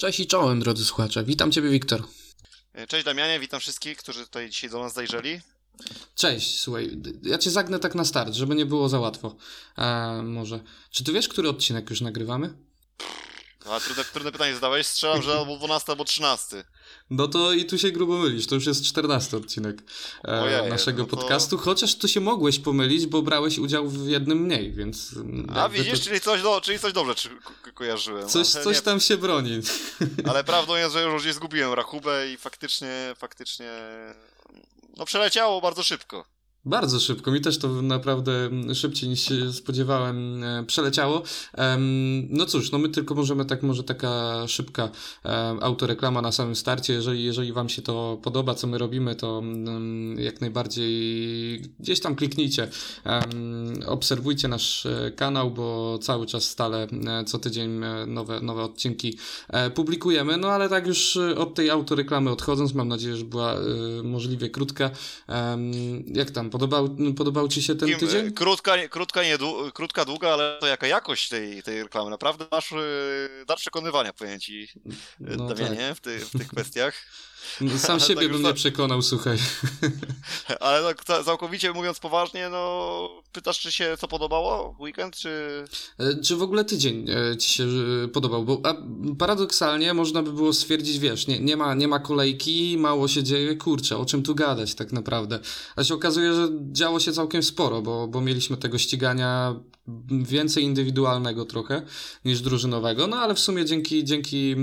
Cześć i czołem, drodzy słuchacze. Witam Ciebie, Wiktor. Cześć Damianie, witam wszystkich, którzy tutaj dzisiaj do nas zajrzeli. Cześć, słuchaj, ja Cię zagnę tak na start, żeby nie było za łatwo. E, może. Czy Ty wiesz, który odcinek już nagrywamy? A trudne, trudne pytanie zadałeś. Strzelam, że albo 12, albo 13. No to i tu się grubo mylisz. To już jest 14 odcinek e, Ojej, naszego no to- podcastu. Chociaż tu się mogłeś pomylić, bo brałeś udział w jednym mniej, więc. A widzisz, to- czyli coś, do, czyli coś dobrze czy, ko- ko- kojarzyłem. Coś, coś nie, tam się broni. ale prawdą jest, że już gdzieś zgubiłem rachubę i faktycznie, faktycznie... No przeleciało bardzo szybko. Bardzo szybko. Mi też to naprawdę szybciej niż się spodziewałem e, przeleciało. No cóż, no my tylko możemy tak, może taka szybka e, autoreklama na samym starcie. Jeżeli, jeżeli Wam się to podoba, co my robimy, to mm, jak najbardziej gdzieś tam kliknijcie. Obserwujcie nasz e, kanał, bo cały czas stale co tydzień nowe, nowe odcinki publikujemy. No ale tak już od tej autoreklamy odchodząc, mam nadzieję, że była możliwie krótka. Jak tam? Podobał, podobał Ci się ten Kim, tydzień? e, Krótka, krótka, nie, dłu- krótka, długa, ale to jaka jakość tej, tej reklamy. Naprawdę masz e, dar przekonywania, powiem ci, e, No Damianie, w, ty, w tych kwestiach. Sam tak siebie już bym nie przekonał, słuchaj. Ale tak ca- całkowicie mówiąc poważnie, no pytasz, czy się co podobało weekend, czy... E, Czy w ogóle tydzień e, Ci się e, podobał? Bo a, paradoksalnie można by było stwierdzić, wiesz, nie, nie, ma, nie ma kolejki, mało się dzieje, kurczę, o czym tu gadać tak naprawdę. A się okazuje, że działo się całkiem sporo, bo, bo mieliśmy tego ścigania więcej indywidualnego trochę niż drużynowego, no ale w sumie dzięki, dzięki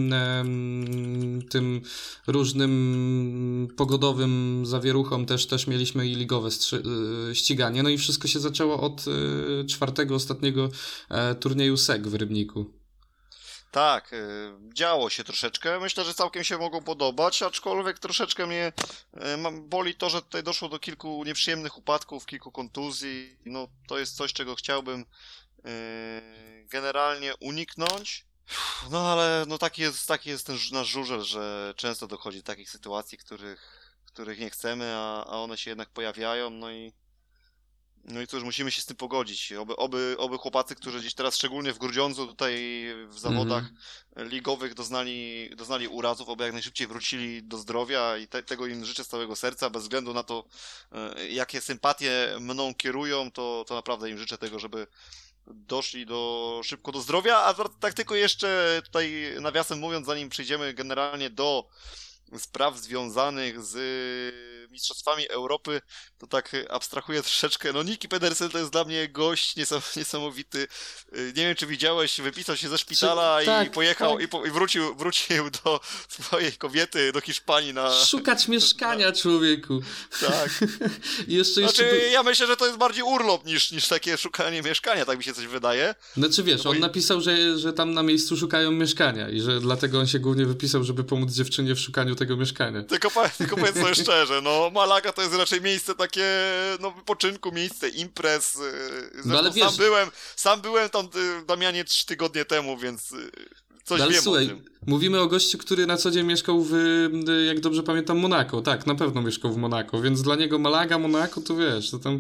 tym różnym pogodowym zawieruchom też, też mieliśmy i ligowe y, ściganie. No i wszystko się zaczęło od y, czwartego, ostatniego e, turnieju SEG w Rybniku. Tak, y, działo się troszeczkę. Myślę, że całkiem się mogą podobać, aczkolwiek troszeczkę mnie y, boli to, że tutaj doszło do kilku nieprzyjemnych upadków, kilku kontuzji. No to jest coś, czego chciałbym y, generalnie uniknąć. No ale no taki jest, taki jest ten nasz żużel, że często dochodzi do takich sytuacji, których, których nie chcemy, a, a one się jednak pojawiają, no i no i cóż, musimy się z tym pogodzić. Oby, oby, oby chłopacy, którzy gdzieś teraz, szczególnie w Grudziądzu, tutaj w zawodach ligowych doznali, doznali urazów, oby jak najszybciej wrócili do zdrowia i te, tego im życzę z całego serca, bez względu na to, e, jakie sympatie mną kierują, to, to naprawdę im życzę tego, żeby doszli do, szybko do zdrowia, a tak- tak tylko jeszcze tutaj nawiasem mówiąc, zanim przejdziemy generalnie do spraw związanych z Mistrzostwami Europy, to tak abstrahuję troszeczkę. No Niki Pedersen to jest dla mnie gość niesam- niesamowity. Y, Nie wiem, czy widziałeś, wypisał się ze szpitala Czy- i tak, pojechał tak. I, po, i wrócił, wrócił do swojej kobiety, do Hiszpanii na... Szukać mieszkania, człowieku. Tak. Jeszcze, jeszcze Znaczy, ja myślę, że to jest bardziej urlop niż, niż takie szukanie mieszkania, tak mi się coś wydaje. Znaczy wiesz, No on i- napisał, że, że tam na miejscu szukają mieszkania i że dlatego on się głównie wypisał, żeby pomóc dziewczynie w szukaniu tego mieszkania. Tylko, tylko sobie szczerze, no Malaga to jest raczej miejsce takie, no wypoczynku, miejsce imprez. Zresztą No ale wiesz- sam byłem, sam byłem tam yy, Damianie trzy tygodnie temu, więc yy, coś No wiem słuchaj, o tym. Mówimy o gościu, który na co dzień mieszkał w, y, jak dobrze pamiętam, Monako. Tak, na pewno mieszkał w Monako, więc dla niego Malaga, Monako, to wiesz, to tam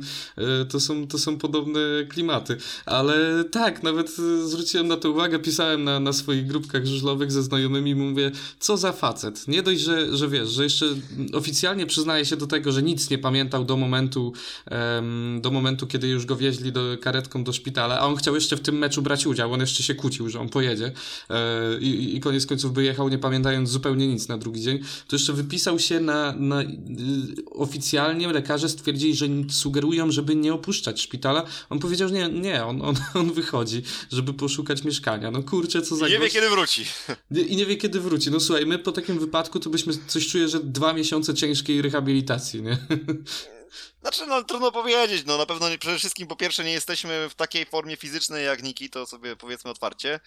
y, to są, to są podobne klimaty. Ale tak, nawet y, zwróciłem na to uwagę, pisałem na, na swoich grupkach żużlowych ze znajomymi, mówię, co za facet. Nie dość, że, że wiesz, że jeszcze oficjalnie przyznaje się do tego, że nic nie pamiętał do momentu, do momentu, kiedy już go wieźli do, karetką do szpitala, a on chciał jeszcze w tym meczu brać udział, on jeszcze się kłócił, że on pojedzie e, i- i koniec końców by jechał, nie pamiętając zupełnie nic na drugi dzień, to jeszcze wypisał się na, na y, oficjalnie lekarze stwierdzili, że sugerują, żeby nie opuszczać szpitala. On powiedział, że nie, nie, on, on, on wychodzi, żeby poszukać mieszkania. No kurczę, co za Nie wie kiedy wróci. I nie wie kiedy wróci. No słuchaj, my po takim wypadku to byśmy coś czuję, że dwa miesiące ciężkiej rehabilitacji, nie? Znaczy, no trudno powiedzieć, no na pewno nie, przede wszystkim po pierwsze nie jesteśmy w takiej formie fizycznej jak Niki, to sobie powiedzmy otwarcie.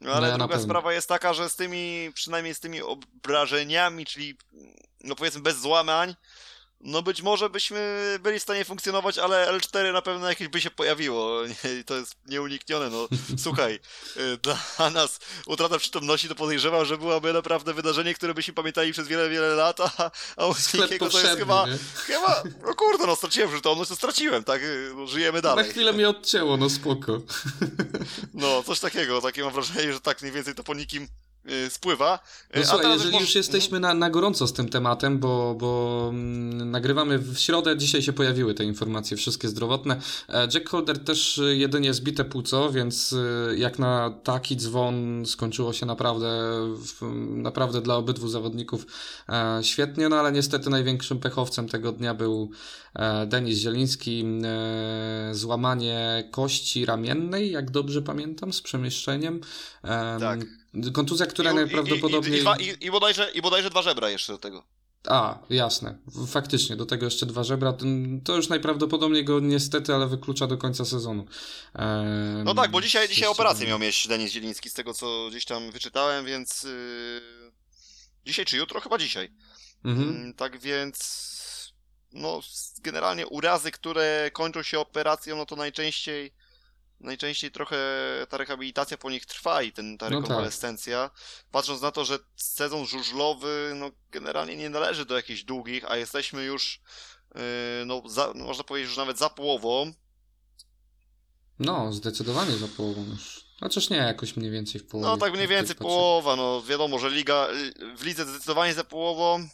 No, ale No, druga sprawa jest taka, że z tymi, przynajmniej z tymi obrażeniami, czyli no powiedzmy bez złamań, no być może byśmy byli w stanie funkcjonować, ale L4 na pewno jakieś by się pojawiło. I to jest nieuniknione. No słuchaj, y, dla nas utrata przytomności to podejrzewam, że byłaby naprawdę wydarzenie, które byśmy pamiętali przez wiele, wiele lat, a, a u Nikiego to jest chyba, nie? chyba, no kurde, no straciłem przytomność, to straciłem, tak? Y, No, żyjemy Na dalej. chwilę mnie odcięło, no spoko. No, coś takiego, takie mam wrażenie, że tak mniej więcej to po nikim spływa. No, słuchaj, jeżeli już jesteśmy na, na gorąco z tym tematem, bo, bo mm, nagrywamy w środę, dzisiaj się pojawiły te informacje, wszystkie zdrowotne. E, Jack Holder też jedynie zbite płuco, więc y, jak na taki dzwon skończyło się naprawdę, naprawdę dla obydwu zawodników e, świetnie, no ale niestety największym pechowcem tego dnia był e, Denis Zieliński. Złamanie kości ramiennej, jak dobrze pamiętam, z przemieszczeniem. Tak. Kontuzja, która I, najprawdopodobniej... I, i, i, bodajże, I bodajże dwa żebra jeszcze do tego. A, jasne. Faktycznie, do tego jeszcze dwa żebra. To już najprawdopodobniej go niestety, ale wyklucza do końca sezonu. No tak, bo dzisiaj, dzisiaj operację miał mieć Denis Zieliński, z tego co gdzieś tam wyczytałem, więc yy... dzisiaj czy jutro? Chyba dzisiaj. Mhm. Yy, tak więc no generalnie urazy, które kończą się operacją, no to najczęściej najczęściej trochę ta rehabilitacja po nich trwa i ten, ta rekonwalescencja. No tak. Patrząc na to, że sezon żużlowy no, generalnie nie należy do jakichś długich, a jesteśmy już, yy, no, za, no, można powiedzieć, już nawet za połową. No, zdecydowanie za połową już. Chociaż nie, jakoś mniej więcej w połowie. No tak mniej więcej połowa, no wiadomo, że liga, w lidze zdecydowanie za połową,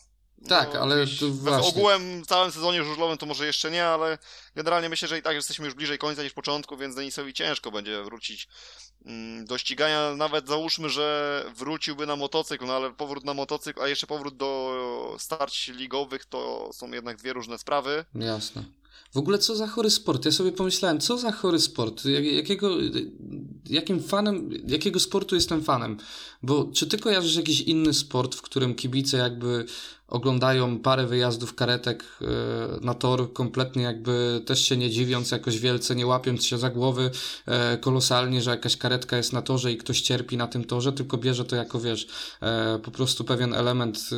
tak, no, ale to właśnie... Ogółem w całym sezonie żużlowym to może jeszcze nie, ale generalnie myślę, że i tak jesteśmy już bliżej końca niż początku, więc Denisowi ciężko będzie wrócić mm, do ścigania. Nawet załóżmy, że wróciłby na motocykl, no ale powrót na motocykl, a jeszcze powrót do starć ligowych to są jednak dwie różne sprawy. Jasne. W ogóle co za chory sport? Ja sobie pomyślałem, co za chory sport? Jakiego, jakim fanem, jakiego sportu jestem fanem? Bo czy ty kojarzysz jakiś inny sport, w którym kibice jakby oglądają parę wyjazdów karetek e, na tor, kompletnie jakby też się nie dziwiąc jakoś wielce, nie łapiąc się za głowy e, kolosalnie, że jakaś karetka jest na torze i ktoś cierpi na tym torze, tylko bierze to jako, wiesz, e, po prostu pewien element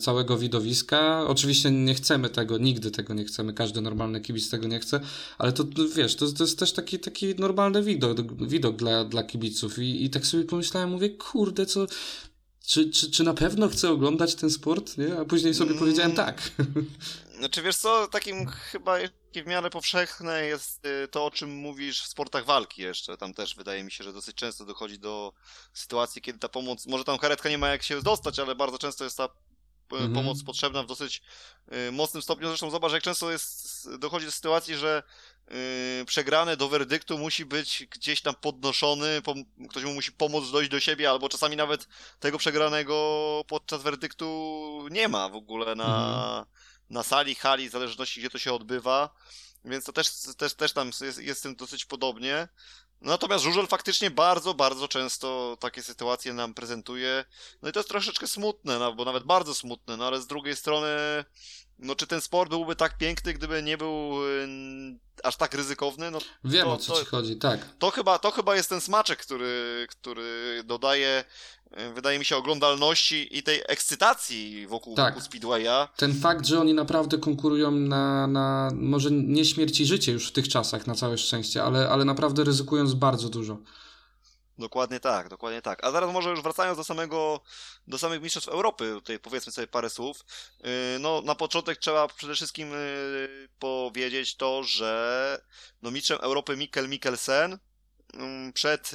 całego widowiska. Oczywiście nie chcemy tego, nigdy tego nie chcemy, każdy normalny kibic tego nie chce, ale to, wiesz, to, to jest też taki, taki normalny widok, widok dla, dla kibiców I, i tak sobie pomyślałem, mówię, kurde, co, czy, czy, czy na pewno chcę oglądać ten sport, nie? A później sobie mm. powiedziałem tak. Znaczy wiesz co, takim chyba w miarę powszechne jest y, to, o czym mówisz w sportach walki jeszcze. Tam też wydaje mi się, że dosyć często dochodzi do sytuacji, kiedy ta pomoc, może tam karetka nie ma jak się dostać, ale bardzo często jest ta mm -hmm. pomoc potrzebna w dosyć y, mocnym stopniu. Zresztą zobacz, jak często jest, dochodzi do sytuacji, że yy, przegrany do werdyktu musi być gdzieś tam podnoszony, ktoś mu musi pomóc dojść do siebie, albo czasami nawet tego przegranego podczas werdyktu nie ma w ogóle na, mhm. na sali, hali, w zależności gdzie to się odbywa. Więc to też, też, też tam jest, jest tym dosyć podobnie. Natomiast żużel faktycznie bardzo, bardzo często takie sytuacje nam prezentuje. No i to jest troszeczkę smutne, no, bo nawet bardzo smutne, no ale z drugiej strony no czy ten sport byłby tak piękny, gdyby nie był y, aż tak ryzykowny? No, Wiem to, o co to, ci chodzi, tak. To chyba, to chyba jest ten smaczek, który, który dodaje, y, wydaje mi się, oglądalności i tej ekscytacji wokół, tak. wokół Speedwaya. Ten fakt, że oni naprawdę konkurują na, na może nie śmierć i życie już w tych czasach, na całe szczęście, ale, ale naprawdę ryzykując bardzo dużo. Dokładnie tak, dokładnie tak. A zaraz może już wracając do samego, do samych mistrzostw Europy, tutaj powiedzmy sobie parę słów. Yy, no na początek trzeba przede wszystkim yy, powiedzieć to, że no mistrzem Europy Mikkel Mikkelsen yy, przed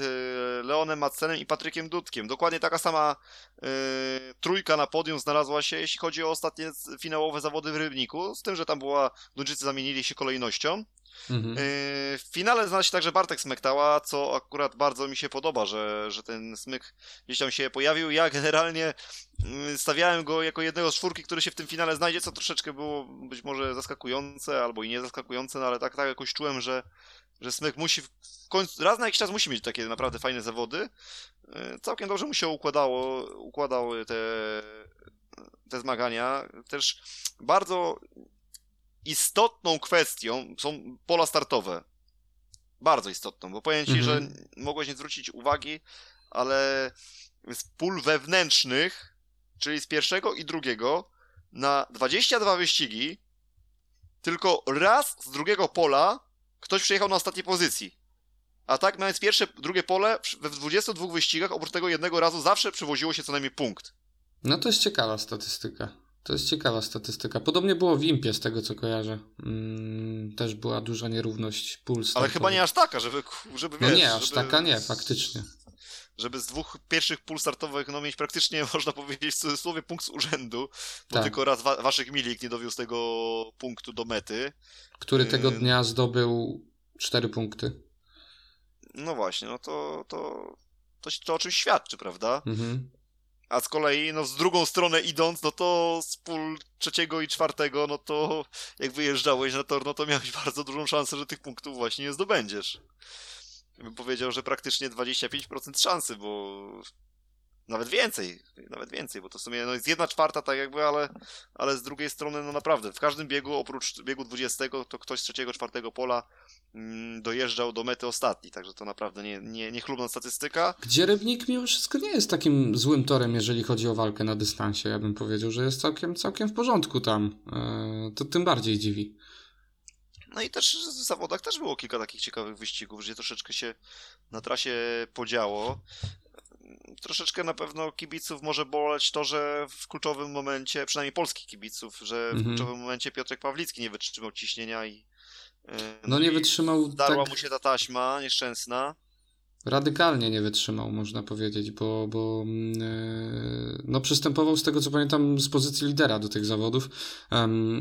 Leonem Madsenem i Patrykiem Dudkiem. Dokładnie taka sama trójka na podium znalazła się, jeśli chodzi o ostatnie finałowe zawody w Rybniku, z tym, że tam była, Duńczycy zamienili się kolejnością. Mhm. Y, w finale znalazł się także Bartek Smektała, co akurat bardzo mi się podoba, że, że ten smyk gdzieś tam się pojawił. Ja generalnie y, stawiałem go jako jednego z czwórki, który się w tym finale znajdzie, co troszeczkę było być może zaskakujące, albo i nie zaskakujące, no ale tak, tak jakoś czułem, że, że smyk musi końcu, raz na jakiś czas musi mieć takie naprawdę fajne zawody. Y, całkiem dobrze mu się układało, układały te, te zmagania. Też bardzo istotną kwestią są pola startowe. Bardzo istotną, bo powiem ci, mhm. że mogłeś nie zwrócić uwagi, ale z pól wewnętrznych, czyli z pierwszego i drugiego, na 22 wyścigi, tylko raz z drugiego pola ktoś przyjechał na ostatniej pozycji. A tak, mając pierwsze, drugie pole, we 22 wyścigach, oprócz tego jednego razu, zawsze przywoziło się co najmniej punkt. No to jest ciekawa statystyka. To jest ciekawa statystyka. Podobnie było w Impie, z tego co kojarzę. Mm, też była duża nierówność puls. Ale chyba nie aż taka, żeby, żeby No wiesz, nie, aż żeby... taka nie, faktycznie. żeby z dwóch pierwszych pól startowych no, mieć praktycznie, można powiedzieć w cudzysłowie, punkt z urzędu, bo tak. tylko raz wa waszych milik nie dowiózł tego punktu do mety. Który tego dnia zdobył cztery punkty. No właśnie, no to, to, to, to o czymś świadczy, prawda? Mhm. A z kolei, no z drugą stronę idąc, no to z pól trzeciego i czwartego, no to jak wyjeżdżałeś na tor, no to miałeś bardzo dużą szansę, że tych punktów właśnie nie zdobędziesz. Bym powiedział, że praktycznie 25% szansy, bo nawet więcej, nawet więcej, bo to w sumie no jest jedna czwarta tak jakby, ale, ale z drugiej strony no naprawdę w każdym biegu oprócz biegu 20 to ktoś z trzeciego, czwartego pola mm, dojeżdżał do mety ostatni, także to naprawdę nie, nie, nie chlubna statystyka. Gdzie Rybnik mimo wszystko nie jest takim złym torem, jeżeli chodzi o walkę na dystansie, ja bym powiedział, że jest całkiem, całkiem w porządku tam, eee, to tym bardziej dziwi. No i też w zawodach też było kilka takich ciekawych wyścigów, gdzie troszeczkę się na trasie podziało troszeczkę na pewno kibiców może boleć to, że w kluczowym momencie, przynajmniej polskich kibiców, że w mhm. kluczowym momencie Piotrek Pawlicki nie wytrzymał ciśnienia i no, no nie wytrzymał. Darła tak... mu się ta taśma nieszczęsna radykalnie nie wytrzymał, można powiedzieć, bo, bo yy, no przystępował z tego co pamiętam z pozycji lidera do tych zawodów,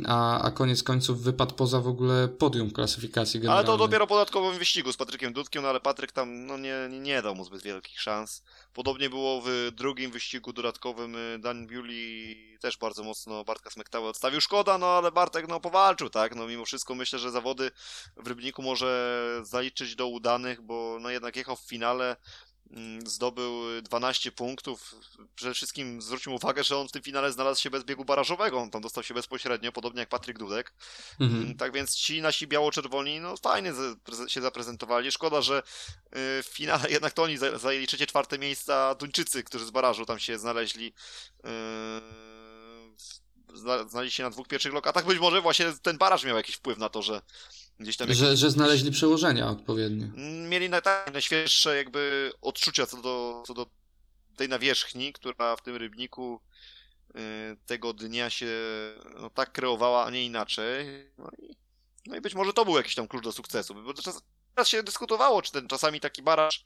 a, a koniec końców wypadł poza w ogóle podium klasyfikacji generalnej. Ale to dopiero po dodatkowym wyścigu z Patrykiem Dudkiem, no ale Patryk tam no, nie, nie, nie dał mu zbyt wielkich szans. Podobnie było w drugim wyścigu dodatkowym y, Dan Bewley też bardzo mocno Bartka Smektałę odstawił. Szkoda, no ale Bartek no powalczył, tak? No mimo wszystko myślę, że zawody w Rybniku może zaliczyć do udanych, bo no jednak jechał w finale, mm, zdobył 12 punktów. Przede wszystkim zwróćmy uwagę, że on w tym finale znalazł się bez biegu barażowego. On tam dostał się bezpośrednio, podobnie jak Patryk Dudek. Mhm. Mm, tak więc ci nasi biało-czerwoni, no fajnie się zaprezentowali. Szkoda, że y, w finale jednak to oni zajęli trzecie, czwarte miejsca Duńczycy, którzy z barażu tam się znaleźli. Yy znaleźli się na dwóch pierwszych lokatach. Być może właśnie ten baraż miał jakiś wpływ na to, że gdzieś tam... Że, że znaleźli przełożenia odpowiednie. Mieli na, tak, najświeższe jakby odczucia co do, co do tej nawierzchni, która w tym rybniku y, tego dnia się no, tak kreowała, a nie inaczej. No i, no i być może to był jakiś tam klucz do sukcesu. Bo czas, teraz się dyskutowało, czy ten czasami taki baraż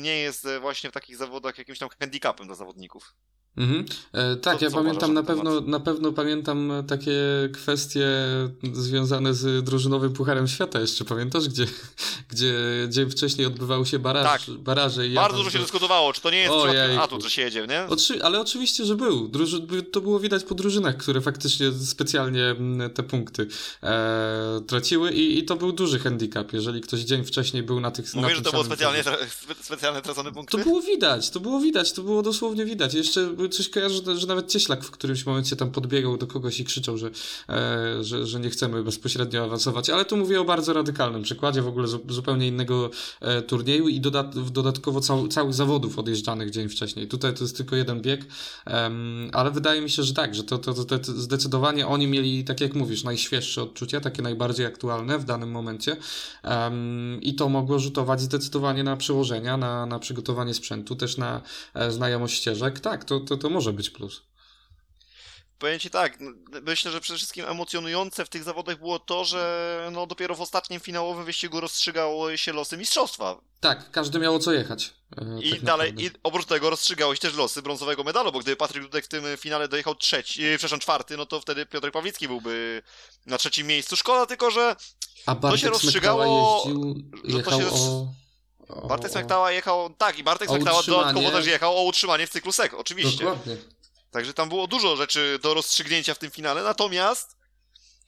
nie jest właśnie w takich zawodach jakimś tam handicapem dla zawodników. Mhm. E, tak, ja pamiętam na pewno, na pewno pamiętam takie kwestie związane z drużynowym Pucharem Świata jeszcze, pamiętasz, gdzie, gdzie dzień wcześniej odbywał się baraż, tak. baraże i Bardzo dużo się dyskutowało, czy to nie jest Ojej. atut, że się jedzie, nie? Oczy, ale oczywiście, że był. Druży, to było widać po drużynach, które faktycznie specjalnie te punkty e, traciły i, i to był duży handicap, jeżeli ktoś dzień wcześniej był na tych Mówisz, że to było specjalnie, tra specjalnie tracone punkty? To było widać, to było widać, to było dosłownie widać. Jeszcze coś kojarzę, że, nawet Cieślak w którymś momencie tam podbiegał do kogoś i krzyczał, że, e, że, że nie chcemy bezpośrednio awansować. Ale tu mówię o bardzo radykalnym przykładzie w ogóle zupełnie innego e, turnieju i dodat dodatkowo cał całych zawodów odjeżdżanych dzień wcześniej. Tutaj to jest tylko jeden bieg, ale wydaje mi się, że tak, że to, to, to, to zdecydowanie oni mieli, tak jak mówisz, najświeższe odczucia, takie najbardziej aktualne w danym momencie i to mogło rzutować zdecydowanie na przełożenia, na, na przygotowanie sprzętu, też na e, znajomość ścieżek. Tak, to, to, to może być plus. Powiem Ci tak, myślę, że przede wszystkim emocjonujące w tych zawodach było to, że no dopiero w ostatnim finałowym wyścigu rozstrzygało się losy mistrzostwa. Tak, każdy miało co jechać. E, I tak dalej, i oprócz tego rozstrzygało się też losy brązowego medalu, bo gdyby Patryk Dudek w tym finale dojechał trzeci, e, przepraszam, czwarty, no to wtedy Piotr Pawlicki byłby na trzecim miejscu. Szkoda tylko, że A to się rozstrzygało... Jeździł, jechał to się o... Bartek Smektała jechał, tak, i Bartek Smektała dodatkowo też jechał o utrzymanie w cyklu SEK, oczywiście. Dokładnie. Także tam było dużo rzeczy do rozstrzygnięcia w tym finale, natomiast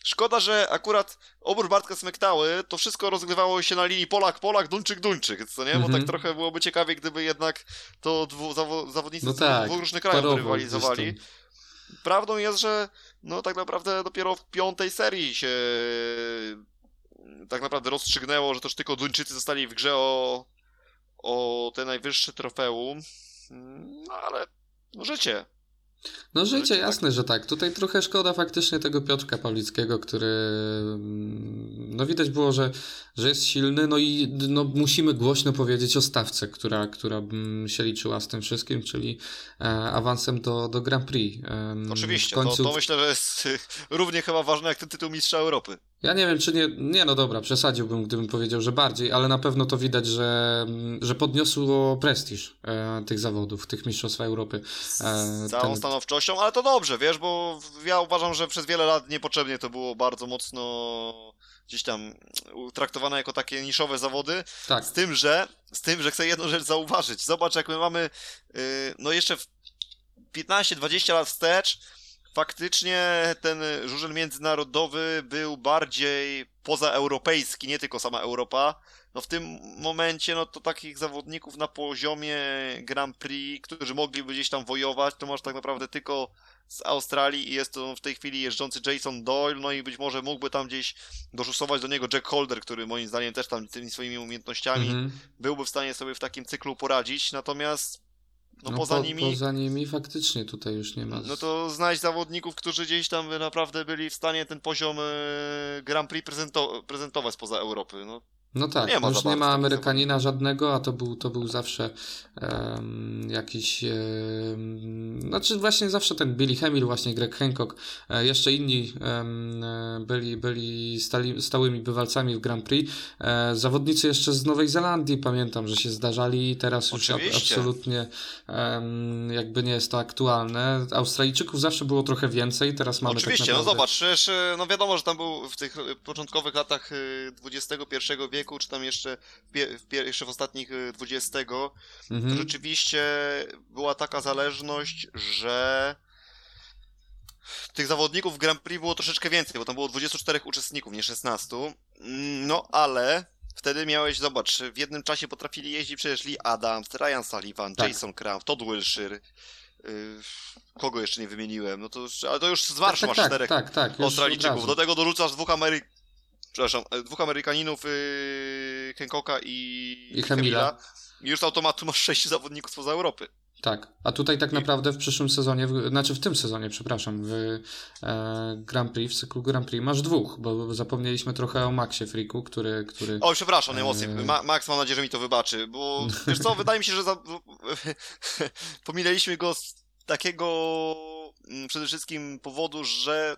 szkoda, że akurat oprócz Bartka Smektały to wszystko rozgrywało się na linii Polak-Polak, Duńczyk-Duńczyk, co nie? Bo tak mhm. trochę byłoby ciekawie, gdyby jednak to dwu, zawo zawodnicy no tak, z dwóch różnych krajów rywalizowali. Prawdą jest, że no tak naprawdę dopiero w piątej serii się tak naprawdę rozstrzygnęło, że to już tylko Duńczycy zostali w grze o, o te najwyższe trofeum. No ale no życie. No życie, tak. jasne, że tak. Tutaj trochę szkoda faktycznie tego Piotrka Pawlickiego, który mm, no widać było, że, że jest silny, no i no, musimy głośno powiedzieć o stawce, która, która mm, się liczyła z tym wszystkim, czyli e, awansem do, do Grand Prix. Oczywiście, końcu... to, to myślę, że jest równie chyba ważne jak ten tytuł Mistrza Europy. Ja nie wiem, czy nie. Nie, no dobra, przesadziłbym, gdybym powiedział, że bardziej, ale na pewno to widać, że, że podniosło prestiż e, tych zawodów, tych Mistrzostw Europy. E, Z całą ten... stanowczością, ale to dobrze, wiesz, bo ja uważam, że przez wiele lat niepotrzebnie to było bardzo mocno gdzieś tam traktowane jako takie niszowe zawody. Tak. Z tym, że z tym, że chcę jedną rzecz zauważyć. Zobacz, jak my mamy yy, no jeszcze 15-20 lat wstecz faktycznie ten żużel międzynarodowy był bardziej pozaeuropejski, nie tylko sama Europa. No w tym momencie, no to takich zawodników na poziomie Grand Prix, którzy mogliby gdzieś tam wojować, to masz tak naprawdę tylko z Australii i jest to w tej chwili jeżdżący Jason Doyle, no i być może mógłby tam gdzieś dorzusować do niego Jack Holder, który moim zdaniem też tam tymi swoimi umiejętnościami mm -hmm. byłby w stanie sobie w takim cyklu poradzić, natomiast no, no poza po, nimi. Poza nimi faktycznie tutaj już nie ma. No to znajdź zawodników, którzy gdzieś tam naprawdę byli w stanie ten poziom e, Grand Prix prezento prezentować spoza Europy. No, no tak, nie ma już nie ma Amerykanina żadnego, a to był, to był zawsze um, jakiś, um, znaczy właśnie zawsze ten Billy Hemil, właśnie Greg Hancock, e, jeszcze inni um, byli, byli stali, stałymi bywalcami w Grand Prix. E, zawodnicy jeszcze z Nowej Zelandii pamiętam, że się zdarzali, teraz już ab, absolutnie jakby nie jest to aktualne. Australijczyków zawsze było trochę więcej, teraz mamy tak Oczywiście, tak naprawdę... no zobacz, przecież, no wiadomo, że tam był w tych początkowych latach XXI wieku wieku, czy tam jeszcze w, jeszcze w ostatnich 20, y, mhm. to rzeczywiście była taka zależność, że tych zawodników w Grand Prix było troszeczkę więcej, bo tam było 24 uczestników, nie 16. Mm, no ale wtedy miałeś, zobacz, w jednym czasie potrafili jeździć przecież Lee Adams, Ryan Sullivan, tak. Jason Kraft, Todd Wilshire. Yy, kogo jeszcze nie wymieniłem? No to, ale to już z marszu tak, tak, masz czterech tak, tak, tak, Australijczyków. Do tego dorzucasz dwóch Ameryk przepraszam, e, dwóch Amerykaninów, yy, Hancocka i, I Hemila. I już z automatu masz sześciu zawodników spoza Europy. Tak, a tutaj tak naprawdę w przyszłym sezonie, w, znaczy w tym sezonie, przepraszam, w e, Grand Prix, w cyklu Grand Prix masz dwóch, bo zapomnieliśmy trochę o Maxie Friku, który... który o, przepraszam e... Ma, Max mam nadzieję, że mi to wybaczy, bo wiesz co, wydaje mi się, że za... pominęliśmy go z takiego mm, przede wszystkim powodu, że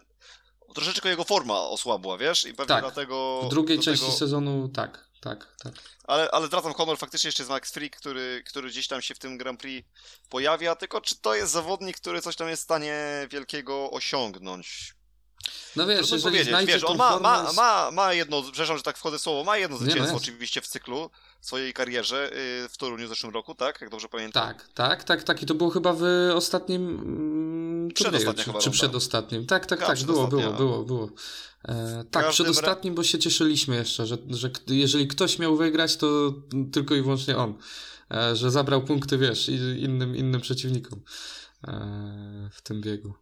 troszeczkę jego forma osłabła, wiesz? I pewnie tak. dlatego... W drugiej części tego... sezonu tak, tak, tak. Ale, ale zwracam honor, faktycznie jeszcze jest Max Freak, który, który gdzieś tam się w tym Grand Prix pojawia, tylko czy to jest zawodnik, który coś tam jest w stanie wielkiego osiągnąć? No wiesz, Trudno jeżeli znajdzie wiesz, on ma, ma, ma, ma jedno, przepraszam, że tak wchodzę w słowo, ma jedno no zwycięstwo oczywiście w cyklu w swojej karierze yy, w Toruniu w zeszłym roku, tak? Jak dobrze pamiętam. Tak, tak, tak, tak. I to było chyba w ostatnim mm, turnieju, czy, czy przedostatnim. Tak, tak, tak, było, było, było, było. E, tak, przedostatnim, bo się cieszyliśmy jeszcze, że, że jeżeli ktoś miał wygrać, to tylko i wyłącznie on. E, że zabrał punkty, wiesz, innym, innym przeciwnikom e, w tym biegu.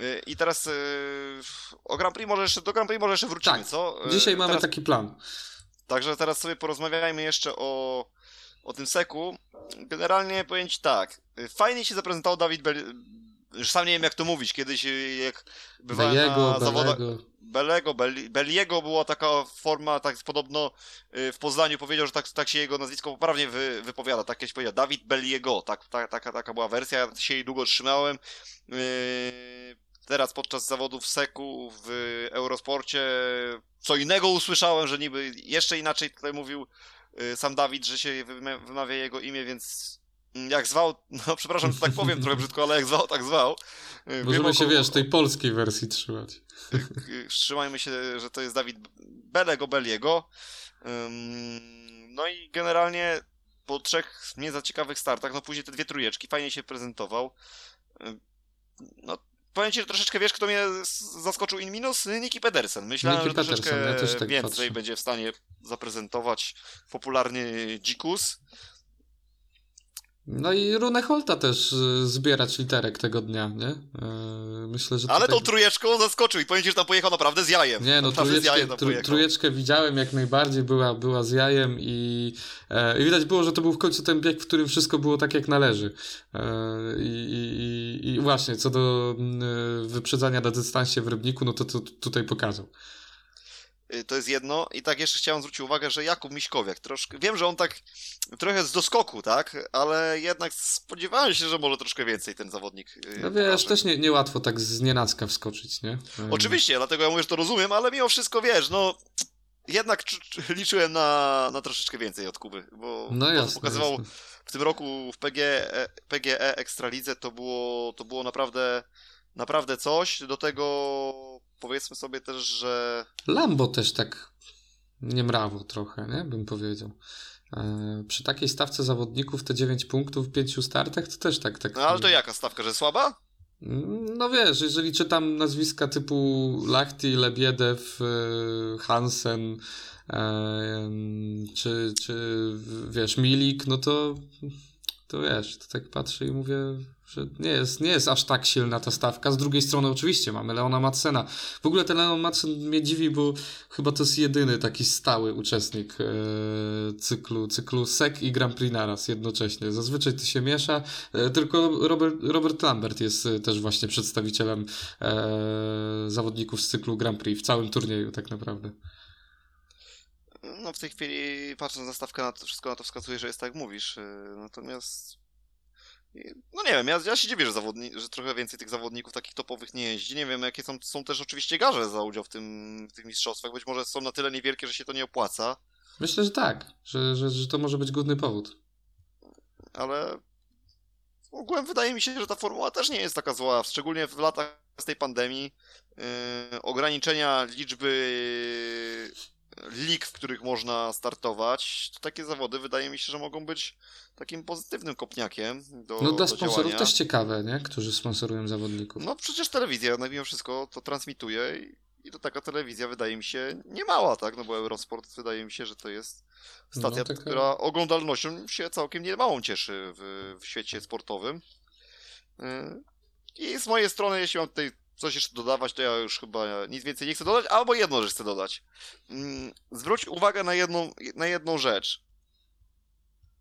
Y, I teraz yy, o Grand Prix może jeszcze, do Grand Prix może jeszcze wrócimy, tak. co? Dzisiaj mamy teraz, taki plan. Także teraz sobie porozmawiajmy jeszcze o, o tym seku. Generalnie powiem ci tak, y, fajnie się zaprezentował Dawid Bel... Już sam nie wiem jak to mówić, kiedyś y, jak bywałem Beliego, na zawodach... Belego, Beliego była taka forma, tak podobno w Poznaniu powiedział, że tak, tak się jego nazwisko poprawnie wy, wypowiada, tak kiedyś powiedział, Dawid Beliego, tak, tak, taka, taka była wersja, ja się jej długo trzymałem. Yy teraz podczas zawodów Seku w Eurosporcie co innego usłyszałem, że niby jeszcze inaczej tutaj mówił y, sam Dawid, że się wymawia jego imię, więc jak zwał, no przepraszam, że tak powiem trochę brzydko, ale jak zwał, tak zwał. Y, Możemy się, wiesz, tej polskiej wersji trzymać. Y, trzymajmy się, że to jest Dawid Belego Beliego. No i generalnie po trzech nie za ciekawych startach, no później te dwie trójeczki, fajnie się prezentował. No powiem ci, że troszeczkę wiesz, kto mnie zaskoczył in minus? Niki Pedersen. Myślałem, że troszeczkę Pedersen, ja tak więcej patrzę. będzie w stanie zaprezentować popularny dzikus. No i Rune Holta też y, zbierać literek tego dnia, nie? E, myślę, że. Ale tutaj... tą trójeczką zaskoczył i powiem ci, że tam pojechał naprawdę z jajem. Nie, no trójeczkę, tru, trójeczkę widziałem jak najbardziej, była, była z jajem i, e, i widać było, że to był w końcu ten bieg, w którym wszystko było tak jak należy. E, i, i, I właśnie, co do mm, wyprzedzania na dystansie w Rybniku, no to, to tutaj pokazał. Y, to jest jedno. I tak jeszcze chciałem zwrócić uwagę, że Jakub Miśkowiak troszkę. Wiem, że on tak trochę z doskoku, tak? Ale jednak spodziewałem się, że może troszkę więcej ten zawodnik. Y, no wiesz, też nie, niełatwo tak z nienacka wskoczyć, nie? Oczywiście, dlatego ja mówię, że to rozumiem, ale mimo wszystko wiesz, no jednak liczyłem na, na troszeczkę więcej od Kuby, bo no jasne, pokazywał jasne. w tym roku w PGE, PGE Ekstralidze to było, to było naprawdę, naprawdę coś. Do tego powiedzmy sobie też, że... Lambo też tak niemrawo trochę, nie? Bym powiedział. E, przy takiej stawce zawodników te 9 punktów w 5 startach to też tak... tak no ale to jaka stawka, że słaba? No wiesz, jeżeli czytam nazwiska typu Lachty, Lebiedew, e, Hansen, e, czy, czy wiesz, Milik, no to, to wiesz, to tak patrzę i mówię, że nie jest, nie jest aż tak silna ta stawka. Z drugiej strony oczywiście mamy Leona Madsena. W ogóle ten Leon Madsen mnie dziwi, bo chyba to jest jedyny taki stały uczestnik e, cyklu, cyklu SEC i Grand Prix naraz jednocześnie. Zazwyczaj to się miesza, e, tylko Robert, Robert Lambert jest e, też właśnie przedstawicielem e, zawodników z cyklu Grand Prix w całym turnieju tak naprawdę. No w tej chwili patrząc na stawkę, na to, wszystko na to wskazuje, że jest tak jak mówisz. E, natomiast no nie wiem, ja, ja się dziwię, że, zawodni, że trochę więcej tych zawodników takich topowych nie jeździ. Nie wiem, jakie są, są też oczywiście garze za udział w, tym, w tych mistrzostwach. Być może są na tyle niewielkie, że się to nie opłaca. Myślę, że tak, że, że, że to może być główny powód. Ale ogółem wydaje mi się, że ta formuła też nie jest taka zła, szczególnie w latach z tej pandemii. Yy, ograniczenia liczby lig, w których można startować, to takie zawody wydaje mi się, że mogą być takim pozytywnym kopniakiem do No dla sponsorów działania. też ciekawe, nie? Którzy sponsorują zawodników. No przecież telewizja no, mimo wszystko to transmituje i, i to taka telewizja wydaje mi się nie mała, tak? No bo Eurosport wydaje mi się, że to jest stacja, no, taka... która oglądalnością się całkiem niemałą cieszy w, w świecie sportowym. Y, I z mojej strony, jeśli mam tutaj coś jeszcze dodawać, to ja już chyba nic więcej nie chcę dodać, albo jedno rzecz chcę dodać. Mm, zwróć uwagę na jedną, na jedną rzecz.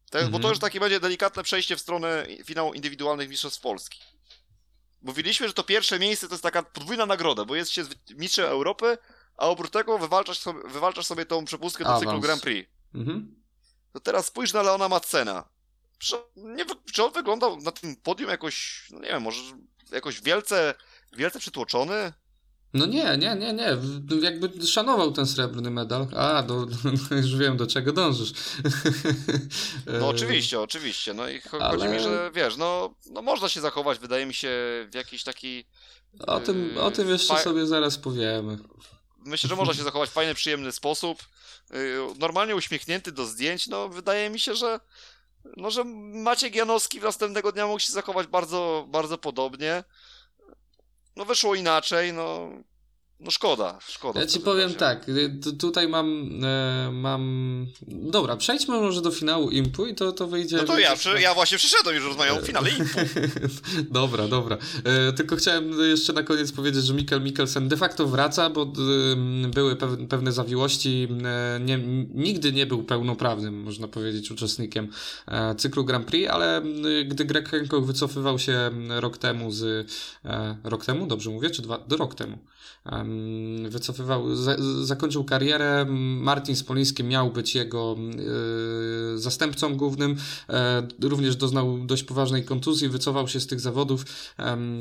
Mhm. Bo to mhm. już takie będzie delikatne przejście w stronę finału indywidualnych Mistrzostw Polski. Mówiliśmy, że to pierwsze miejsce to jest taka podwójna nagroda, bo jest się mistrzem Europy, a oprócz tego wywalczasz sobie, wywalczasz sobie tą przepustkę do Awans. cyklu Grand Prix. Mhm. To teraz spójrz na Leona. Czy, nie, czy on wyglądał na tym podium jakoś, no nie wiem, może jakoś wielce wielce przytłoczony? No nie, nie, nie, nie. Jakby szanował ten srebrny medal. A, do, już wiem, do czego dążysz. No oczywiście, oczywiście. No i chodzi Ale... mi, że wiesz, no, no można się zachować, wydaje mi się, w jakiś taki... O tym, yy, o tym jeszcze fa... sobie zaraz powiemy. Myślę, że można się zachować w fajny, przyjemny sposób. Yy, normalnie uśmiechnięty do zdjęć, no wydaje mi się, że no, że Maciek Janowski następnego dnia mógł się zachować bardzo, bardzo podobnie no wyszło inaczej, no no szkoda, szkoda. Ja ci powiem tak, y, tutaj mam, e, mam... Dobra, przejdźmy może do finału Impu i to, to wyjdzie... No to ja, ja właśnie przyszedłem, już rozmawiam o finale Impu. dobra, dobra. E, tylko chciałem jeszcze na koniec powiedzieć, że Mikkel Mikkelsen de facto wraca, bo y, były pewne, zawiłości. E, nie, nigdy nie był pełnoprawnym, można powiedzieć, uczestnikiem e, cyklu Grand Prix, ale gdy Greg Hancock wycofywał się rok temu z... E, rok temu? Dobrze mówię? Czy dwa? Do rok temu wycofywał, za, zakończył karierę. Martin Spoliński miał być jego y, zastępcą głównym. E, również doznał dość poważnej kontuzji, wycofał się z tych zawodów.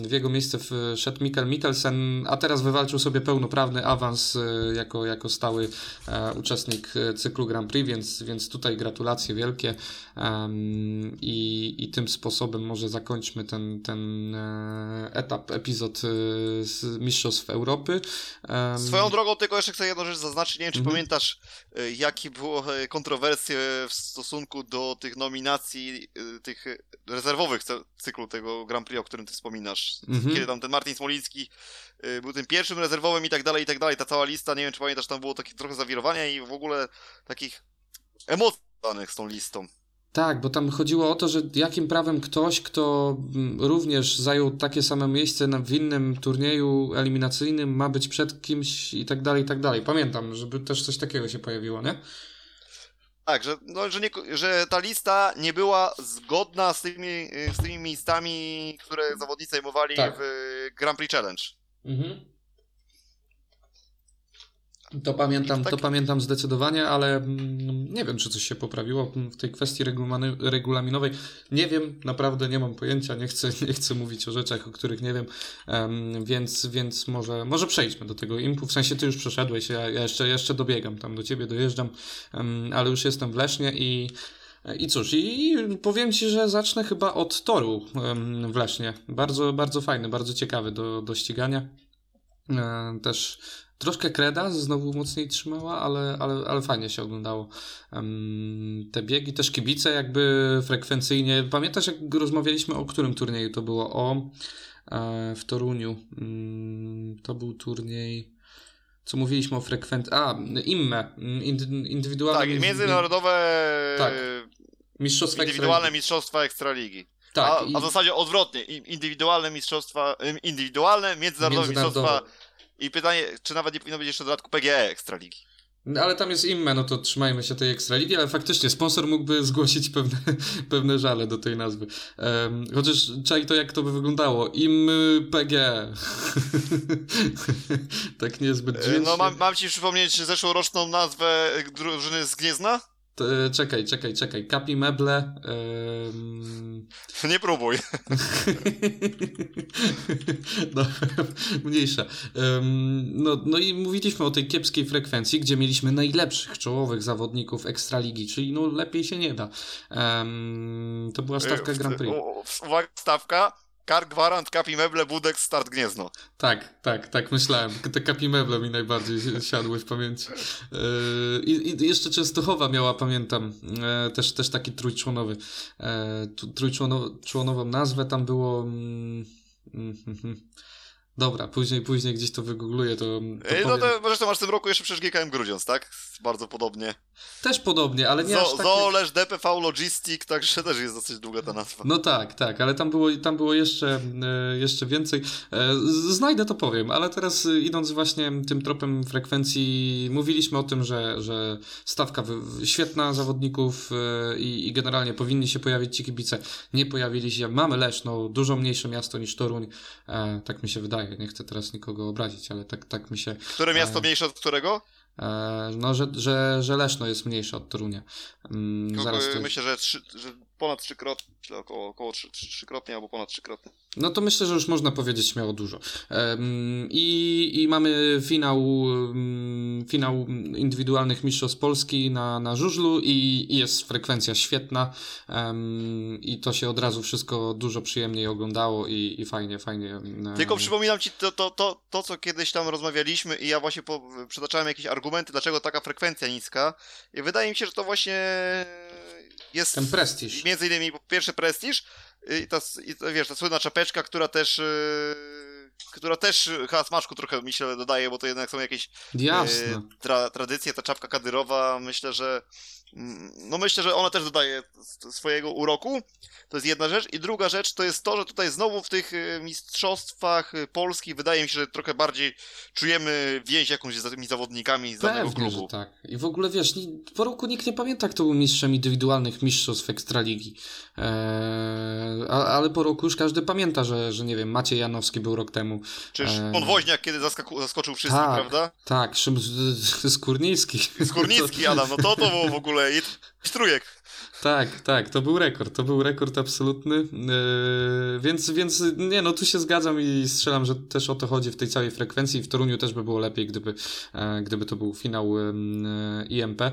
w jego miejsce wszedł Mikkel Mikkelsen, a teraz wywalczył sobie pełnoprawny awans y, jako, jako stały e, uczestnik cyklu Grand Prix, więc, więc tutaj gratulacje wielkie i, i tym sposobem może zakończmy ten, ten e, etap, epizod z Mistrzostw Europy. Swoją drogą tylko jeszcze chcę jedną rzecz zaznaczyć. Nie wiem, czy -hmm. pamiętasz, y, jakie było kontrowersje w stosunku do tych nominacji, tych rezerwowych cyklu tego Grand Prix, o którym ty wspominasz. -hmm. Kiedy tam ten Martin Smoliński był tym pierwszym rezerwowym i tak dalej, i tak dalej. Ta cała lista, nie wiem, czy pamiętasz, tam było takie trochę zawirowania i w ogóle takich emocji z tą listą. Tak, bo tam chodziło o to, że jakim prawem ktoś, kto mm, również zajął takie same miejsce na, w innym turnieju eliminacyjnym, ma być przed kimś i tak dalej, i tak dalej. Pamiętam, żeby też coś takiego się pojawiło, nie? Tak, że, no, że, nie, że ta lista nie była zgodna z tymi, z tymi miejscami, które zawodnicy zajmowali tak. w Grand Prix Challenge. Mhm. To pamiętam, tak... to pamiętam zdecydowanie, ale mm, nie wiem, czy coś się poprawiło w tej kwestii regulaminowej. Nie wiem, naprawdę nie mam pojęcia, nie chcę, nie chcę mówić o rzeczach, o których nie wiem, um, więc, więc może, może przejdźmy do tego impu. W sensie ty już przeszedłeś, ja, ja jeszcze, jeszcze dobiegam tam do ciebie, dojeżdżam, um, ale już jestem w Lesznie i i cóż, i powiem Ci, że zacznę chyba od toru w Lesznie. Bardzo, bardzo fajny, bardzo ciekawy do, do ścigania. E, też troszkę kreda znowu mocniej trzymała, ale, ale, ale fajnie się oglądało te biegi. Też kibice jakby frekwencyjnie. Pamiętasz jak rozmawialiśmy o którym turnieju to było? O e, w Toruniu. Mm, to był turniej co mówiliśmy o frekwencji. A, IMME, indywidualne. Tak, międzynarodowe. Tak. Mistrzostwa Indywidualne Ekstraligi. Mistrzostwa Ekstraligi. Tak, a, i... a w zasadzie odwrotnie. Indywidualne mistrzostwa, indywidualne, międzynarodowe, międzynarodowe. mistrzostwa. I pytanie, czy nawet nie powinno być jeszcze dodatku PGE Ekstraligi. No, ale tam jest IMME, no to trzymajmy się tej Ekstraligi, ale faktycznie sponsor mógłby zgłosić pewne, pewne żale do tej nazwy. Um, chociaż czaj to jak to by wyglądało. IM PG. tak niezbyt dźwięcznie. No mam, mam ci przypomnieć zeszłoroczną nazwę drużyny z Gniezna? E, czekaj, czekaj, czekaj. Kapi meble. Nie próbuj. no, mniejsza. no, no i mówiliśmy o tej kiepskiej frekwencji, gdzie mieliśmy najlepszych czołowych zawodników Ekstraligi, czyli no lepiej się nie da. to była stawka Grand Prix. Uwaga, stawka Kar, Gwarant, Kapi Meble, Budek, Start Gniezno. Tak, tak, tak myślałem. Te Kapi Meble mi najbardziej siadły w pamięci. Yy, I, jeszcze Częstochowa miała, pamiętam, yy, też, też taki trójczłonowy. Yy, trójczłonową nazwę tam było... Dobra, później, później gdzieś to wygoogluję, to, to No to zresztą masz w tym roku jeszcze przecież GKM Grudziądz, tak? Bardzo podobnie. Też podobnie, ale nie Zo, aż takie... Zolesz, DPV Logistic, także też jest dosyć długa ta nazwa. No tak, tak, ale tam było, tam było jeszcze, e, jeszcze więcej. E, znajdę to powiem, ale teraz e, idąc właśnie tym tropem frekwencji, mówiliśmy o tym, że, że stawka świetna zawodników i, i generalnie powinni się pojawić ci kibice. Nie pojawili się. Mamy Leszno, dużo mniejsze miasto niż Toruń, tak mi się wydaje. Nie chcę teraz nikogo obrazić, ale tak, tak mi się... Które miasto mniejsze od którego? E, no, że, że, że Leszno jest mniejsze od Torunia. Mm, zaraz myślę, że, trzy, że ponad trzykrotnie, około, około trzy, trzykrotnie albo ponad trzykrotnie. No to myślę, że już można powiedzieć śmiało dużo. I, i mamy finał, finał indywidualnych mistrzostw Polski na, na żużlu i, i jest frekwencja świetna i to się od razu wszystko dużo przyjemniej oglądało i, i fajnie, fajnie. Tylko przypominam ci to, to, to, to, co kiedyś tam rozmawialiśmy i ja właśnie po, przytaczałem jakieś argumenty, dlaczego taka frekwencja niska i wydaje mi się, że to właśnie jest... Ten prestiż. Między innymi po pierwsze prestiż i ta, i ta wiesz, ta słynna czapeczka, która też... Yy która też chyba smaczku trochę mi się dodaje, bo to jednak są jakieś Jasne. tra, tradycje, ta czapka kadyrowa, myślę, że no myślę, że ona też dodaje swojego uroku. To jest jedna rzecz. I druga rzecz to jest to, że tutaj znowu w tych y, mistrzostwach y, polskich wydaje mi się, że trochę bardziej czujemy więź jakąś z tymi zawodnikami z danego klubu. Tak. I w ogóle wiesz, po roku nikt nie pamięta, kto był mistrzem indywidualnych mistrzostw Ekstraligi. Eee, ale po roku już każdy pamięta, że, że nie wiem, Maciej Janowski był rok temu. Czyż eee, Woźniak kiedy zaskoczył wszystkich, tak, prawda? Tak, Szym Skórnicki. Skórnicki, Adam, no to to było w ogóle i trójek. Tak, tak, to był rekord, to był rekord absolutny, yy, więc, więc nie, no tu się zgadzam i strzelam, że też o to chodzi w tej całej frekwencji. W Toruniu też by było lepiej, gdyby, e, gdyby to był finał e, IMP. E,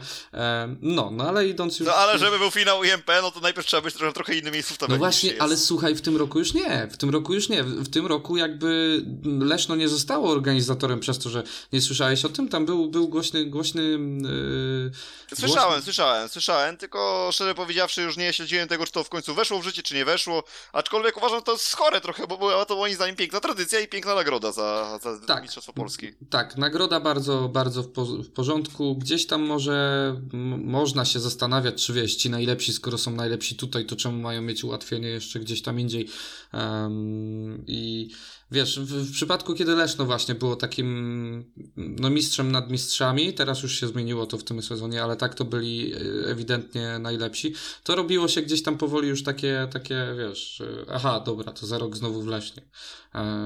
no, no ale idąc już... No ale żeby był finał IMP, no to najpierw trzeba być trochę, trochę innym No właśnie, ale słuchaj, w tym roku już nie, w tym roku już nie, w tym roku jakby Leszno nie zostało organizatorem przez to, że nie słyszałeś o tym, tam był, był głośny, głośny... Yy, słyszałem, głośny... słyszałem, słyszałem, tylko szczerze powiedziawszy, już nie śledziłem tego, czy to w końcu weszło w życie, czy nie weszło. Aczkolwiek uważam, że to jest chore trochę, bo była to moim zdaniem piękna tradycja i piękna nagroda za, za tak. Mistrzostwo Polski. Tak, nagroda bardzo, bardzo w, po, w porządku. Gdzieś tam może można się zastanawiać, czy wiesz, ci najlepsi, skoro są najlepsi tutaj, to czemu mają mieć ułatwienie jeszcze gdzieś tam indziej. Um, I wiesz, w, w, przypadku, kiedy Leszno właśnie było takim no, mistrzem nad mistrzami, teraz już się zmieniło to w tym sezonie, ale tak to byli e, ewidentnie najlepsi, to robiło się gdzieś tam powoli już takie, takie wiesz, aha, dobra, to za rok znowu w Lesznie.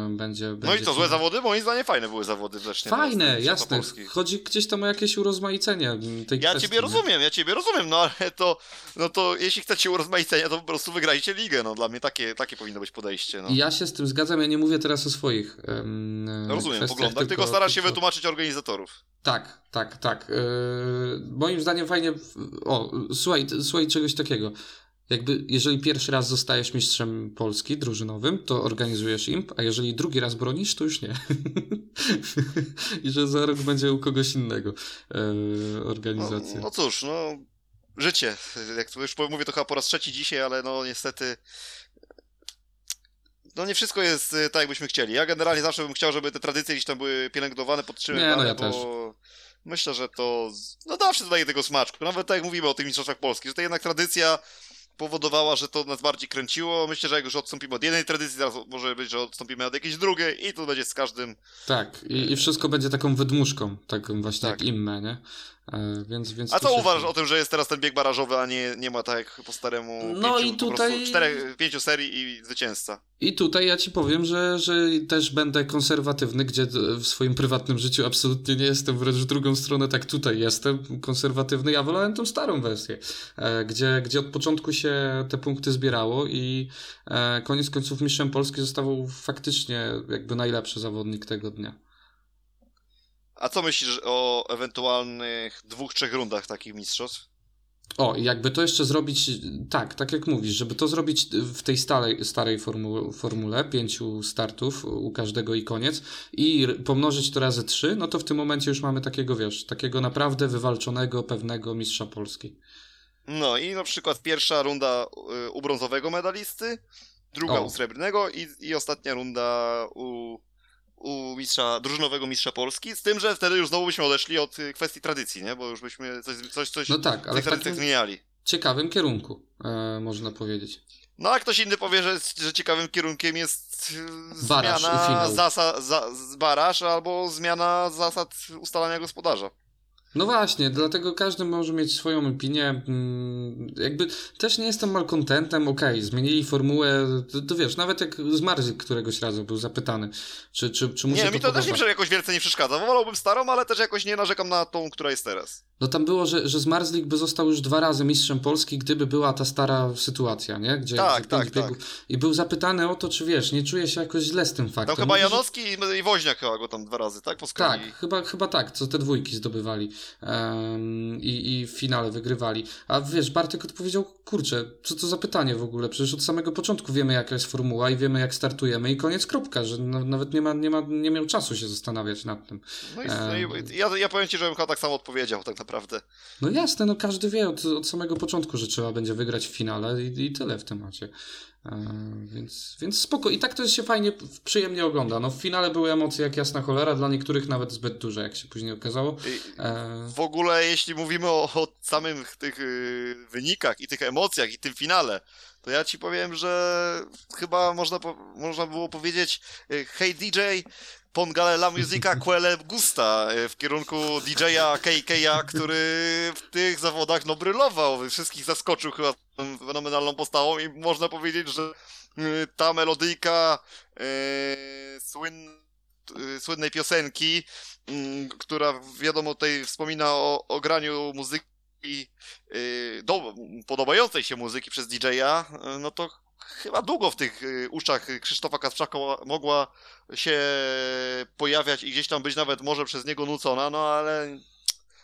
Będzie, no będzie i to złe zawody? Moim zdaniem fajne były zawody w Lesznie. Fajne, jasne. Chodzi gdzieś tam o jakieś urozmaicenie tej Ja kwestii, ciebie nie? rozumiem, ja ciebie rozumiem, no ale to, no to jeśli chcecie urozmaicenia, to po prostu wygrajcie ligę, no dla mnie takie, takie powinno być podejście, no. Ja się z tym zgadzam, ja nie mówię teraz o swoich um, Rozumiem, poglądach, tylko, tylko starasz się wytłumaczyć organizatorów. Tak, tak, tak. Yy, moim zdaniem fajnie. O, słuchaj, słuchaj czegoś takiego. Jakby, jeżeli pierwszy raz zostajesz mistrzem Polski drużynowym, to organizujesz imp, a jeżeli drugi raz bronisz, to już nie. I że za rok będzie u kogoś innego yy, organizacja. No, no cóż, no życie. Jak to już mówię to chyba po raz trzeci dzisiaj, ale no niestety no nie wszystko jest tak, jakbyśmy chcieli. Ja generalnie zawsze bym chciał, żeby te tradycje gdzieś tam były pielęgnowane, podtrzymywane, nie, no ja bo też. myślę, że to no zawsze dodaje tego smaczku. Nawet tak jak mówimy o tych mistrzostwach Polski, że to jednak tradycja powodowała, że to nas bardziej kręciło. Myślę, że jak już odstąpimy od jednej tradycji, zaraz może być, że odstąpimy od jakiejś drugiej i to będzie z każdym. Tak, i, i wszystko będzie taką wydmuszką, taką właśnie tak. jak nie? E, więc, więc a co uważasz o tym, że jest teraz ten bieg barażowy, a nie, nie ma tak jak po staremu no pięciu, i tutaj... czterech, pięciu serii i zwycięzca? I tutaj ja ci powiem, że, że też będę konserwatywny, gdzie w swoim prywatnym życiu absolutnie nie jestem, wręcz w drugą stronę tak tutaj jestem konserwatywny. Ja wolałem tą starą wersję, e, gdzie, gdzie od początku się te punkty zbierało i e, koniec końców mistrzem Polski został faktycznie jakby najlepszy zawodnik tego dnia. A co myślisz o ewentualnych dwóch, trzech rundach takich mistrzostw? O, jakby to jeszcze zrobić, tak, tak jak mówisz, żeby to zrobić w tej starej, starej formu, formule, pięciu startów u każdego i koniec, i pomnożyć to razy trzy, no to w tym momencie już mamy takiego, wiesz, takiego naprawdę wywalczonego, pewnego mistrza Polski. No i na przykład pierwsza runda u brązowego medalisty, druga o. u srebrnego i, i ostatnia runda u u mistrza, drużynowego mistrza Polski, z tym, że wtedy już znowu byśmy odeszli od y, kwestii tradycji, nie? Bo już byśmy coś, coś, coś no tak, ale w takim zmieniali. ciekawym kierunku, e, można powiedzieć. No a ktoś inny powie, że, że ciekawym kierunkiem jest y, baraż zmiana zasad, za, baraż albo zmiana zasad ustalania gospodarza. No właśnie, dlatego każdy może mieć swoją opinię. Mm, jakby też nie jestem malkontentem, okej, okay, zmienili formułę, to, to, wiesz, nawet jak z Marzik któregoś razu był zapytany, czy, czy, czy mu nie, się to mi to podoba. też nie jakoś wielce nie przeszkadza. Wolałbym starą, ale też jakoś nie narzekam na tą, która jest teraz. No tam było, że, że Zmarzlik by został już dwa razy mistrzem Polski, gdyby była ta stara sytuacja, nie? Gdzie, tak, tak, biegów... tak. I był zapytany o to, czy wiesz, nie czuje się jakoś źle z tym faktem. Tam chyba Janowski i Woźniak chyba go tam dwa razy, tak? Po tak, chyba, chyba tak, co te dwójki zdobywali i, i w finale wygrywali. A wiesz, Bartek odpowiedział, kurczę, co to za pytanie w ogóle? Przecież od samego początku wiemy, jaka jest formuła i wiemy, jak startujemy i koniec, kropka, że nawet nie, ma, nie, ma, nie miał czasu się zastanawiać nad tym. No i, um, ja, ja powiem ci, że chyba tak samo odpowiedział tak naprawdę. No jasne, no każdy wie od, od samego początku, że trzeba będzie wygrać w finale i, i tyle w temacie. E, więc, więc spoko. I tak to się fajnie, przyjemnie ogląda. No w finale były emocje jak jasna cholera, dla niektórych nawet zbyt duże, jak się później okazało. E... W ogóle jeśli mówimy o, o samych tych y, wynikach i tych emocjach i tym finale, to ja ci powiem, że chyba można, można było powiedzieć y, hej DJ, Pongale la musica quelle gusta e, w kierunku DJ-a KK, który w tych zawodach no brylował, wszystkich zaskoczył chyba fenomenalną postawą i można powiedzieć, że e, ta melodyjka e, słyn, e, słynnej piosenki, m, która wiadomo tutaj wspomina o, o graniu muzyki e, do, podobającej się muzyki przez DJ-a, no to chyba długo w tych y, uszach Krzysztofa Kasprzaka mogła się pojawiać i gdzieś tam być nawet może przez niego nucona, no ale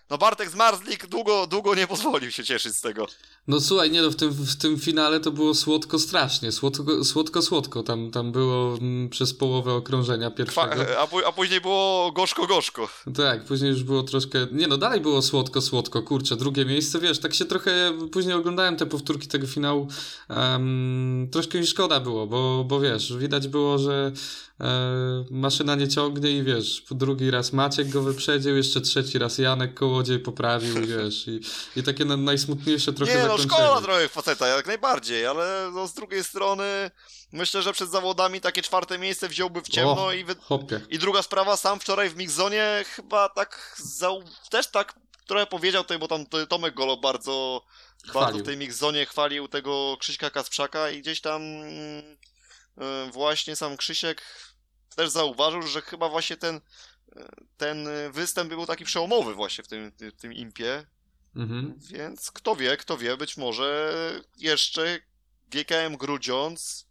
no Bartek Zmarzlik długo, długo nie pozwolił się cieszyć z tego. No słuchaj, nie no, w tym, w tym finale to było słodko strasznie, słodko, słodko, słodko. Tam, tam było m, mm, przez połowę okrążenia pierwszego. A, a, później było gorzko, gorzko. Tak, później już było troszkę, nie no, dalej było słodko, słodko, kurczę, drugie miejsce, wiesz, tak się trochę, później oglądałem te powtórki tego finału, um, troszkę mi szkoda było, bo, bo wiesz, widać było, że maszyna nie ciągnie i wiesz, drugi raz Maciek go wyprzedził, jeszcze trzeci raz Janek Kołodziej poprawił, wiesz, i, i takie na, najsmutniejsze trochę Nie, no szkoda trochę faceta, jak najbardziej, ale no, z drugiej strony myślę, że przed zawodami takie czwarte miejsce wziąłby w ciemno O, i, wy... I druga sprawa, sam wczoraj w Mixzonie chyba tak zau... też tak trochę powiedział tutaj, bo tam to- Tomek Golo bardzo, bardzo w tej Mixzonie chwalił tego Krzyśka Kasprzaka i gdzieś tam mm, e, właśnie sam Krzysiek też zauważył, że chyba właśnie ten, e, ten występ był taki przełomowy właśnie w tym, w tym impie, Mhm. więc kto wie, kto wie, być może jeszcze GKM Grudziądz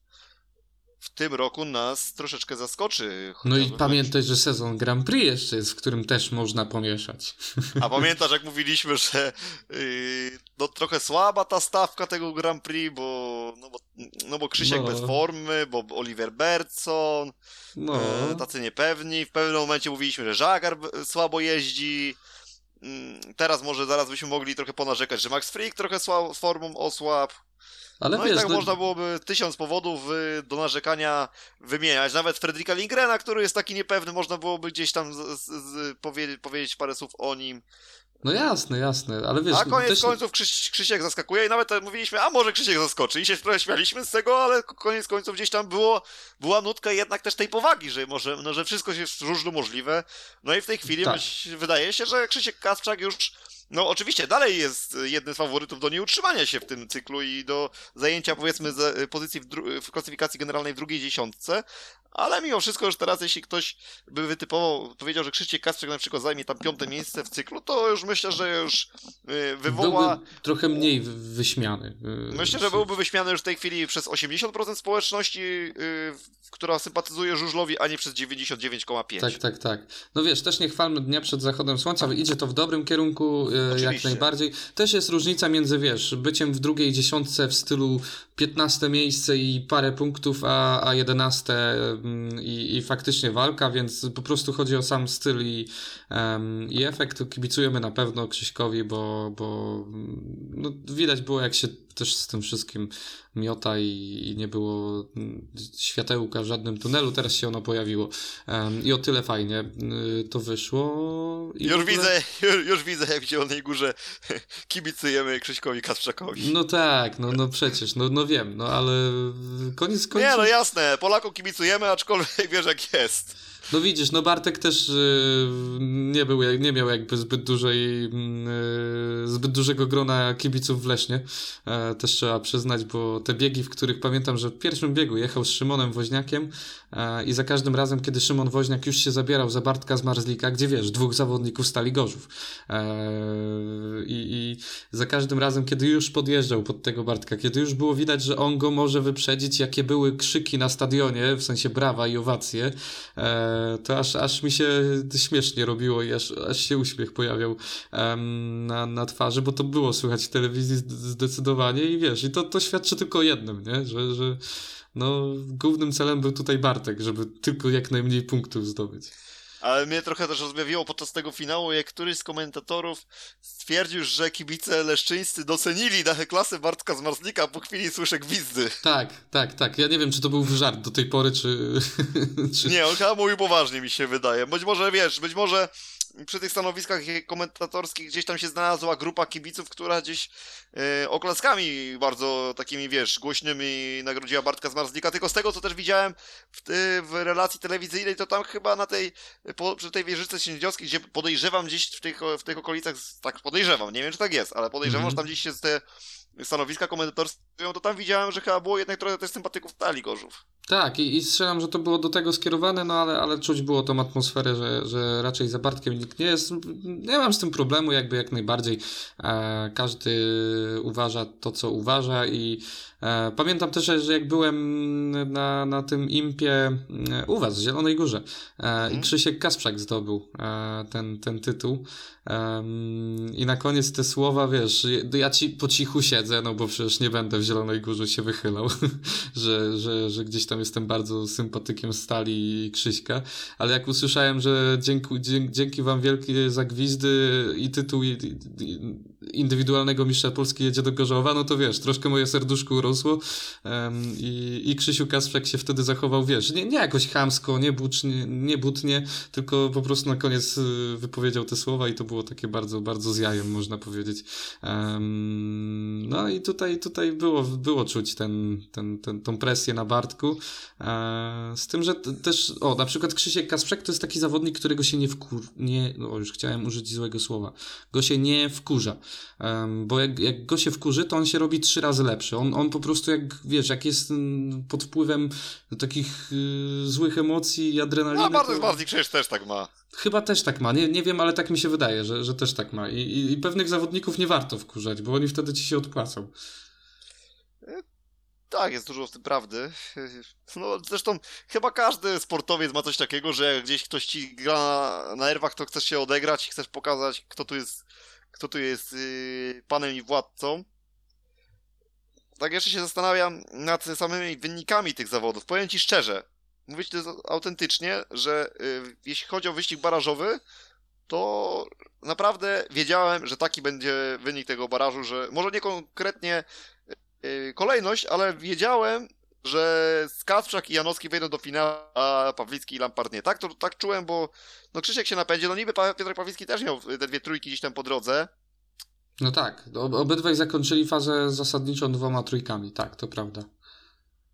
w tym roku nas troszeczkę zaskoczy. No i pamiętaj, że sezon Grand Prix jeszcze jest, w którym też można pomieszać. A pamiętasz, jak mówiliśmy, że yy, no trochę słaba ta stawka tego Grand Prix, bo, no bo, no bo Krzysiek No. bez formy, bo Oliver Bertson, No, e, tacy niepewni. W pewnym momencie mówiliśmy, że Żagar słabo jeździ. Mm, Teraz może zaraz byśmy mogli trochę ponarzekać, że Max Freak trochę formą osłab. ale No wiesz, i tak no, można byłoby tysiąc powodów y, do narzekania wymieniać. Nawet Fredrika Lingrena, który jest taki niepewny, można byłoby gdzieś tam z, z, z, powiedzieć, powiedzieć parę słów o nim. No jasne, jasne, ale wiesz... A koniec też... końców Krzyś, Krzysiek zaskakuje i nawet mówiliśmy, a może Krzysiek zaskoczy i się trochę śmialiśmy z tego, ale koniec końców gdzieś tam było, była nutka jednak też tej powagi, że może, no, że wszystko jest różno możliwe. No i w tej chwili Tak. wydaje się, że Krzysiek Kasprzak już, no oczywiście dalej jest jednym z faworytów do nieutrzymania się w tym cyklu i do zajęcia powiedzmy z, pozycji w, dru- w klasyfikacji generalnej w drugiej dziesiątce, ale mimo wszystko już teraz, jeśli ktoś by wytypował, powiedział, że Krzysiek Kasprzak na przykład zajmie tam piąte miejsce w cyklu, to już myślę, że już y, wywoła... Byłby trochę mniej wy- wyśmiany. y, Myślę, że byłby wyśmiany już w tej chwili przez 80% społeczności, która sympatyzuje Żużlowi, a nie przez 99,5%. Tak, tak, tak. No wiesz, też nie chwalmy dnia przed zachodem słońca, idzie to w dobrym kierunku, e, jak Oczywiście. najbardziej. Też jest różnica między, wiesz, byciem w drugiej dziesiątce w stylu 15 miejsce i parę punktów, a, a 11 mm, i, i faktycznie walka, więc po prostu chodzi o sam styl i, em, i efekt. Kibicujemy na pewno Krzyśkowi, bo, bo mm, no, widać było, jak się też z tym wszystkim miota i, i nie było światełka w żadnym tunelu, teraz się ono pojawiło. Em, I o tyle fajnie y, to wyszło. I Już ogóle- widzę, już, już widzę, jak w Zielonej Górze kibicujemy Krzyśkowi Kasprzakowi. No tak, no, no przecież, no, no wiem, no ale koniec końców. Nie, no jasne, Polakom kibicujemy, aczkolwiek wiesz jak jest. No widzisz, no Bartek też y, nie był, nie miał jakby zbyt dużej, mm, y, zbyt dużego grona kibiców w Lesznie. E, też trzeba przyznać, bo te biegi, w których pamiętam, że w pierwszym biegu jechał z Szymonem Woźniakiem e, i za każdym razem, kiedy Szymon Woźniak już się zabierał za Bartka z Marzlika, gdzie wiesz, dwóch zawodników stali Gorzów. E, i, I za każdym razem, kiedy już podjeżdżał pod tego Bartka, kiedy już było widać, że on go może wyprzedzić, jakie były krzyki na stadionie, w sensie brawa i owacje, to aż, aż mi się śmiesznie robiło i aż, aż się uśmiech pojawiał na, na twarzy, bo to było słychać w telewizji zd- zdecydowanie i wiesz, i to, to świadczy tylko jednym, nie? Że, że no, głównym celem był tutaj Bartek, żeby tylko jak najmniej punktów zdobyć. Ale mnie trochę też rozbawiło podczas tego finału, jak któryś z komentatorów stwierdził, że kibice leszczyńscy docenili na klasę Bartka z Marzlika, a po chwili słyszę gwizdy. Tak, tak, tak. Ja nie wiem, czy to był żart do tej pory, czy... czy... Nie, on chyba mówił poważnie, mi się wydaje. Być może, wiesz, być może przy tych stanowiskach komentatorskich gdzieś tam się znalazła grupa kibiców, która gdzieś e, oklaskami bardzo takimi, wiesz, głośnymi nagrodziła Bartka z Marzlika, tylko z tego, co też widziałem w, w relacji telewizyjnej, to tam chyba na tej, po, przy tej wieżyce sędziowskiej, gdzie podejrzewam gdzieś w tych, w tych okolicach, tak podejrzewam, nie wiem, czy tak jest, ale podejrzewam, Mhm. że tam gdzieś się te stanowiska komendatorskie, to tam widziałem, że chyba było jednak trochę też sympatyków Tali Gorzów. Tak, i, i strzelam, że to było do tego skierowane, no ale, ale czuć było tą atmosferę, że, że raczej za Bartkiem nikt nie jest. Nie mam z tym problemu, jakby jak najbardziej. E, każdy uważa to, co uważa i e, pamiętam też, że jak byłem na, na tym impie e, u was w Zielonej Górze e, i Krzysiek Kasprzak zdobył e, ten, ten tytuł i na koniec te słowa, wiesz, ja ci po cichu siedzę, no bo przecież nie będę w Zielonej Górze się wychylał, że, że, że gdzieś tam jestem bardzo sympatykiem Stali i Krzyśka, ale jak usłyszałem, że dzięki, dzięki, wam wielkie za gwizdy i tytuł i, i, indywidualnego mistrza Polski jedzie do Gorzowa, no to wiesz, troszkę moje serduszko urosło. Um, i, i Krzysiu Kasprzak się wtedy zachował, wiesz, nie, nie jakoś chamsko, nie, bucznie, nie butnie, tylko po prostu na koniec y, wypowiedział te słowa i to było takie bardzo, bardzo z jajem, można powiedzieć. Um, no i tutaj, tutaj było, było czuć ten, ten, ten, tą presję na Bartku, e, z tym, że też, o, na przykład Krzysiek Kasprzak to jest taki zawodnik, którego się nie wkur... nie, no już chciałem użyć złego słowa, go się nie wkurza, bo jak, jak go się wkurzy, to on się robi trzy razy lepszy. On, on po prostu jak, wiesz, jak jest mm, pod wpływem takich y, złych emocji i adrenaliny... No, Bartek to... Przecież też tak ma. Chyba też tak ma. Nie, nie wiem, ale tak mi się wydaje, że, że też tak ma. I, i, I pewnych zawodników nie warto wkurzać, bo oni wtedy ci się odpłacą. Tak, jest dużo w tym prawdy. No, zresztą chyba każdy sportowiec ma coś takiego, że jak gdzieś ktoś ci gra na nerwach, to chcesz się odegrać, chcesz pokazać, kto tu jest, kto tu jest yy, panem i władcą. Tak jeszcze się zastanawiam nad samymi wynikami tych zawodów. Powiem ci szczerze, mówię ci to autentycznie, że yy, jeśli chodzi o wyścig barażowy, to naprawdę wiedziałem, że taki będzie wynik tego barażu, że może nie konkretnie Y, kolejność, ale wiedziałem, że Skacprzak i Janowski wejdą do finału, a Pawlicki i Lampard nie. Tak, to, tak czułem, bo no Krzysiek się napędzi, no niby Piotr Pawlicki też miał te dwie trójki gdzieś tam po drodze. No tak, obydwaj zakończyli fazę zasadniczą dwoma trójkami, tak, to prawda.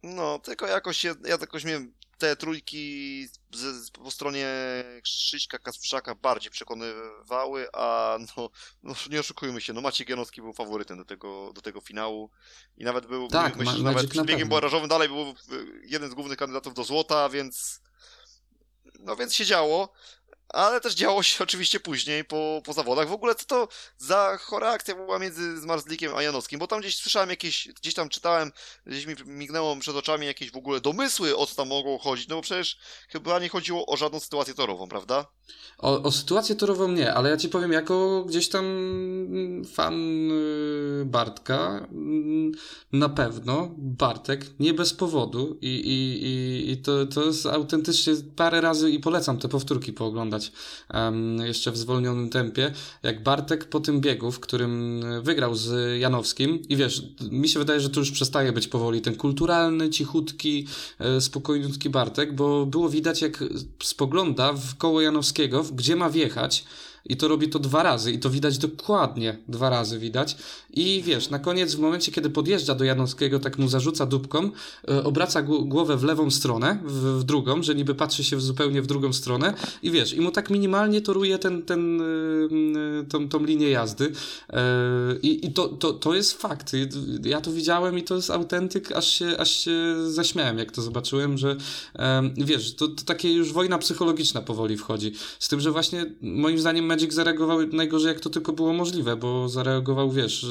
No, tylko jakoś, ja jakoś miałem te trójki z, z, po stronie Krzyśka Kasprzaka bardziej przekonywały, a no, no, nie oszukujmy się, no Maciej Janowski był faworytem do tego, do tego finału i nawet był, tak, myślę, że nawet przed biegiem barażowym dalej był jeden z głównych kandydatów do złota, więc no więc się działo ale też działo się oczywiście później po, po zawodach. W ogóle co to za chora akcja była między Zmarzlikiem a Janowskim, bo tam gdzieś słyszałem jakieś, gdzieś tam czytałem, gdzieś mi mignęło przed oczami jakieś w ogóle domysły, o co tam mogło chodzić, no bo przecież chyba nie chodziło o żadną sytuację torową, prawda? O, o sytuację torową nie, ale ja ci powiem, jako gdzieś tam fan y, Bartka, mm, na pewno Bartek nie bez powodu i, i, i, i to, to jest autentycznie parę razy i polecam te powtórki pooglądać um, jeszcze w zwolnionym tempie, jak Bartek po tym biegu, w którym wygrał z Janowskim i wiesz, mi się wydaje, że to już przestaje być powoli ten kulturalny, cichutki, e, spokojniutki Bartek, bo było widać jak spogląda w koło Janowskiego gdzie ma wjechać i to robi to dwa razy i to widać dokładnie dwa razy widać i wiesz, na koniec w momencie kiedy podjeżdża do Janowskiego tak mu zarzuca dupką, e, obraca głowę w lewą stronę, w, w, drugą, że niby patrzy się w zupełnie w drugą stronę i wiesz, i mu tak minimalnie toruje ten, ten, e, e, tą, tą linię jazdy i, i to, to, to jest fakt. Ja to widziałem i to jest autentyk, aż się, aż się zaśmiałem jak to zobaczyłem, że wiesz, to, to takie już wojna psychologiczna powoli wchodzi. Z tym, że właśnie moim zdaniem Magic zareagował najgorzej jak to tylko było możliwe, bo zareagował, wiesz,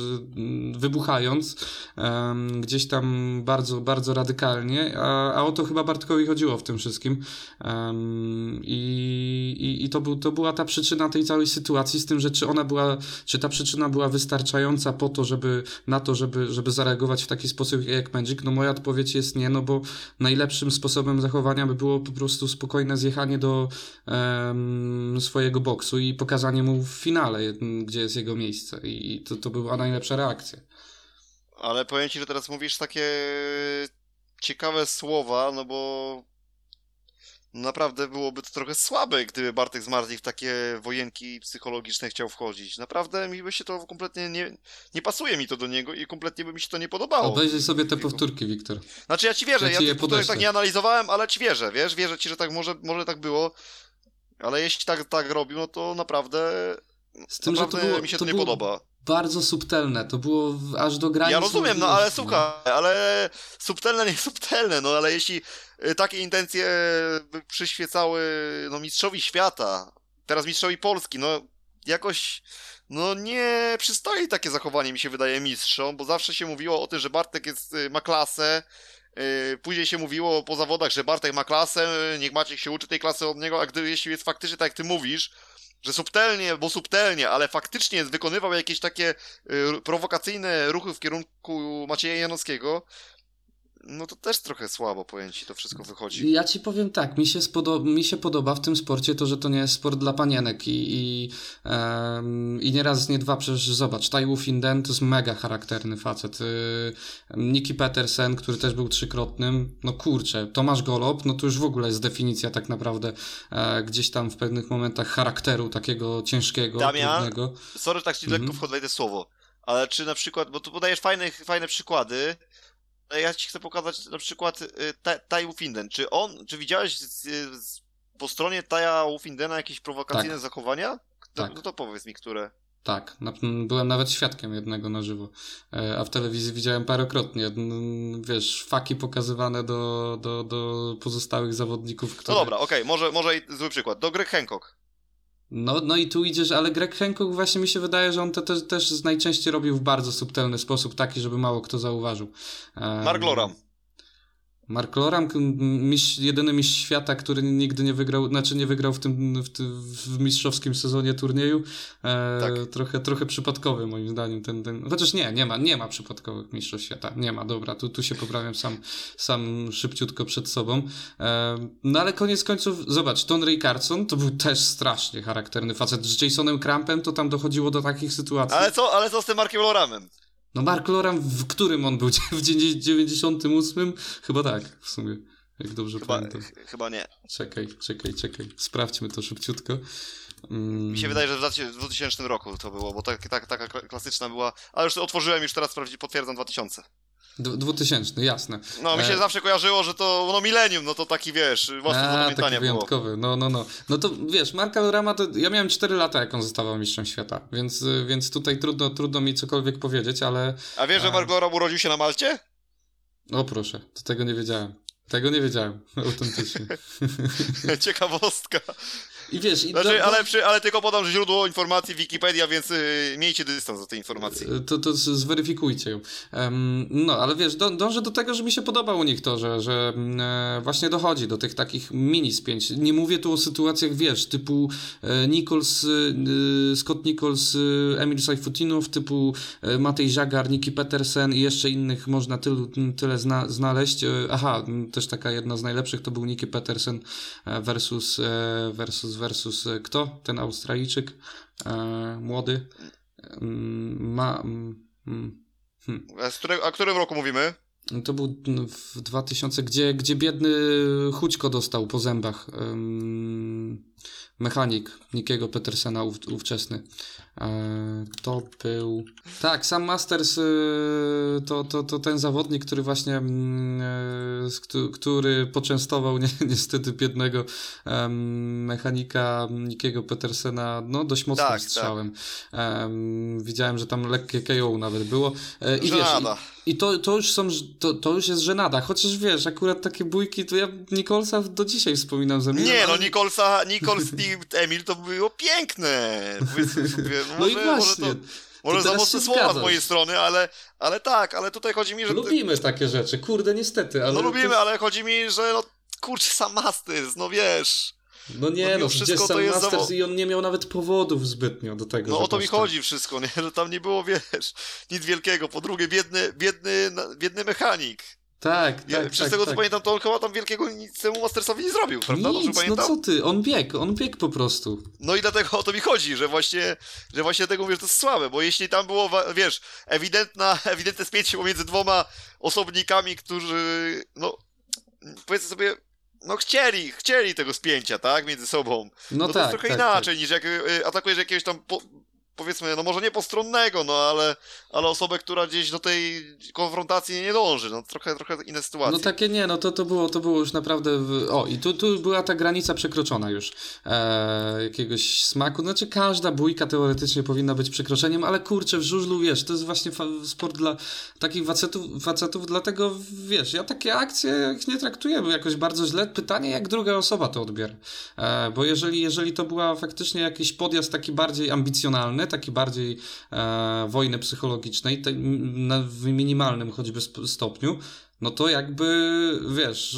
wybuchając um, gdzieś tam bardzo, bardzo radykalnie, a, a o to chyba Bartkowi chodziło w tym wszystkim. Um, i, i, i to, był, to była ta przyczyna tej całej sytuacji z tym, że czy ona była, czy ta przyczyna była wystarczająca po to, żeby na to, żeby, żeby zareagować w taki sposób jak Magic, no moja odpowiedź jest nie, no bo najlepszym sposobem zachowania by było po prostu spokojne zjechanie do um, swojego boksu i pokazanie pokazanie mu w finale, gdzie jest jego miejsce. I to, to była najlepsza reakcja. Ale powiem ci, że teraz mówisz takie ciekawe słowa, no bo naprawdę byłoby to trochę słabe, gdyby Bartek Zmarzlik w takie wojenki psychologiczne chciał wchodzić. Naprawdę mi by się to kompletnie nie, nie pasuje mi to do niego i kompletnie by mi się to nie podobało. Obejrzyj sobie te powtórki, Wiktor. Znaczy ja ci wierzę, ja, ja tych tak nie analizowałem, ale ci wierzę, wiesz, wierzę ci, że tak może, może tak było. Ale jeśli tak, tak robił, no to naprawdę. Z tym, naprawdę że to było, mi się to, to nie podoba. Bardzo subtelne, to było aż do granicy. Ja rozumiem, no ale słuchaj, ale subtelne, nie subtelne, no ale jeśli y, takie intencje by przyświecały no, mistrzowi świata, teraz mistrzowi Polski, no jakoś no nie przystoi takie zachowanie, mi się wydaje, mistrzom, bo zawsze się mówiło o tym, że Bartek jest, y, ma klasę, później się mówiło po zawodach, że Bartek ma klasę, niech Maciek się uczy tej klasy od niego, a gdy jeśli jest faktycznie tak jak ty mówisz, że subtelnie, bo subtelnie, ale faktycznie wykonywał jakieś takie yy, prowokacyjne ruchy w kierunku Macieja Janowskiego, no to też trochę słabo pojęci to wszystko wychodzi. Ja ci powiem tak, mi się, spodo- mi się podoba w tym sporcie to, że to nie jest sport dla panienek i, i, um, i nie raz, nie dwa, przecież zobacz, Tai Finden to jest mega charakterny facet. Yy, Nicky Petersen, który też był trzykrotnym, no kurczę, Tomasz Golob, no to już w ogóle jest definicja tak naprawdę e, gdzieś tam w pewnych momentach charakteru takiego ciężkiego, Damian, trudnego. Sorry, tak ci lekko Mhm. wchodzę słowo, ale czy na przykład, bo tu podajesz fajne, fajne przykłady, ja ci chcę pokazać na przykład y, Ta- Tai Wufinden. Czy on, czy widziałeś z, z, po stronie Taja Wufindena jakieś prowokacyjne zachowania? No, Tak. no to powiedz mi, które. Tak, byłem nawet świadkiem jednego na żywo, e, a w telewizji widziałem parokrotnie, wiesz, faki pokazywane do, do, do pozostałych zawodników, No które... dobra, okej, może, może i zły przykład. Do Greg Hancock. No, no i tu idziesz, ale Greg Hancock właśnie mi się wydaje, że on to też, też najczęściej robił w bardzo subtelny sposób, taki, żeby mało kto zauważył. E, Mark Loram. Mark Loram, mistrz, jedyny mistrz świata, który nigdy nie wygrał, znaczy nie wygrał w tym w, tym, w mistrzowskim sezonie turnieju. E, Tak. trochę, trochę przypadkowy moim zdaniem ten, ten. Chociaż nie, nie ma, nie ma przypadkowych mistrzostw świata. Nie ma, dobra, tu, tu się poprawiam sam, sam szybciutko przed sobą. E, no ale koniec końców, zobacz, Ton Rickardson to był też strasznie charakterny facet. Z Jasonem Crampem to tam dochodziło do takich sytuacji. Ale co, ale co z tym Markiem Loramem? No Mark Loram, w którym on był? W 98? Chyba tak, w sumie. Jak dobrze Chyba, pamiętam. ch- chyba nie. Czekaj, czekaj, czekaj. Sprawdźmy to szybciutko. Mm, Mi się wydaje, że w 2000 w 2000 roku to było, bo tak, tak, taka kla- klasyczna była. Ale już otworzyłem, już teraz potwierdzam 2000. d- 2000, jasne. No, mi się E, zawsze kojarzyło, że to no milenium, no to taki wiesz, do A, pamiętania taki było. wyjątkowy. No, no, no. No to wiesz, Marka Lorama to ja miałem 4 lata, jak on zostawał mistrzem świata, więc, y, więc tutaj trudno, trudno mi cokolwiek powiedzieć, ale A wiesz, że. Mark Loram urodził się na Malcie? o proszę, to tego nie wiedziałem. Tego nie wiedziałem, autentycznie. Ciekawostka. I wiesz, i Znaczy, do- do- ale, przy, ale tylko podam źródło informacji Wikipedia, więc y, miejcie dystans do tej informacji. To, to z- zweryfikujcie ją. Em, no, ale wiesz, dą- dążę do tego, że mi się podoba u nich to, że, że mm, e, właśnie dochodzi do tych takich mini spięć. Nie mówię tu o sytuacjach, wiesz, typu e, Nichols, e, Scott Nichols, e, Emil Sajfutinow, typu e, Matej Żagar, Niki Petersen i jeszcze innych można tylu, tyle zna, znaleźć. E, aha, też taka jedna z najlepszych to był Niki Petersen e, versus, e, versus, versus e, kto? Ten Australijczyk e, młody. Mm, Ma. mm, mm, A, z którego, a którym roku mówimy? To był w 2000, gdzie, gdzie biedny Chućko dostał po zębach. Ym, mechanik Nikiego Petersena ów, ówczesny. E, to był. Tak, sam Masters y, to, to, to ten zawodnik, który właśnie. mm, e, który poczęstował ni niestety biednego mechanika Nikiego Petersena no, dość mocnym Tak, tak. strzałem. Em, widziałem, że tam lekkie KO nawet było. E, I wiesz, Żenada. I to, to już są, to, to już jest żenada, chociaż wiesz, akurat takie bójki, to ja Nicholsa do dzisiaj wspominam za Nie, no Nicholsa, Nichols i Emil to było piękne. Sobie, no i może, może właśnie, to, może to za mocne słowa z mojej strony, ale, ale tak, ale tutaj chodzi mi, że... lubimy takie rzeczy, kurde, niestety, ale... No to lubimy, jest- ale chodzi mi, że no kurczę, sam Masters, no wiesz. No no nie, no, przecież to sam jest Masters i on nie miał nawet powodów zbytnio do tego, No o to mi tak- chodzi wszystko, nie? Że tam nie było, wiesz, nic wielkiego. Po drugie, biedny, biedny, na- biedny mechanik. Tak, Ja, tak, przez tak, tego, tak. co pamiętam, to on chyba tam wielkiego nic temu Mastersowi nie zrobił, prawda? Dobrze Nic, no co ty, on biegł, on biegł po prostu. No i dlatego o to mi chodzi, że właśnie, że właśnie tego mówię, że to jest słabe, bo jeśli tam było, wiesz, ewidentna, ewidentne spięcie pomiędzy dwoma osobnikami, którzy, no, powiedzmy sobie, no chcieli, chcieli tego spięcia, tak, między sobą. No, No, tak, to jest trochę tak, inaczej niż jak y, atakujesz jakiegoś tam, po, powiedzmy, no może nie postronnego, no ale, ale osobę, która gdzieś do tej konfrontacji nie dąży, no trochę, trochę inne sytuacje. No takie nie, no to, to, było, to było już naprawdę. W... O, i tu, tu była ta granica przekroczona już e, jakiegoś smaku. Znaczy, każda bójka teoretycznie powinna być przekroczeniem, ale kurczę, w żużlu wiesz, to jest właśnie sport dla takich facetów, facetów, dlatego wiesz, ja takie akcje nie traktuję jakoś bardzo źle. Pytanie, jak druga osoba to odbiera. E, bo jeżeli, jeżeli to była faktycznie jakiś podjazd taki bardziej ambicjonalny, taki bardziej e, wojny psychologicznej, te, na, w minimalnym choćby stopniu, no to jakby, wiesz,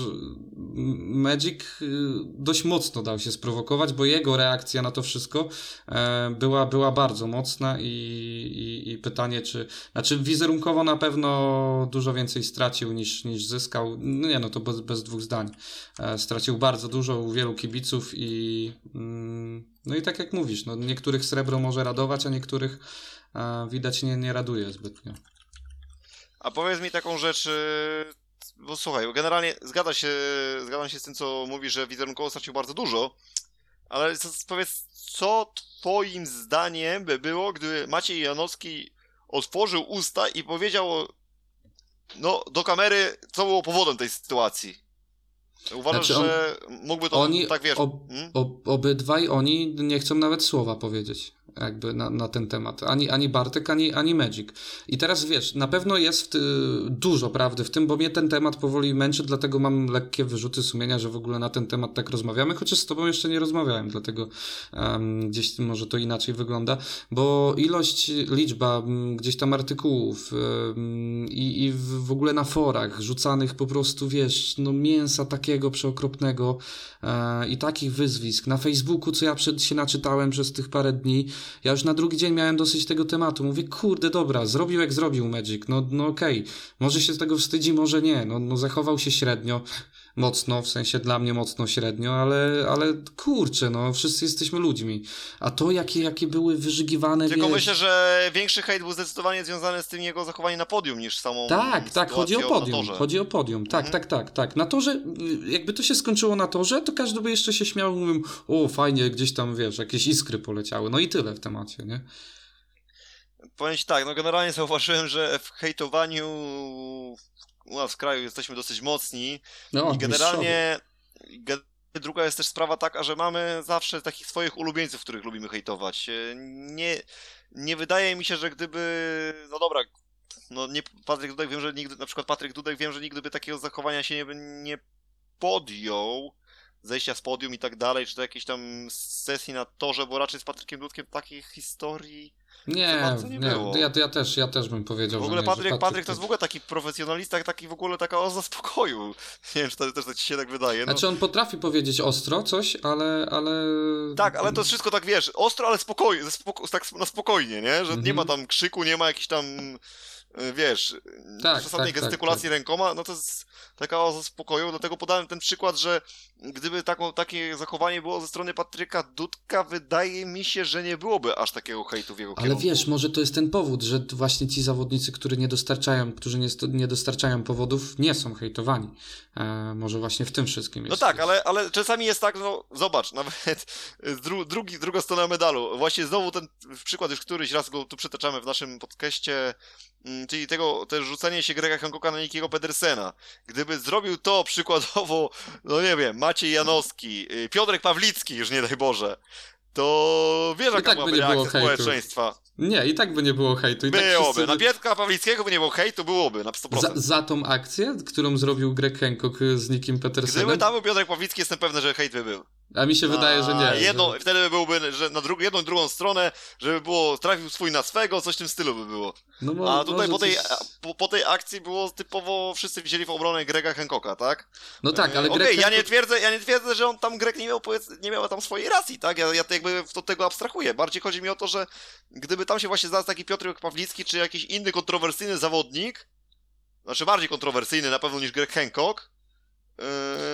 Magic y, dość mocno dał się sprowokować, bo jego reakcja na to wszystko e, była, była bardzo mocna i, i, i pytanie, czy, znaczy wizerunkowo na pewno dużo więcej stracił niż, niż zyskał, no nie no, to bez, bez dwóch zdań. E, stracił bardzo dużo u wielu kibiców i mm, no i tak jak mówisz, no niektórych srebro może radować, a niektórych e, widać nie, nie raduje zbytnio. A powiedz mi taką rzecz, y, bo słuchaj, generalnie zgadza się, zgadzam się z tym, co mówi, że wizerunkowo stracił bardzo dużo, ale powiedz, co twoim zdaniem by było, gdyby Maciej Janowski otworzył usta i powiedział no, do kamery, co było powodem tej sytuacji? Uważasz, znaczy on, że mógłby to oni, tak wiesz? Ob, hmm? ob, obydwaj oni nie chcą nawet słowa powiedzieć jakby na, na ten temat. Ani, ani Bartek, ani, ani Magic. I teraz wiesz, na pewno jest ty, dużo prawdy w tym, bo mnie ten temat powoli męczy, dlatego mam lekkie wyrzuty sumienia, że w ogóle na ten temat tak rozmawiamy, chociaż z tobą jeszcze nie rozmawiałem, dlatego um, gdzieś może to inaczej wygląda, bo ilość, liczba gdzieś tam artykułów um, i, w ogóle na forach rzucanych po prostu, wiesz, no mięsa takiego przeokropnego e, i takich wyzwisk. Na Facebooku, co ja przed, się naczytałem przez tych parę dni, ja już na drugi dzień miałem dosyć tego tematu. Mówię, kurde, dobra, zrobił jak zrobił Magic. No, no okej, okay. może się z tego wstydzi, może nie. No, no zachował się średnio mocno, w sensie dla mnie mocno średnio, ale, ale kurczę, no wszyscy jesteśmy ludźmi. A to jakie, jakie były wyżygiwane, Tylko wiesz... myślę, że większy hejt był zdecydowanie związany z tym jego zachowaniem na podium niż samą Tak, tak, chodzi o podium, chodzi o podium, tak, mhm. tak, tak, tak. Na torze, jakby to się skończyło na torze, to każdy by jeszcze się śmiał, mówił, o fajnie, gdzieś tam, wiesz, jakieś iskry poleciały, no i tyle w temacie, nie? Powiem ci tak, no generalnie zauważyłem, że w hejtowaniu u nas w kraju jesteśmy dosyć mocni no, i generalnie druga jest też sprawa taka, że mamy zawsze takich swoich ulubieńców, których lubimy hejtować. E, nie, nie wydaje mi się, że gdyby, no dobra, no nie, Patryk Dudek wiem, że nigdy, na przykład Patryk Dudek wiem, że nigdy by takiego zachowania się nie, nie podjął, zejścia z podium i tak dalej, czy to jakieś tam sesji na torze, bo raczej z Patrykiem Dudkiem takich historii nie, nie, nie ja, ja, też, ja też bym powiedział, W ogóle nie, Patryk, Patryk, Patryk to jest w ogóle taki profesjonalista, taki w ogóle taka oza spokoju. Nie wiem, czy to też ci się tak wydaje. No. Znaczy on potrafi powiedzieć ostro coś, ale... ale... Tak, ale to jest wszystko tak, wiesz, ostro, ale spokojnie, spoko tak na spokojnie, nie? Że -hmm. nie ma mhm. tam krzyku, nie ma jakichś tam wiesz, tak, przesadnej tak, gestykulacji tak, tak. rękoma, no to jest taka oaza spokoju, dlatego podałem ten przykład, że gdyby taką, takie zachowanie było ze strony Patryka Dudka, wydaje mi się, że nie byłoby aż takiego hejtu w jego Ale kierunku. wiesz, może to jest ten powód, że właśnie ci zawodnicy, którzy nie dostarczają, którzy nie, nie dostarczają powodów, nie są hejtowani. E, może właśnie w tym wszystkim no jest. No tak, ale, ale czasami jest tak, no zobacz, nawet dru, drugi, druga strona medalu. Właśnie znowu ten przykład już któryś raz go tu przytaczamy w naszym podcaście, czyli tego też rzucenie się Grega Hancocka na Nikiego Pedersena. Gdyby zrobił to przykładowo, no nie wiem, Maciej Janowski, y, Piotrek Pawlicki, już nie daj Boże, to wiesz, jaka tak by nie było społeczeństwa. Nie, i tak by nie było hejtu. I tak byłoby. Tak wszyscy... Na Pietka Pawlickiego by nie było hejtu, byłoby na 100%. Za, za tą akcję, którą zrobił Greg Hancock z Nikim Petersenem? Gdyby tam był Piotrek Pawlicki, jestem pewny, że hejt by był. A mi się wydaje, że nie. Jedno, że... Wtedy byłby, że na drugą, jedną drugą stronę, żeby było, trafił swój na swego, coś w tym stylu by było. No, bo, A tutaj po tej, coś... po, po, tej akcji było typowo, wszyscy wzięli w obronę Grega Hancocka, tak? No tak, ale Greg okay, Hancock... ja nie twierdzę, ja nie twierdzę, że on tam, Greg nie miał, nie miał tam swojej racji, tak? Ja, ja jakby do tego abstrahuję. Bardziej chodzi mi o to, że gdyby tam się właśnie znalazł taki Piotr Pawlicki, czy jakiś inny kontrowersyjny zawodnik, znaczy bardziej kontrowersyjny na pewno niż Greg Hancock,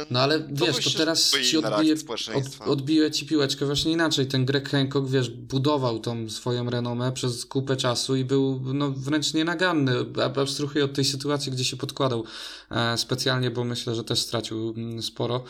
no ale wiesz, to teraz ci odbije, od, odbije ci piłeczkę właśnie inaczej. Ten Greg Hancock, wiesz, budował tą swoją renomę przez kupę czasu i był no, wręcz nienaganny. Abstrahuję od tej sytuacji, gdzie się podkładał e, specjalnie, bo myślę, że też stracił mm, sporo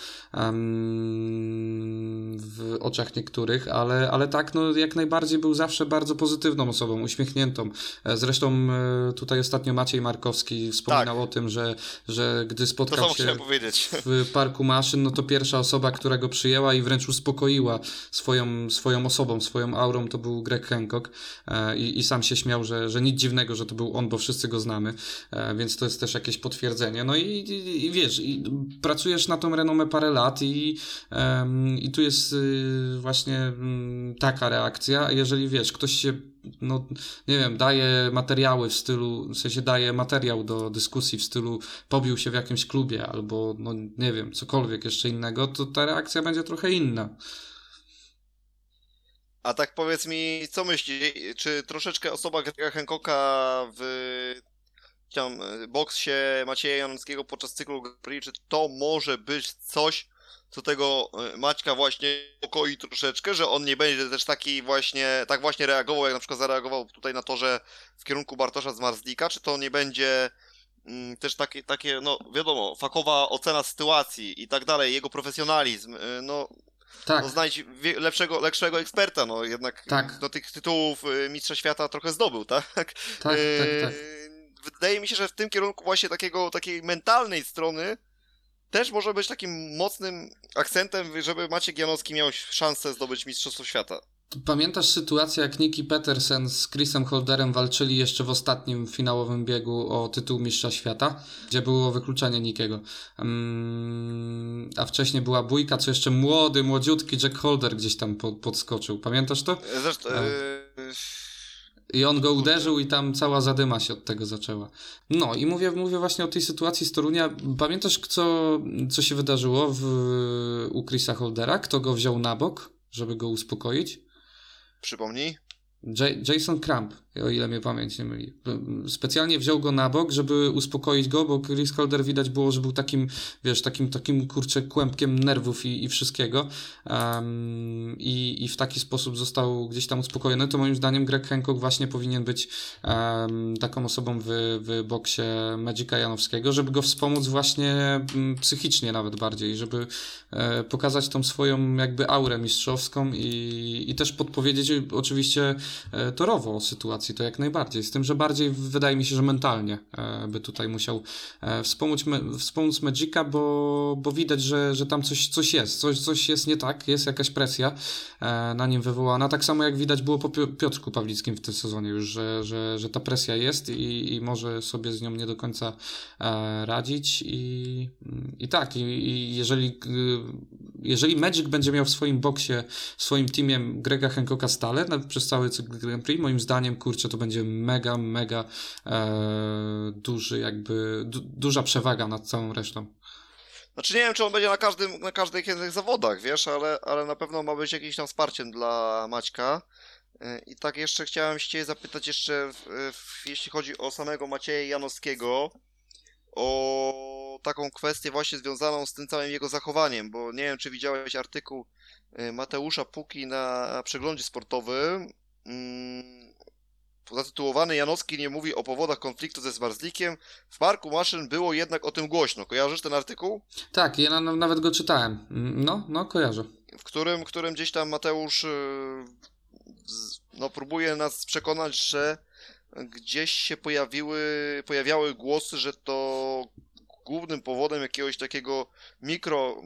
w oczach niektórych, ale, ale tak, no jak najbardziej był zawsze bardzo pozytywną osobą, uśmiechniętą. E, zresztą e, tutaj ostatnio Maciej Markowski wspominał tak. o tym, że, że gdy spotkał się... powiedzieć w parku maszyn, no to pierwsza osoba, która go przyjęła i wręcz uspokoiła swoją, swoją osobą, swoją aurą, to był Greg Hancock. E, i, i sam się śmiał, że, że nic dziwnego, że to był on, bo wszyscy go znamy, e, więc to jest też jakieś potwierdzenie. No i, i, i wiesz, i pracujesz na tą renomę parę lat i, i tu jest y, właśnie mm, taka reakcja, jeżeli wiesz, ktoś się no nie wiem, daje materiały w stylu, w sensie daje materiał do dyskusji w stylu pobił się w jakimś klubie albo no nie wiem, cokolwiek jeszcze innego, to ta reakcja będzie trochę inna. A tak powiedz mi, co myślisz, czy troszeczkę osoba Grega Hancocka w tam, boksie Macieja Janowskiego podczas cyklu Grand Prix, czy to może być coś, co tego e, Maćka właśnie pokoi troszeczkę, że on nie będzie też taki właśnie, tak właśnie reagował, jak na przykład zareagował tutaj na to, że w kierunku Bartosza z Marzlika, czy to nie będzie mm, też takie, takie, no wiadomo, fakowa ocena sytuacji i tak dalej, jego profesjonalizm, e, no tak. No, znajdź lepszego, lepszego eksperta, no jednak tak. do tych tytułów e, Mistrza Świata trochę zdobył, tak? Tak, tak, tak. Wydaje mi się, że w tym kierunku właśnie takiego, takiej mentalnej strony też może być takim mocnym akcentem, żeby Maciek Janowski miał szansę zdobyć Mistrzostwo Świata. Pamiętasz sytuację, jak Nicky Petersen z Chrisem Holderem walczyli jeszcze w ostatnim finałowym biegu o tytuł Mistrza Świata, gdzie było wykluczenie Nikiego. Um, a wcześniej była bójka, co jeszcze młody, młodziutki Jack Holder gdzieś tam podskoczył. Pamiętasz to? Zresztą... I on go uderzył i tam cała zadyma się od tego zaczęła. No i mówię, mówię właśnie o tej sytuacji z Torunia. Pamiętasz, co, co się wydarzyło w, u Chrisa Holdera? Kto go wziął na bok, żeby go uspokoić? Przypomnij. J Jason Crump o ile mnie pamięć nie myli. Specjalnie wziął go na bok, żeby uspokoić go, bo Chris Calder widać było, że był takim, wiesz, takim, takim kurczę kłębkiem nerwów i, i wszystkiego. Um, i, i w taki sposób został gdzieś tam uspokojony, to moim zdaniem Greg Hancock właśnie powinien być um, taką osobą w, w boksie Magica Janowskiego, żeby go wspomóc właśnie psychicznie nawet bardziej, żeby e, pokazać tą swoją jakby aurę mistrzowską i, i też podpowiedzieć oczywiście e, torowo sytuację to jak najbardziej. Z tym, że bardziej wydaje mi się, że mentalnie e, by tutaj musiał e, wspomóc, wspomóc Magica, bo, bo widać, że, że tam coś, coś jest, coś, coś jest nie tak, jest jakaś presja e, na nim wywołana. Tak samo jak widać było po Piotrku Pawlickim w tym sezonie już, że, że, że ta presja jest i, i może sobie z nią nie do końca radzić i, i tak, i, i jeżeli, jeżeli Magic będzie miał w swoim boksie, w swoim teamie Grega Hancocka stale przez cały cykl Grand Prix, moim zdaniem, kurczę, kurczę, to będzie mega, mega e, duży, jakby du, duża przewaga nad całą resztą. Znaczy nie wiem, czy on będzie na każdym, na każdej tych zawodach, wiesz, ale, ale na pewno ma być jakimś tam wsparciem dla Maćka. E, I tak jeszcze chciałem się zapytać jeszcze, w, w, jeśli chodzi o samego Macieja Janowskiego, o taką kwestię właśnie związaną z tym całym jego zachowaniem, bo nie wiem, czy widziałeś artykuł e, Mateusza Puki na przeglądzie sportowym. Mm, zatytułowany Janowski nie mówi o powodach konfliktu ze Zmarzlikiem. W parku maszyn było jednak o tym głośno. Kojarzysz ten artykuł? Tak, ja nawet go czytałem. No, no, kojarzę. W którym, którym gdzieś tam Mateusz y, no, próbuje nas przekonać, że gdzieś się pojawiły, pojawiały głosy, że to głównym powodem jakiegoś takiego mikro,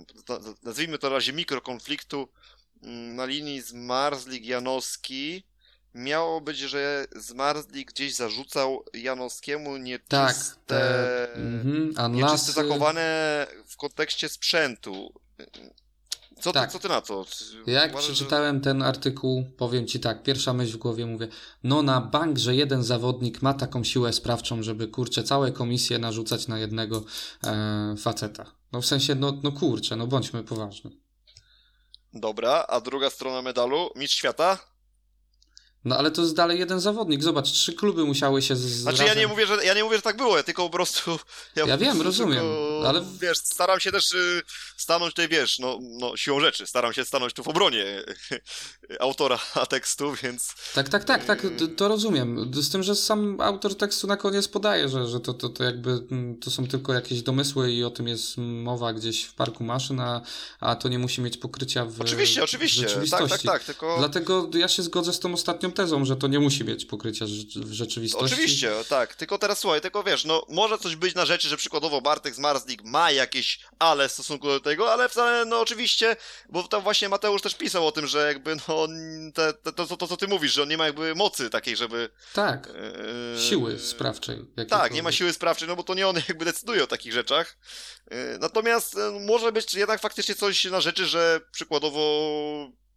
nazwijmy to na razie mikrokonfliktu mm, na linii Zmarzlik-Janowski miało być, że Zmarzlik gdzieś zarzucał Janowskiemu nieczyste, tak, te, mm-hmm, nieczyste zachowane w kontekście sprzętu. Co, tak. ty, co ty na to? Jak Uważam, przeczytałem że... ten artykuł, powiem ci tak, pierwsza myśl w głowie mówię, no na bank, że jeden zawodnik ma taką siłę sprawczą, żeby kurczę całe komisje narzucać na jednego e, faceta. No w sensie, no, no kurczę, no bądźmy poważni. Dobra, a druga strona medalu, mistrz świata? No ale to jest dalej jeden zawodnik. Zobacz, trzy kluby musiały się z. Znaczy razem... ja nie mówię, że ja nie mówię, że tak było, ja tylko po prostu. Ja, ja wiem, rozumiem. Ale wiesz, staram się też y, stanąć tutaj, wiesz, no, no siłą rzeczy, staram się stanąć tu w obronie autora tekstu, więc. Tak, tak, tak, tak, to rozumiem. Z tym, że sam autor tekstu na koniec podaje, że, że to, to, to jakby mm, to są tylko jakieś domysły i o tym jest mowa gdzieś w parku maszyn, a, a to nie musi mieć pokrycia w. Oczywiście, oczywiście. W rzeczywistości. Tak, tak, tak. Tylko... Dlatego ja się zgodzę z tą ostatnią tezą, że to nie musi mieć pokrycia w rzeczywistości. Oczywiście, tak. Tylko teraz słuchaj, tylko wiesz, no może coś być na rzeczy, że przykładowo Bartek z Marslik ma jakieś ale w stosunku do tego, ale wcale, no oczywiście, bo tam właśnie Mateusz też pisał o tym, że jakby, no, te, te, to, to, to, co ty mówisz, że on nie ma jakby mocy takiej, żeby... Tak, e, siły sprawczej. Tak, nie ma siły sprawczej, no bo to nie on jakby decyduje o takich rzeczach. E, natomiast e, może być jednak faktycznie coś na rzeczy, że przykładowo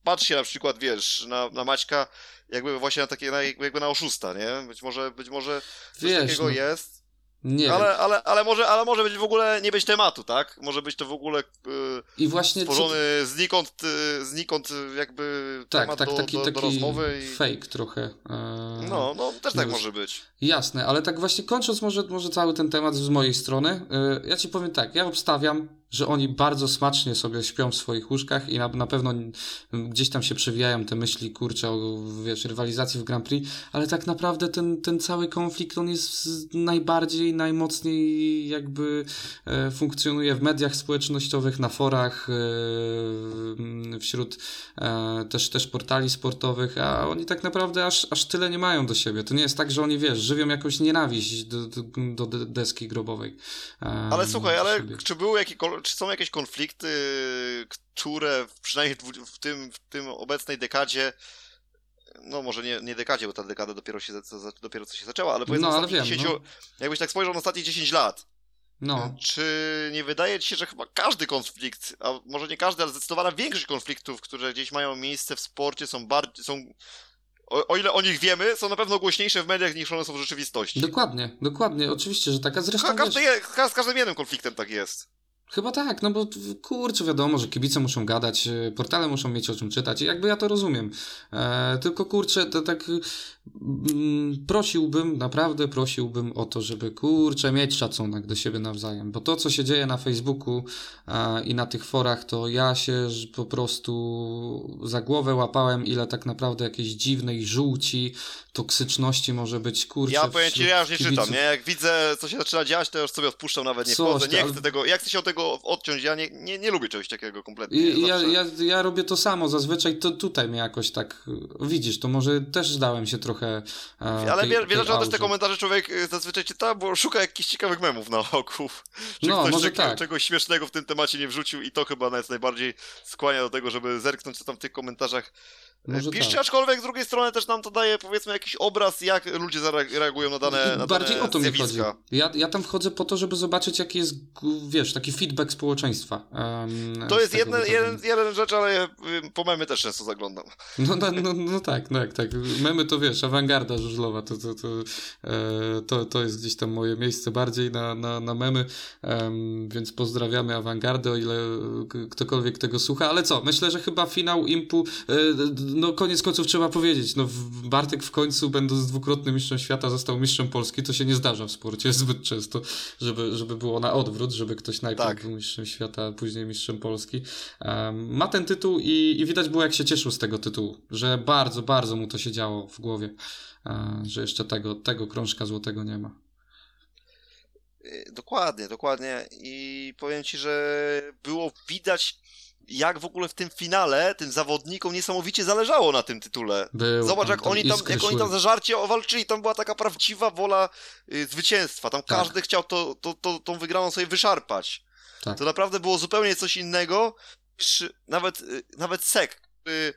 patrzy się na przykład, wiesz, na, na Maćka jakby właśnie na takie, na, jakby na oszusta, nie? Być może, być może coś Wiesz, takiego no. jest. Nie Ale, wiem. ale, ale, może, ale może być w ogóle nie być tematu, tak? Może być to w ogóle yy, I właśnie co- stworzony znikąd, yy, znikąd yy, jakby tak, temat tak, do, taki, do, do taki rozmowy. I... fake trochę. e, No, no, też tak może być. Jasne, ale tak właśnie kończąc może, może cały ten temat z mojej strony, yy, ja ci powiem tak, ja obstawiam, że oni bardzo smacznie sobie śpią w swoich łóżkach i na, na pewno gdzieś tam się przewijają te myśli, kurczę, o wiesz, rywalizacji w Grand Prix, ale tak naprawdę ten, ten cały konflikt, on jest najbardziej, najmocniej jakby e, funkcjonuje w mediach społecznościowych, na forach, e, wśród e, też, też portali sportowych, a oni tak naprawdę aż, aż tyle nie mają do siebie. To nie jest tak, że oni, wiesz, żywią jakąś nienawiść do, do, do de- deski grobowej. e, Ale słuchaj, ale czy były jakiekolwiek, czy są jakieś konflikty, które przynajmniej w, tym, w tym obecnej dekadzie, no może nie, nie dekadzie, bo ta dekada dopiero, się, dopiero co się zaczęła, ale powiedzmy No, ale wiem, 10, no. jakbyś tak spojrzał na ostatnie 10 lat, No, czy nie wydaje ci się, że chyba każdy konflikt, a może nie każdy, ale zdecydowana większość konfliktów, które gdzieś mają miejsce w sporcie są bardziej, są, o, o ile o nich wiemy, są na pewno głośniejsze w mediach niż one są w rzeczywistości. dokładnie, dokładnie, oczywiście, że tak, a zresztą Ka- wiesz, każdy, je- ka- z każdym jednym konfliktem tak jest. Chyba tak, no bo kurczę, wiadomo, że kibice muszą gadać, e, portale muszą mieć o czym czytać i jakby ja to rozumiem. E, tylko kurczę, to tak prosiłbym, naprawdę prosiłbym o to, żeby kurczę mieć szacunek do siebie nawzajem, bo to, co się dzieje na Facebooku e, i na tych forach, to ja się po prostu za głowę łapałem, ile tak naprawdę jakiejś dziwnej żółci, toksyczności może być, kurczę. Ja powiem ci, ja już nie kibiców. czytam, nie? Jak widzę, co się zaczyna dziać, to już sobie odpuszczam, nawet nie Coś. Nie chcę tego, ja chcę się od tego odciąć, ja nie, nie, nie lubię czegoś takiego kompletnie. I, ja, ja, ja robię to samo, zazwyczaj to tutaj mnie jakoś tak, widzisz, to może też dałem się trochę e, Ale tej, wie, tej wiele razy też te komentarze człowiek y, zazwyczaj czyta, bo szuka jakichś ciekawych memów na oku. Czy No, ktoś może takiego, tak. czegoś śmiesznego w tym temacie nie wrzucił i to chyba nas najbardziej skłania do tego, żeby zerknąć co tam w tych komentarzach Może piszcie, tak. aczkolwiek z drugiej strony też nam to daje powiedzmy jakiś obraz, jak ludzie zareagują na dane, I na Bardziej dane o to mi chodzi. zjawiska. Ja, ja tam wchodzę po to, żeby zobaczyć, jaki jest, wiesz, taki feedback społeczeństwa. em, To jest jedna, jeden, jeden rzecz, ale y, po memy też często zaglądam. No, no, no, no tak, jak, tak. Memy to wiesz, awangarda żużlowa, to, to, to, e, to, to jest gdzieś tam moje miejsce bardziej na, na, na memy, em, więc pozdrawiamy awangardę, o ile ktokolwiek tego słucha, ale co, myślę, że chyba finał Impu, d- no koniec końców trzeba powiedzieć, no Bartek w końcu będąc dwukrotnym mistrzem świata został mistrzem Polski, to się nie zdarza w sporcie zbyt często, żeby, żeby było na odwrót, żeby ktoś najpierw Tak. był mistrzem świata, później mistrzem Polski. Um, ma ten tytuł i, i widać było, jak się cieszył z tego tytułu, że bardzo, bardzo mu to się działo w głowie, e, że jeszcze tego, tego krążka złotego nie ma. Y, Dokładnie, dokładnie. I powiem ci, że było widać, jak w ogóle w tym finale tym zawodnikom niesamowicie zależało na tym tytule. Był, Zobacz, jak oni tam, jak oni tam zażarcie walczyli, tam była taka prawdziwa wola y, zwycięstwa. Tam Tak. każdy chciał to, to, to, tą wygraną sobie wyszarpać. Tak. To naprawdę było zupełnie coś innego. niż Nawet, y, nawet Sek, który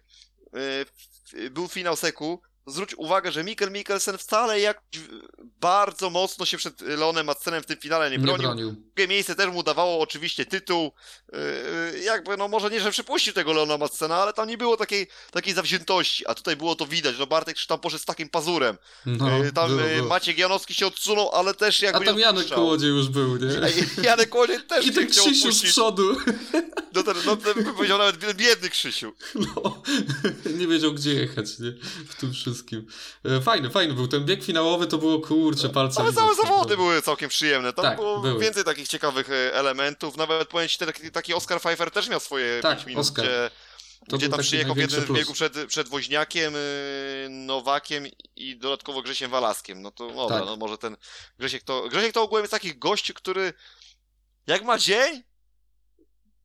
y, y, był finał Seku, zwróć uwagę, że Mikkel Mikkelsen wcale jak bardzo mocno się przed Leonem Madsenem w tym finale nie Nie bronił. bronił. Drugie miejsce też mu dawało oczywiście tytuł. Yy, jakby, no może nie, że przepuścił tego Leona Madsena, ale tam nie było takiej, takiej zawziętości. A tutaj było to widać. No Bartek tam poszedł z takim pazurem. No, Yy, tam było, yy, było. Maciek Janowski się odsunął, ale też jakby A tam Janek. Kołodziej już był, nie? Janek Kołodziej też I ten Krzysiu z przodu. No ten, no ten bym powiedział nawet biedny Krzysiu. No, nie wiedział gdzie jechać, nie? W tym wszystkim. E, Fajny, fajny był ten bieg finałowy, to było kurcze palce. Ale zawody były całkiem przyjemne. Tam Tak, było były. więcej takich ciekawych e, elementów. Nawet powiem ci, taki, taki Oscar Pfeiffer też miał swoje Tak, 5 minut, Oscar. gdzie, To gdzie tam taki przyjechał w jednym plus. biegu przed, przed Woźniakiem, y, Nowakiem i dodatkowo Grzesiem Walaskiem. No to dobra, Tak. no może ten Grzesiek to... Grzesiek to ogółem jest takich gości, który jak ma dzień,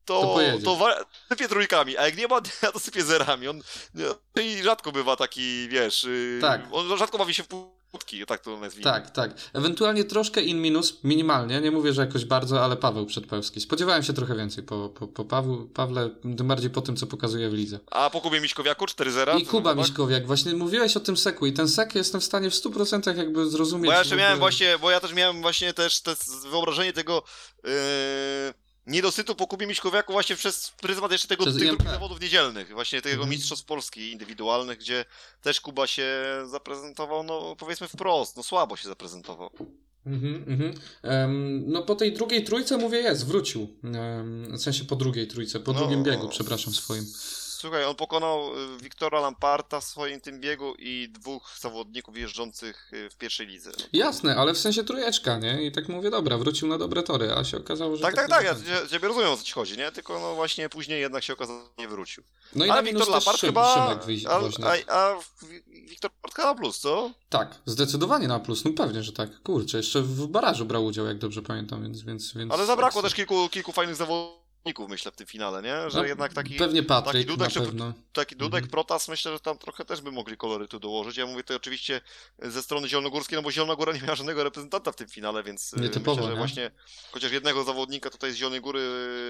To to, to wa- sypie trójkami, a jak nie ma dnia, to sypie zerami. On no, i rzadko bywa taki, wiesz... y, Tak. On rzadko bawi się w płótki, tak to nazwijmy. Tak, tak. Ewentualnie troszkę in minus, minimalnie, nie mówię, że jakoś bardzo, ale Paweł Przedpełski. Spodziewałem się trochę więcej po, po, po Pawle, tym bardziej po tym, co pokazuje w lidze. A po Kubie Miśkowiaku 4-0? I Kuba? Miśkowiak, właśnie mówiłeś o tym seku i ten sek jestem w stanie w 100% jakby zrozumieć. Bo ja jeszcze miałem właśnie, bo ja też miałem właśnie też te wyobrażenie tego, yy, niedosytu po Kubie Miśkowiaku właśnie przez pryzmat jeszcze tego, Przez tych IMP. zawodów niedzielnych, właśnie tego Mhm. Mistrzostw Polski indywidualnych, gdzie też Kuba się zaprezentował, no powiedzmy wprost, no słabo się zaprezentował. Mhm, mhm. Em, no po tej drugiej trójce mówię jest, wrócił. Em, w sensie po drugiej trójce, po No, drugim biegu, przepraszam, swoim. Słuchaj, on pokonał y, Wiktora Lamparta w swoim tym biegu i dwóch zawodników jeżdżących y, w pierwszej lidze. Jasne, ale w sensie trójeczka, nie? I tak mówię, dobra, wrócił na dobre tory, a się okazało, że... Tak, tak, tak, do ja ciebie rozumiem o co ci chodzi, nie? Tylko no właśnie później jednak się okazało, że nie wrócił. No i Ale na Wiktor Lampart Szym, chyba... Wyjść A, a, a Wi- Wiktor Lampart na plus, co? Tak, zdecydowanie na plus, no pewnie, że tak. Kurczę, jeszcze w barażu brał udział, jak dobrze pamiętam, więc... więc, więc Ale zabrakło ekstra. też kilku, kilku fajnych zawodników, myślę, w tym finale, nie? Że No, jednak taki, Pewnie Patryk taki Dudek, czy- taki Dudek, Mhm. Protas, myślę, że tam trochę też by mogli kolorytu dołożyć. Ja mówię to oczywiście ze strony zielonogórskiej, no bo Zielona Góra nie miała żadnego reprezentanta w tym finale, więc y, Nietypowo, myślę, że nie? właśnie chociaż jednego zawodnika tutaj z Zielonej Góry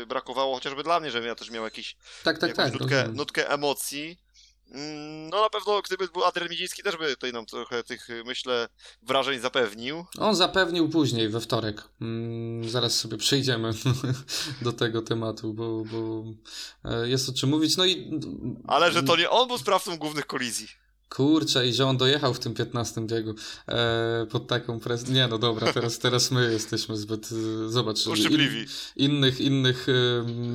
brakowało, chociażby dla mnie, żebym ja też miał jakiś, Tak, tak, jakąś tak. nutkę, nutkę emocji. Mm, No na pewno gdyby był Adrian Miedziński też by tutaj nam trochę tych, y, myślę, wrażeń zapewnił. On zapewnił później, we wtorek. Mm, zaraz sobie przejdziemy do tego tematu, bo, bo e, jest o czym mówić. No i Ale że to nie on był sprawcą głównych kolizji. kurczę, i że on dojechał w tym 15 biegu e, pod taką presję. Nie, no dobra, teraz, teraz my jesteśmy zbyt. e, Zobacz, Uszczypliwi. innych, innych.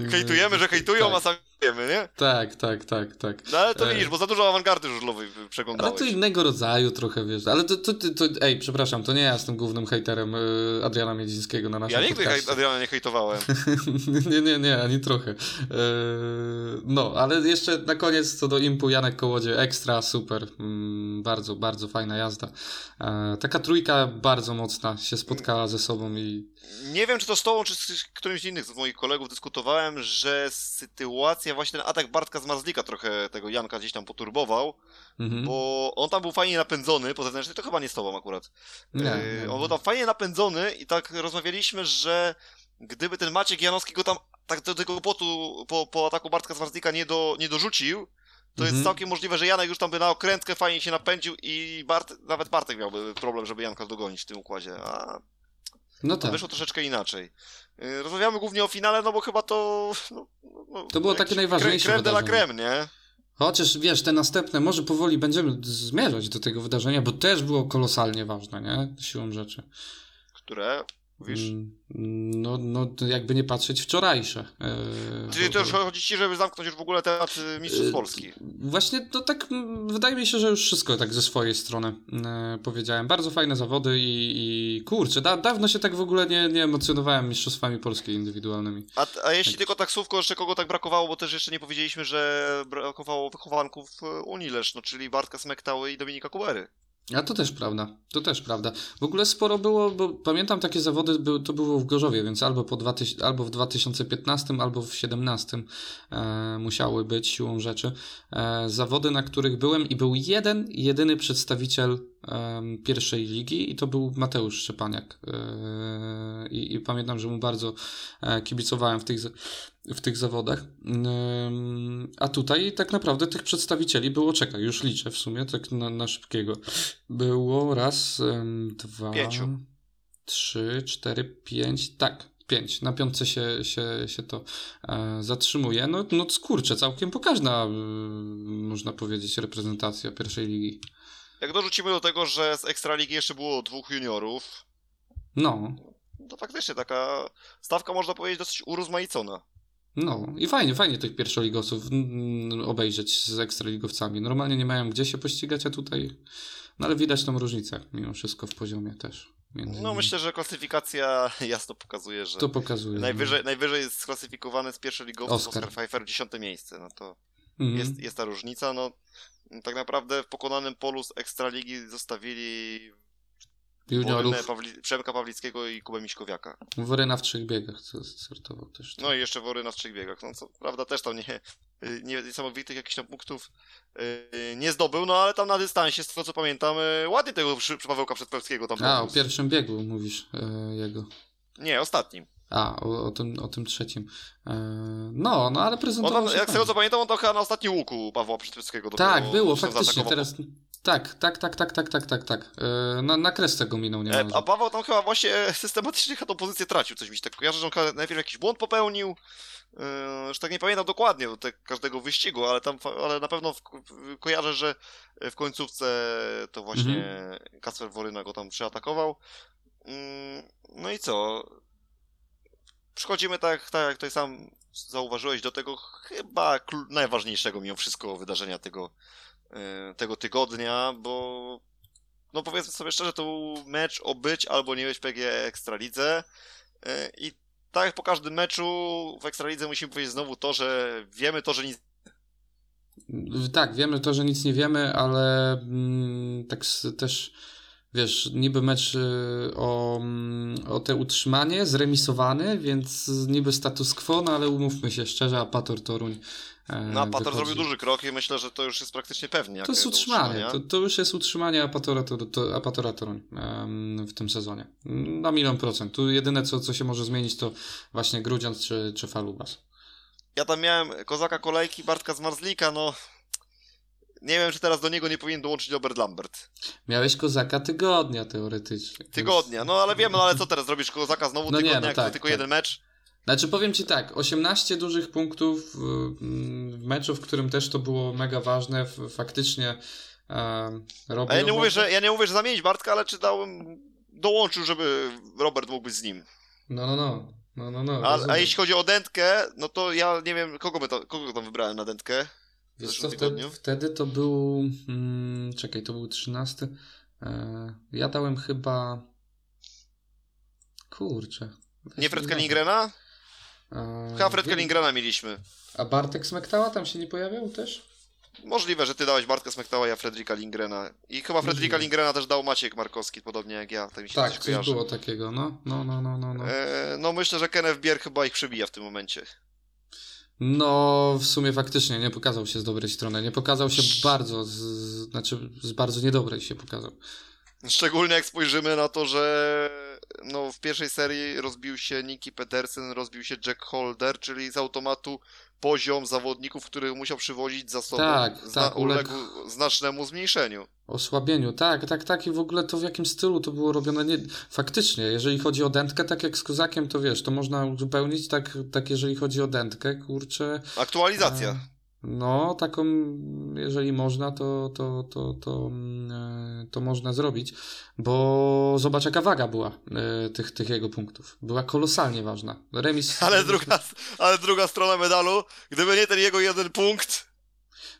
e, Hejtujemy, że hejtują, tak. a sami wiemy, nie? Tak, tak, tak, tak. No ale to E. widzisz, bo za dużo awangardy żużlowej Ale przeglądałeś. to innego rodzaju trochę, wiesz. Ale to, to, to, to ej, przepraszam, to nie ja jestem głównym hejterem y, Adriana Miedzińskiego na naszym Ja nigdy podcaście. Adriana nie hejtowałem. nie, nie, nie, ani trochę. Eee, no, ale jeszcze na koniec co do impu Janek Kołodzie, ekstra, super. Mm, bardzo, bardzo fajna jazda. Taka trójka bardzo mocna się spotkała ze sobą i Nie wiem, czy to z tobą, czy z którymś z innych z moich kolegów dyskutowałem, że sytuacja, właśnie ten atak Bartka z Marzlika trochę tego Janka gdzieś tam poturbował, mhm. bo on tam był fajnie napędzony po zewnętrznej, to chyba nie z tobą akurat. nie, Yy, nie, on był tam fajnie napędzony i tak rozmawialiśmy, że gdyby ten Maciek Janowski go tam tak do tego potu po, po ataku Bartka z Marzlika nie, do, nie dorzucił, to Mhm. jest całkiem możliwe, że Janek już tam by na okrętkę fajnie się napędził i Bart, nawet Bartek miałby problem, żeby Janka dogonić w tym układzie. A no to tak. wyszło troszeczkę inaczej. Yy, Rozmawiamy głównie o finale, no bo chyba to... No, no, To było takie najważniejsze Creme de la creme, nie? Chociaż wiesz, te następne, może powoli będziemy zmierzać do tego wydarzenia, bo też było kolosalnie ważne, nie? Siłą rzeczy. Które, mówisz? Mm, No, no, jakby nie patrzeć wczorajsze. Eee, Czyli to już chodzi ci, żeby zamknąć już w ogóle temat y, Mistrzostw Yy, Polski. Właśnie, to tak, wydaje mi się, że już wszystko tak ze swojej strony e, powiedziałem. Bardzo fajne zawody i, i kurczę, da, dawno się tak w ogóle nie, nie emocjonowałem mistrzostwami Polski indywidualnymi. A, a jeśli tylko taksówko, jeszcze kogo tak brakowało, bo też jeszcze nie powiedzieliśmy, że brakowało wychowanków e, Unii Leszno, czyli Bartka Smektały i Dominika Kubery. A to też prawda, to też prawda. W ogóle sporo było, bo pamiętam takie zawody, to było w Gorzowie, więc albo, po 2000, albo w 2015, albo w 2017 e, musiały być siłą rzeczy. E, zawody, na których byłem i był jeden, jedyny przedstawiciel pierwszej ligi i to był Mateusz Szczepaniak. E, i, I pamiętam, że mu bardzo e, kibicowałem w tych, w tych zawodach. A tutaj tak naprawdę tych przedstawicieli było, czekaj, już liczę w sumie, tak na, na szybkiego. Było raz, dwa, Pięciu. trzy, cztery, pięć, tak, pięć. Na piątce się, się, się to e, zatrzymuje. No, no skurczę, całkiem pokaźna, y, można powiedzieć, reprezentacja pierwszej ligi. Jak dorzucimy do tego, że z Ekstraligi jeszcze było dwóch juniorów, No, to faktycznie taka stawka, można powiedzieć, dosyć urozmaicona. no i fajnie, fajnie tych pierwszoligowców obejrzeć z ekstraligowcami. Normalnie nie mają gdzie się pościgać, a tutaj, no ale widać tą różnicę mimo wszystko w poziomie też. między No myślę, że klasyfikacja jasno pokazuje, że To pokazuje. no. najwyżej, najwyżej jest sklasyfikowany z pierwszoligowców Oscar. Oscar Pfeiffer, dziesiąte miejsce. No to Mhm. jest, jest ta różnica. No, tak naprawdę w pokonanym polu z Ekstraligi zostawili. Worynę Pawli, Przemka Pawlickiego i Kubę Miśkowiaka. Woryna w trzech biegach co startował też. No i jeszcze Woryna w trzech biegach. No co prawda też tam nie, nie niesamowitych jakichś tam punktów yy, nie zdobył, no ale tam na dystansie, z tego co pamiętam, yy, ładnie tego przy, przy Pawełka Przedpełskiego tam A, o pierwszym biegu mówisz e, jego. Nie, ostatnim. A, o, o, tym, o tym trzecim. E, no, no ale prezentował tam, jak z tego co pamiętam, on to chyba na ostatnim łuku Pawła dopiero Tak, było, faktycznie, teraz, Tak, tak, tak, tak, tak, tak, tak, tak. E, na, na kresce go minął nie e, A Paweł tam chyba właśnie systematycznie tą pozycję tracił, coś mi się tak kojarzy, że on najpierw jakiś błąd popełnił, już tak nie pamiętam dokładnie te, każdego wyścigu, ale tam, ale na pewno w, kojarzę, że w końcówce to właśnie mhm. Kasper Woryna go tam przeatakował. Mm, no i co? Przechodzimy tak, tak jak tutaj sam zauważyłeś, do tego chyba najważniejszego mimo wszystko wydarzenia tego, e, tego tygodnia, bo no powiedzmy sobie szczerze, to był mecz o być albo nie być PG Ekstralidze e, i tak jak po każdym meczu w Ekstralidze musimy powiedzieć znowu to, że wiemy to, że nic tak, wiemy to, że nic nie wiemy, ale mm, tak też wiesz, niby mecz y, o, o te utrzymanie, zremisowany, więc niby status quo, no ale umówmy się szczerze, Apator Toruń e, no, Apator zrobił duży krok i myślę, że to już jest praktycznie pewnie. To jest utrzymanie, to, to, już jest utrzymanie Apatora, to, to, Apatora Toruń w tym sezonie. Na milion procent. Tu jedyne, co, co się może zmienić, to właśnie Grudziądz czy, czy Falubas. Ja tam miałem kozaka kolejki Bartka z Marzlika, no nie wiem, czy teraz do niego nie powinien dołączyć Robert Lambert. Miałeś kozaka tygodnia teoretycznie. Tygodnia, no ale wiem, no ale co teraz zrobisz kozaka znowu no tygodnia, nie, no jak tak, tylko tak. jeden mecz? Znaczy powiem ci tak, 18 dużych punktów w meczu, w którym też to było mega ważne, faktycznie e, robił. Ja nie, mówię, że, ja nie mówię, że zamienić Bartka, ale czy dałem, dołączył, żeby Robert mógł być z nim. No, no, no. no, no, no a, a jeśli chodzi o dętkę, no to ja nie wiem, kogo, my to, kogo tam wybrałem na dętkę. Wiesz co, wtedy, wtedy, to był. Hmm, czekaj, to był 13. E, ja dałem chyba. Kurczę. Nie Fredka Lingrena? E, chyba Fredka Lingrena mieliśmy. A Bartek Smektała tam się nie pojawiał też? Możliwe, że ty dałeś Bartka Smektała, ja Fredrika Lingrena. I chyba Fredrika Lingrena też dał Maciek Markowski, podobnie jak ja. Tak, mi się tak coś, coś było takiego, no. No, no, no, no. No, e, no myślę, że Kenneth Bier chyba ich przebija w tym momencie. No, w sumie faktycznie nie pokazał się z dobrej strony. Nie pokazał się bardzo, z, znaczy z bardzo niedobrej się pokazał. Szczególnie jak spojrzymy na to, że no, w pierwszej serii rozbił się Nicky Pedersen, rozbił się Jack Holder, czyli z automatu poziom zawodników, których musiał przywozić za sobą, tak, zna, tak, uległ znacznemu zmniejszeniu. Osłabieniu, tak, tak, tak i w ogóle to w jakim stylu to było robione, nie, faktycznie, jeżeli chodzi o dętkę, tak jak z Kozakiem, to wiesz, to można uzupełnić, tak, tak jeżeli chodzi o dętkę, kurczę. Aktualizacja. No, taką, jeżeli można, to, to, to, to, mm, e, to można zrobić, bo zobacz, jaka waga była e, tych, tych jego punktów. Była kolosalnie ważna. Remis. Ale druga, ale druga strona medalu, gdyby nie ten jego jeden punkt,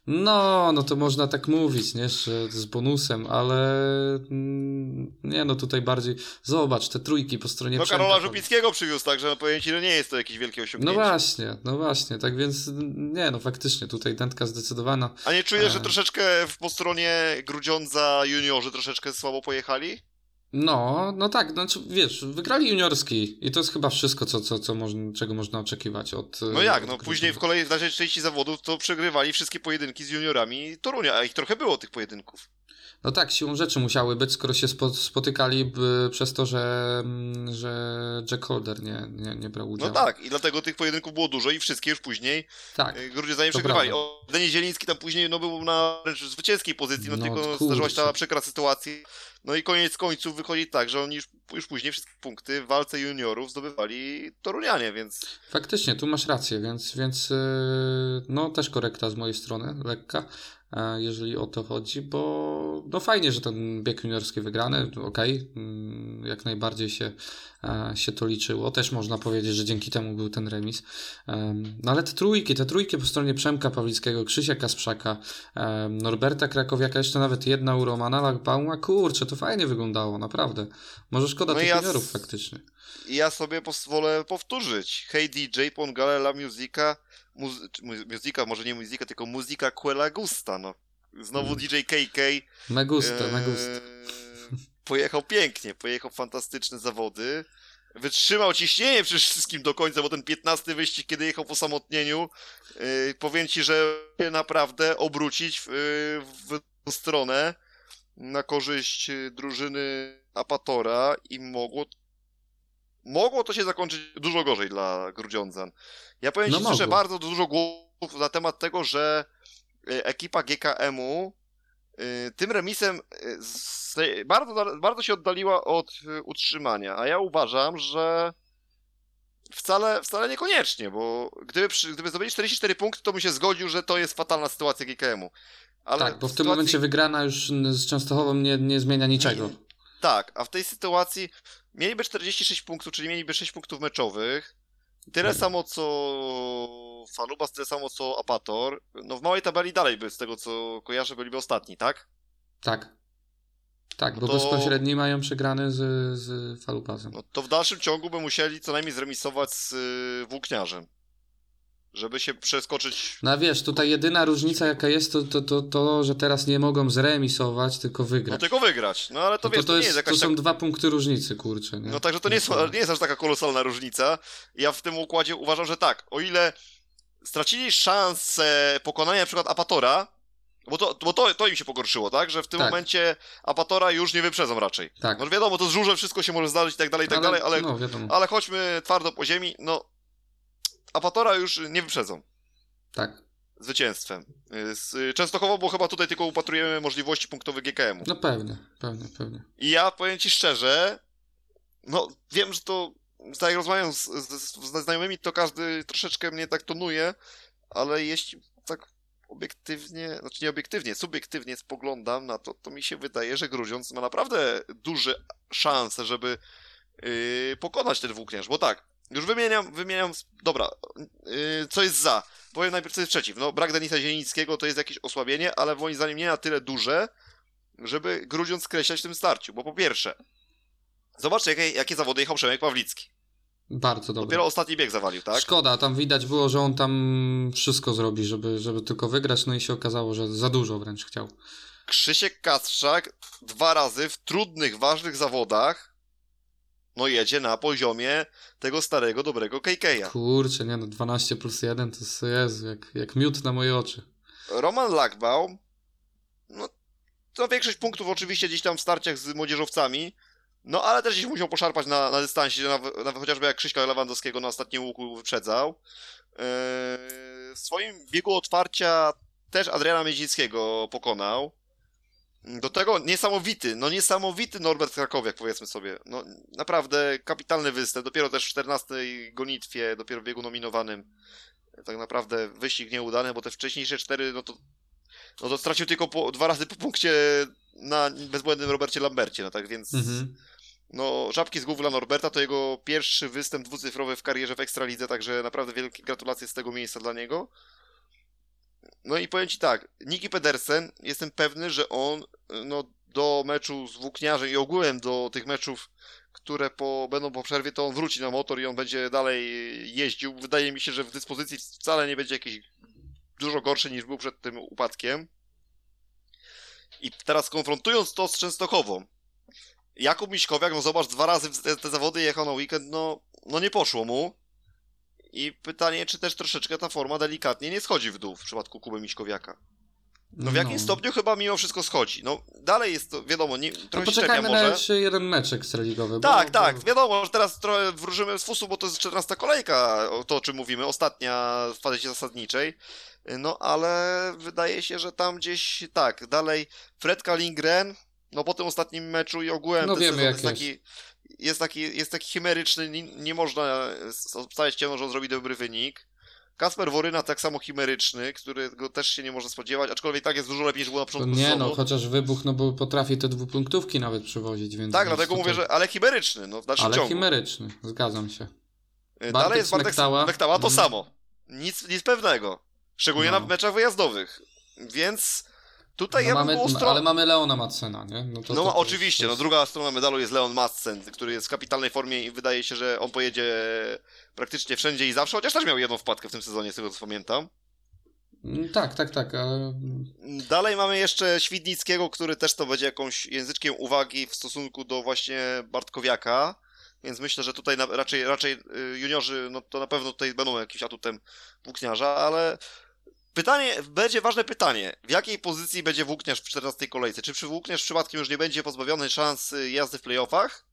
no, no to można tak mówić, nie, że z bonusem, ale mm, nie, no tutaj bardziej, zobacz, te trójki po stronie No Karola Żupickiego przywiózł, także no powiem ci, że nie jest to jakieś wielkie osiągnięcie. No właśnie, no właśnie, tak więc nie, no faktycznie tutaj dętka zdecydowana. A nie czujesz, e... że troszeczkę po stronie Grudziądza juniorzy troszeczkę słabo pojechali? No, no tak, znaczy, wiesz, wygrali juniorski i to jest chyba wszystko, co, co, co można, czego można oczekiwać od... No jak, no później w kolei w dalszej części zawodów to przegrywali wszystkie pojedynki z juniorami Torunia, a ich trochę było tych pojedynków. No tak, siłą rzeczy musiały być, skoro się spotykali przez to, że, że Jack Holder nie, nie, nie brał udziału. No tak, i dlatego tych pojedynków było dużo i wszystkie już później tak, y, Grudzie za nim przegrywali. O, Denis Zieliński tam później no, był na wręcz zwycięskiej pozycji, no, no tylko zdarzyła się ta przykra sytuacja. No i koniec końców wychodzi tak, że oni już, już później wszystkie punkty w walce juniorów zdobywali Torunianie, więc... Faktycznie, tu masz rację, więc, więc y, no też korekta z mojej strony, lekka. E, jeżeli o to chodzi, bo no fajnie, że ten bieg juniorski wygrany, okej, okay, mm, jak najbardziej się, e, się to liczyło. Też można powiedzieć, że dzięki temu był ten remis. No ale te trójki, te trójki po stronie Przemka Pawlickiego, Krzysia Kasprzaka, Norberta Krakowiaka, jeszcze nawet jedna u Romana kurczę, to fajnie wyglądało, naprawdę. Może szkoda no tych ja faktycznie. Ja sobie pozwolę powtórzyć. Hey DJ, Pongale La Musica, muzyka, może nie muzyka, tylko muzyka Quella Gusta, no. Znowu mm. DJ KK. Me gusta, e, me gusta. Pojechał pięknie, pojechał fantastyczne zawody. Wytrzymał ciśnienie przede wszystkim do końca, bo ten 15 wyścig, kiedy jechał po samotnieniu, yy, powiem ci, że naprawdę obrócić w, w, w stronę na korzyść drużyny Apatora i mogło mogło to się zakończyć dużo gorzej dla Grudziądzan. Ja powiem no Ci szczerze, bardzo dużo głosów na temat tego, że e, ekipa GKM-u y, tym remisem y, bardzo, bardzo się oddaliła od y, utrzymania, a ja uważam, że wcale, wcale niekoniecznie, bo gdyby, gdyby zdobyli 44 punkty, to bym się zgodził, że to jest fatalna sytuacja GKM-u. Ale tak, bo w, w tym momencie wygrana już z Częstochową nie, nie zmienia niczego. Tak, a w tej sytuacji mieliby 46 punktów, czyli mieliby 6 punktów meczowych. Tyle tak. samo co Falubas, tyle samo co Apator. No w małej tabeli dalej by, z tego co kojarzę, byliby ostatni, tak? Tak. Tak, bo to... bezpośredni mają przegrany z, z Falupasem. No to w dalszym ciągu by musieli co najmniej zremisować z y, Włókniarzem żeby się przeskoczyć. No wiesz, tutaj jedyna różnica jaka jest, to, to, to, to że teraz nie mogą zremisować, tylko wygrać. No tylko wygrać, no ale to no wiesz, to, to, jest, jest to są tak... dwa punkty różnicy, kurczę. Nie? No także to nie, są, nie jest aż taka kolosalna różnica. Ja w tym układzie uważam, że tak, o ile stracili szansę pokonania na przykład Apatora, bo to, bo to, to im się pogorszyło, tak? Że w tym tak. momencie Apatora już nie wyprzedzą raczej. Tak. No wiadomo, to z żużem wszystko się może zdarzyć i tak dalej, i tak ale, dalej, ale, no, ale chodźmy twardo po ziemi, no Apatora już nie wyprzedzą. Tak. Zwycięstwem. Z Częstochowo, bo chyba tutaj tylko upatrujemy możliwości punktowych GKM-u. No pewnie, pewnie, pewnie. I ja powiem ci szczerze, no wiem, że to, tak jak rozmawiam z, z, z znajomymi, to każdy troszeczkę mnie tak tonuje, ale jeśli tak obiektywnie, znaczy nie obiektywnie, subiektywnie spoglądam na to, to mi się wydaje, że Gruziąc ma naprawdę duże szanse, żeby yy, pokonać ten włókniarz, bo tak, już wymieniam, wymieniam, dobra, yy, co jest za? Powiem najpierw, co jest przeciw. No, brak Denisa Zielińskiego to jest jakieś osłabienie, ale moim zdaniem nie na tyle duże, żeby Grudziąc skreślać w tym starciu, bo po pierwsze, zobaczcie, jakie, jakie zawody jechał Przemek Pawlicki. Bardzo dobrze. Dopiero ostatni bieg zawalił, tak? Szkoda, tam widać było, że on tam wszystko zrobi, żeby, żeby tylko wygrać, no i się okazało, że za dużo wręcz chciał. Krzysiek Kastrzak dwa razy w trudnych, ważnych zawodach no jedzie na poziomie tego starego, dobrego KK'a. Kurczę, nie no, 12 plus 1 to jest jak, jak miód na moje oczy. Roman Lackbaum, no to większość punktów oczywiście gdzieś tam w starciach z młodzieżowcami, no ale też gdzieś musiał poszarpać na, na dystansie, nawet, nawet chociażby jak Krzyśka Lewandowskiego na ostatnim łuku wyprzedzał. Yy, w swoim biegu otwarcia też Adriana Miedzińskiego pokonał. Do tego niesamowity, no niesamowity Norbert Krakowiak, powiedzmy sobie. No naprawdę kapitalny występ, dopiero też w 14 gonitwie, dopiero w biegu nominowanym. Tak naprawdę wyścig nieudany, bo te wcześniejsze cztery, no to, no to stracił tylko po, dwa razy po punkcie na bezbłędnym Robercie Lambercie, no tak więc... Mhm. No, żabki z głów dla Norberta to jego pierwszy występ dwucyfrowy w karierze w Ekstralidze, także naprawdę wielkie gratulacje z tego miejsca dla niego. No i powiem Ci tak, Niki Pedersen, jestem pewny, że on no, do meczu z Włókniarzem i ogółem do tych meczów, które po, będą po przerwie, to on wróci na motor i on będzie dalej jeździł. Wydaje mi się, że w dyspozycji wcale nie będzie jakiś dużo gorszy niż był przed tym upadkiem. I teraz konfrontując to z Częstochową, Jakub Miśkowiak, no zobacz, dwa razy te, te zawody jechał na weekend, no, no nie poszło mu. I pytanie, czy też troszeczkę ta forma delikatnie nie schodzi w dół w przypadku Kuby Miśkowiaka. No w jakim no. stopniu chyba mimo wszystko schodzi. No dalej jest to, wiadomo, nie, trochę no poczekajmy może. na jeszcze jeden mecz ekstraligowy. Tak, bo, tak, bo... wiadomo, że teraz trochę wróżymy z fusu, bo to jest 14 kolejka, to o czym mówimy, ostatnia w fazie zasadniczej. No ale wydaje się, że tam gdzieś, tak, dalej Fredka Lindgren, no po tym ostatnim meczu i ogółem no, wiemy, jak jest taki jest taki, jest taki chimeryczny, nie, nie można obstawiać ciemno, że on zrobi dobry wynik. Kasper Woryna tak samo chimeryczny, którego też się nie można spodziewać, aczkolwiek tak jest dużo lepiej niż było na początku Nie no, chociaż wybuch, no bo potrafi te dwupunktówki nawet przywozić, więc... Tak, dlatego mówię, że ale chimeryczny, no w dalszym ale ciągu. Ale chimeryczny, zgadzam się. Bartek Dalej jest Bartek Smektała, Smektała to mm. samo. Nic, nic pewnego. Szczególnie no. na meczach wyjazdowych. Więc Tutaj no ja mamy, ostro... Ale mamy Leona Madsena, nie? No, to, no to, to, oczywiście, no druga strona medalu jest Leon Madsen, który jest w kapitalnej formie i wydaje się, że on pojedzie praktycznie wszędzie i zawsze, chociaż też miał jedną wpadkę w tym sezonie, z tego co pamiętam. Mm, tak, tak, tak. A... Dalej mamy jeszcze Świdnickiego, który też to będzie jakąś języczkiem uwagi w stosunku do właśnie Bartkowiaka. Więc myślę, że tutaj na, raczej, raczej y, juniorzy, no to na pewno tutaj będą jakimś atutem włókniarza, ale Pytanie, będzie ważne pytanie. W jakiej pozycji będzie Włókniarz w 14 kolejce? Czy przy Włókniarz przypadkiem już nie będzie pozbawiony szans jazdy w playoffach?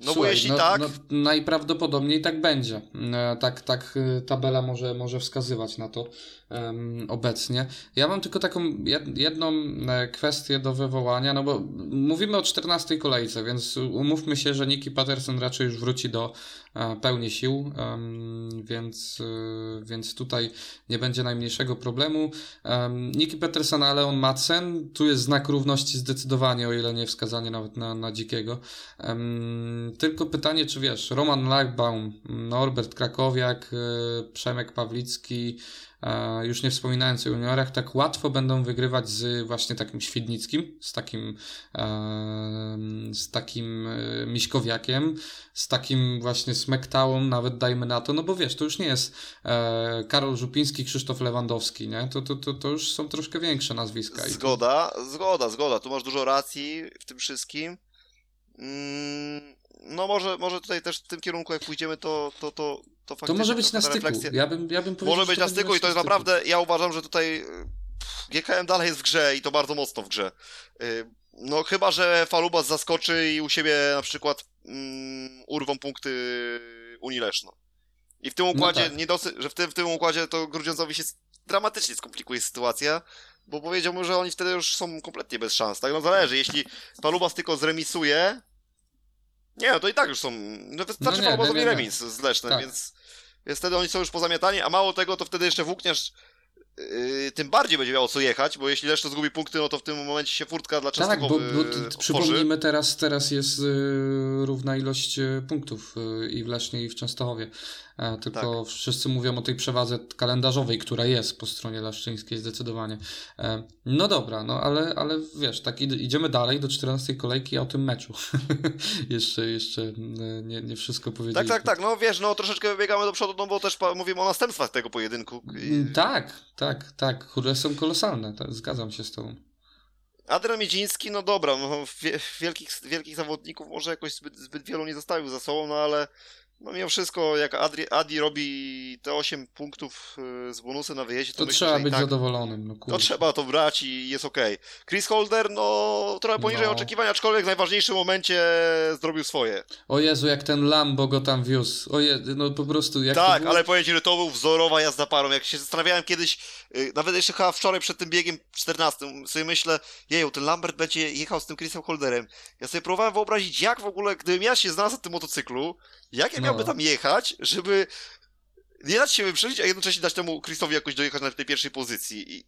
No Słuchaj, bo jeśli no, tak. No, najprawdopodobniej tak będzie. E, tak, tak e, tabela może, może wskazywać na to um, obecnie. Ja mam tylko taką jedną e, kwestię do wywołania, no bo mówimy o 14 kolejce, więc umówmy się, że Niki Patterson raczej już wróci do pełni sił, więc, więc tutaj nie będzie najmniejszego problemu. Niki Patterson, ale on Madsen, tu jest znak równości zdecydowanie, o ile nie wskazanie nawet na, na dzikiego. Tylko pytanie, czy wiesz, Roman Lachbaum, Norbert Krakowiak, y, Przemek Pawlicki, już nie wspominając o juniorach, tak łatwo będą wygrywać z właśnie takim Świdnickim, z takim, z takim e, Miśkowiakiem, z takim właśnie Smektałą, nawet dajmy na to, no bo wiesz, to już nie jest e, Karol Żupiński, Krzysztof Lewandowski, nie? To, to, to, to już są troszkę większe nazwiska. Zgoda, zgoda, zgoda. Tu masz dużo racji w tym wszystkim. Mm, no może, może tutaj też w tym kierunku, jak pójdziemy, to, to, to, to faktycznie... To może być na styku. Refleksja... Ja bym, ja bym może być na styku i to jest naprawdę, ja uważam, że tutaj GKM dalej jest w grze i to bardzo mocno w grze. Y, no chyba, że Falubas zaskoczy i u siebie na przykład mm, urwą punkty Unii Leszno. I w tym no układzie, no tak. niedosy, że w tym, w tym układzie to Grudziądzowi się dramatycznie skomplikuje sytuacja, bo powiedziałbym, że oni wtedy już są kompletnie bez szans. Tak, no zależy, jeśli Falubas tylko zremisuje, nie, no to i tak już są. No wystarczy no nie, remis z Lesznem, tak. więc, więc wtedy oni są już pozamiatani, a mało tego, to wtedy jeszcze włókniarz yy, tym bardziej będzie miało co jechać, bo jeśli Leszno zgubi punkty, no to w tym momencie się furtka dla Częstochowy Tak, bo, bo przypomnijmy, teraz, teraz jest yy, równa ilość yy, punktów yy, i w Lesznie i w Częstochowie. E, tylko tak. wszyscy mówią o tej przewadze kalendarzowej, która jest po stronie Laszczyńskiej zdecydowanie. E, no dobra, no ale, ale wiesz, tak idziemy dalej do 14 kolejki, o tym meczu jeszcze, jeszcze e, nie, nie wszystko powiedzieliśmy. Tak, tak, tak, no wiesz, no troszeczkę wybiegamy do przodu, no bo też mówimy o następstwach tego pojedynku. Mm, tak, tak, tak, które są kolosalne, tak, zgadzam się z tobą. Adrian Miedziński, no dobra, no, wielkich, wielkich zawodników może jakoś zbyt, zbyt wielu nie zostawił za sobą, no ale no mimo wszystko, jak Adri, Adi robi te 8 punktów y, z bonusem na wyjeździe, to, to myślę, trzeba być tak, zadowolonym. No, to trzeba to brać i jest ok. Chris Holder, no trochę poniżej no. oczekiwań, aczkolwiek w najważniejszym momencie zrobił swoje. O Jezu, jak ten Lambo go tam wiózł. O Je... no po prostu. Jak tak, było... ale powiem Ci, że to był wzorowa jazda parą. Jak się zastanawiałem kiedyś, y, nawet jeszcze chyba wczoraj przed tym biegiem 14, sobie myślę, jeju, ten Lambert będzie jechał z tym Chrisem Holderem. Ja sobie próbowałem wyobrazić, jak w ogóle, gdybym ja się znalazł na tym motocyklu, jak ja miałby no. tam jechać, żeby nie dać się wyprzedzić, a jednocześnie dać temu Chrisowi jakoś dojechać na tej pierwszej pozycji. I,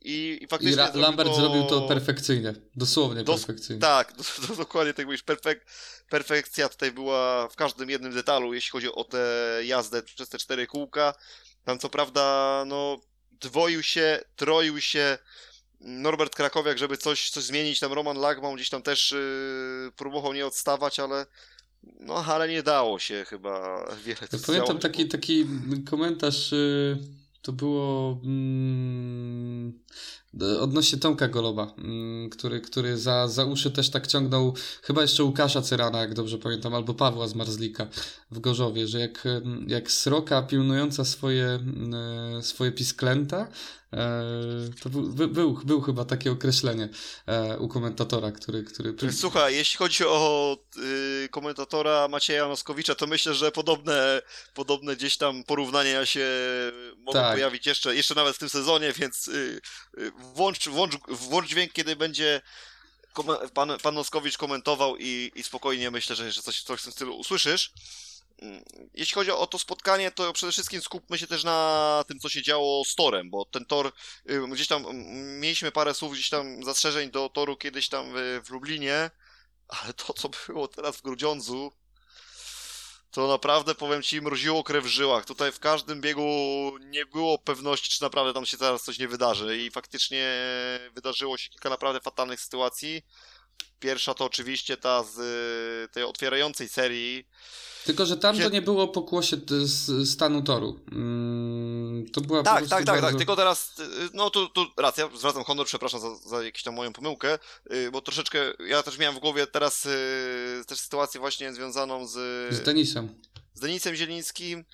i, i faktycznie. I Ra Lambert to... zrobił to perfekcyjnie. Dosłownie Dos perfekcyjnie. Tak, do, do, dokładnie tak mówisz. Perfek perfekcja tutaj była w każdym jednym detalu, jeśli chodzi o tę jazdę przez te cztery kółka. Tam co prawda, no, dwoił się, troił się. Norbert Krakowiak, żeby coś, coś zmienić, tam Roman Lagman gdzieś tam też yy, próbował nie odstawać, ale no, ale nie dało się chyba wiele. Ja pamiętam taki, taki komentarz, y, to było mm, odnośnie Tomka Goloba, mm, który, który za, za uszy też tak ciągnął chyba jeszcze Łukasza Cyrana, jak dobrze pamiętam, albo Pawła z Marzlika w Gorzowie, że jak, jak sroka pilnująca swoje, mm, swoje pisklęta, E, to był, był, był chyba takie określenie e, u komentatora, który... który... Słuchaj, jeśli chodzi o y, komentatora Macieja Noskowicza, to myślę, że podobne, podobne gdzieś tam porównania się mogą tak. pojawić jeszcze, jeszcze nawet w tym sezonie, więc y, y, włącz, włącz, włącz dźwięk, kiedy będzie pan, pan Noskowicz komentował i, i spokojnie myślę, że jeszcze coś, coś w tym stylu usłyszysz. Mm, jeśli chodzi o to spotkanie, to przede wszystkim skupmy się też na tym, co się działo z torem, bo ten tor, gdzieś tam mm, mieliśmy parę słów, gdzieś tam zastrzeżeń do toru kiedyś tam w, w Lublinie, ale to, co było teraz w Grudziądzu, to naprawdę, powiem Ci, mroziło krew w żyłach. Tutaj w każdym biegu nie było pewności, czy naprawdę tam się zaraz coś nie wydarzy i faktycznie wydarzyło się kilka naprawdę fatalnych sytuacji. Pierwsza to oczywiście ta z y, tej otwierającej serii, tylko, że tam to nie było pokłosie stanu toru. Mm, to była tak, tak, tak, bardzo... tak, tylko teraz, y, no tu, tu racja, zwracam honor, przepraszam za, za jakąś tam moją pomyłkę, y, bo troszeczkę, ja też miałem w głowie teraz y, też sytuację właśnie związaną z... Z Denisem. Z Denisem Zielińskim.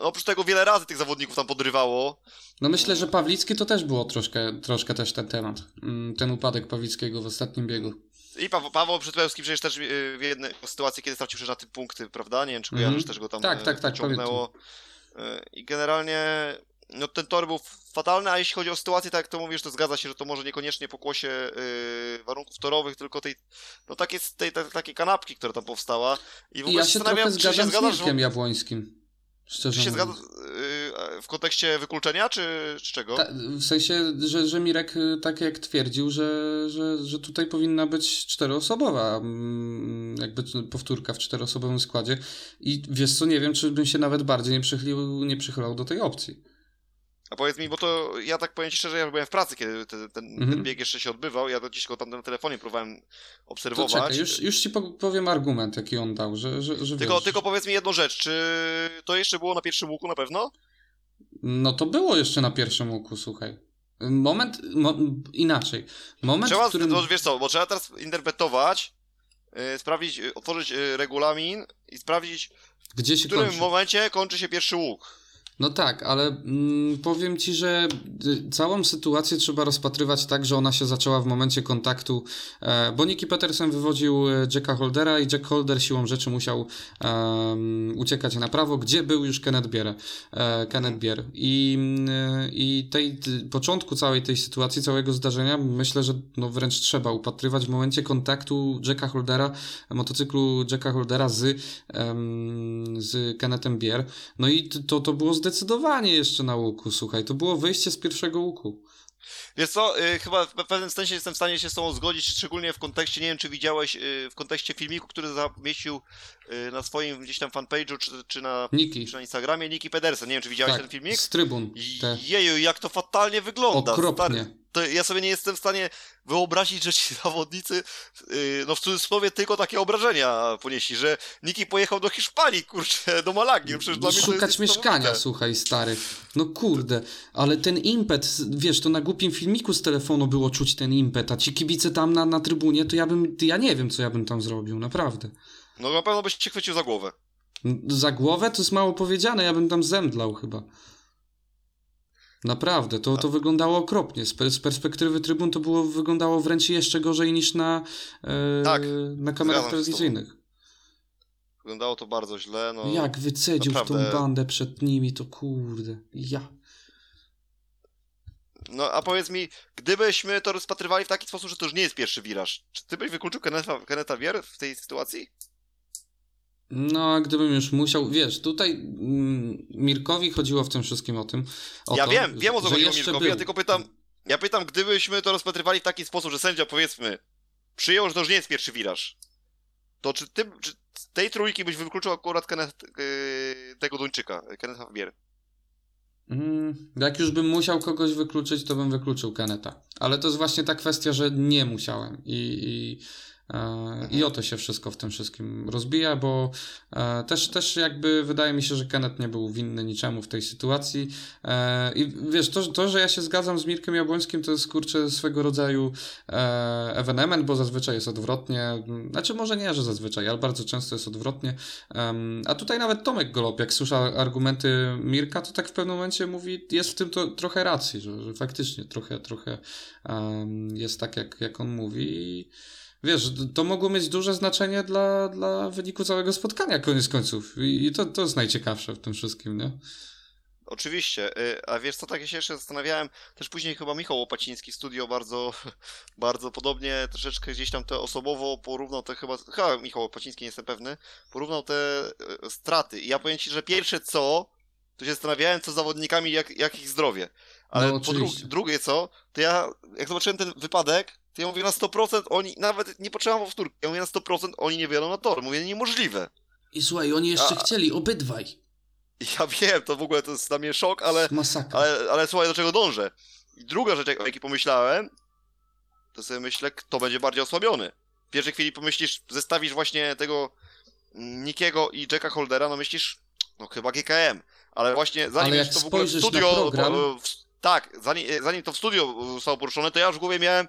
Oprócz tego wiele razy tych zawodników tam podrywało. No myślę, że Pawlicki to też było troszkę, troszkę też ten temat. Mm, ten upadek Pawlickiego w ostatnim biegu. I Paweł, Paweł przecież też y, w jednej sytuacji, kiedy stracił przecież na tym punkty, prawda? Nie wiem, czy kojarzysz Mhm. też go tam Tak, y, tak, tak, ciągnęło. Y, I generalnie no, ten tor był fatalny, a jeśli chodzi o sytuację, tak jak to mówisz, to zgadza się, że to może niekoniecznie pokłosie y, warunków torowych, tylko tej, no takiej, tej, tej, takiej kanapki, która tam powstała. I w I ogóle ja się zastanawiam, trochę czy się zgadzam z Mirkiem Jabłońskim. Czy Szczerze się mówiąc. zgadza y, w kontekście wykluczenia, czy, czy czego? Ta, w sensie, że, że Mirek y, tak jak twierdził, że, że, że tutaj powinna być czteroosobowa mm, jakby powtórka w czteroosobowym składzie i wiesz co, nie wiem, czy bym się nawet bardziej nie przychylił, nie przychylał do tej opcji. A powiedz mi, bo to ja tak powiem ci szczerze, ja byłem w pracy, kiedy te, ten, Mhm. ten bieg jeszcze się odbywał, ja do dziś go tam na telefonie próbowałem To obserwować. czekaj, już, już ci po- powiem argument, jaki on dał, że, że, że Tylko, wiesz, tylko powiedz mi jedną rzecz, czy to jeszcze było na pierwszym łuku na pewno? No to było jeszcze na pierwszym łuku, słuchaj. Moment, mo, inaczej. Moment, Trzeba, w którym... wiesz co, bo trzeba teraz interpretować, y, sprawdzić, y, otworzyć y, regulamin i sprawdzić, Gdzie w się którym kończy. momencie kończy się pierwszy łuk. No tak, ale mm, powiem ci, że y, całą sytuację trzeba rozpatrywać tak, że ona się zaczęła w momencie kontaktu, e, bo Nicky Peterson wywodził e, Jacka Holdera i Jack Holder siłą rzeczy musiał em, uciekać na prawo, gdzie był już Kenneth Bier. E, Kenneth Bier. I, mm, I tej początku całej tej sytuacji, całego zdarzenia, myślę, że no wręcz trzeba upatrywać w momencie kontaktu Jacka Holdera, motocyklu Jacka Holdera z, z Kennethem Bier. No i to, to było zdecydowanie jeszcze na łuku, słuchaj. To było wyjście z pierwszego łuku. Wiesz co, y, chyba w pewnym sensie jestem w stanie się z tobą zgodzić, szczególnie w kontekście, nie wiem czy widziałeś, y, w kontekście filmiku, który zamieścił y, na swoim gdzieś tam fanpage'u, czy, czy, na, Niki. czy na Instagramie, Niki Pedersen, nie wiem czy widziałeś Tak, ten filmik? z trybun. Te. Jeju, jak to fatalnie wygląda. Okropnie. Stary, to ja sobie nie jestem w stanie wyobrazić, że ci zawodnicy, yy, no w cudzysłowie, tylko takie obrażenia ponieśli, że Niki pojechał do Hiszpanii, kurczę, do Malagi. No Przecież dla mnie to Szukać mieszkania, słuchaj, stary. No kurde, ale ten impet, wiesz, to na głupim filmiku z telefonu było czuć ten impet, a ci kibice tam na, na trybunie, to ja bym, ja nie wiem, co ja bym tam zrobił, naprawdę. No na pewno byś cię chwycił za głowę. Za głowę to jest mało powiedziane, ja bym tam zemdlał chyba. Naprawdę, to, to wyglądało okropnie. Z, per- z perspektywy trybun to było, wyglądało wręcz jeszcze gorzej niż na, e, Tak, na kamerach telewizyjnych. Wyglądało to bardzo źle, no. Jak wycedził w naprawdę- tą bandę przed nimi, to kurde. Ja. No a powiedz mi, gdybyśmy to rozpatrywali w taki sposób, że to już nie jest pierwszy wiraż, czy ty byś wykluczył Kennetha, Kennetha Wier w tej sytuacji? No, a gdybym już musiał, wiesz, tutaj mm, Mirkowi chodziło w tym wszystkim o tym. O ja to, wiem, wiem o co że chodzi o jeszcze Mirkowi, był. ja tylko pytam, ja pytam, gdybyśmy to rozpatrywali w taki sposób, że sędzia powiedzmy przyjął, że to już nie jest pierwszy wiraż, to czy ty, czy tej trójki byś wykluczył akurat Kenneth, yy, tego Duńczyka, Kennetha Bier? Mm, jak już bym musiał kogoś wykluczyć, to bym wykluczył Keneta. Ale to jest właśnie ta kwestia, że nie musiałem. I, i, i o to się wszystko w tym wszystkim rozbija, bo e, też, też jakby wydaje mi się, że Kenneth nie był winny niczemu w tej sytuacji. E, I wiesz, to, to, że ja się zgadzam z Mirkiem Jabłońskim, to jest kurczę swego rodzaju e, ewenement, bo zazwyczaj jest odwrotnie. Znaczy, może nie, że zazwyczaj, ale bardzo często jest odwrotnie. A tutaj nawet Tomek Golob, jak słysza argumenty Mirka, to tak w pewnym momencie mówi, jest w tym to, trochę racji, że, że faktycznie trochę, trochę jest tak, jak, jak on mówi. Wiesz, to mogło mieć duże znaczenie dla, dla wyniku całego spotkania, koniec końców. I, i to, to jest najciekawsze w tym wszystkim, nie? Oczywiście, y, a wiesz co, tak ja się jeszcze zastanawiałem, też później chyba Michał Łopaciński studio bardzo, bardzo podobnie, troszeczkę gdzieś tam te osobowo porównał te chyba, chyba Michał Łopaciński, nie jestem pewny, porównał te y, straty i ja powiem Ci, że pierwsze co, to się zastanawiałem co z zawodnikami, jak, jak ich zdrowie, ale No, po dru drugie co, to ja, jak zobaczyłem ten wypadek, to ja mówię na 100% oni, nawet nie potrzebowałem powtórki, ja mówię na 100% oni nie wjadą na tor, mówię niemożliwe. I słuchaj, oni jeszcze A- chcieli, obydwaj. Ja wiem, to w ogóle to jest dla mnie szok, ale Masakra. Ale, ale słuchaj, do czego dążę. I druga rzecz, o jakiej pomyślałem, to sobie myślę, kto będzie bardziej osłabiony. W pierwszej chwili pomyślisz, zestawisz właśnie tego Nikiego i Jacka Holdera, no myślisz, no chyba GKM. Ale właśnie zanim Ale to w ogóle w studio... program- w, tak, zanim, zanim to w studio zostało poruszone, to ja już w głowie miałem,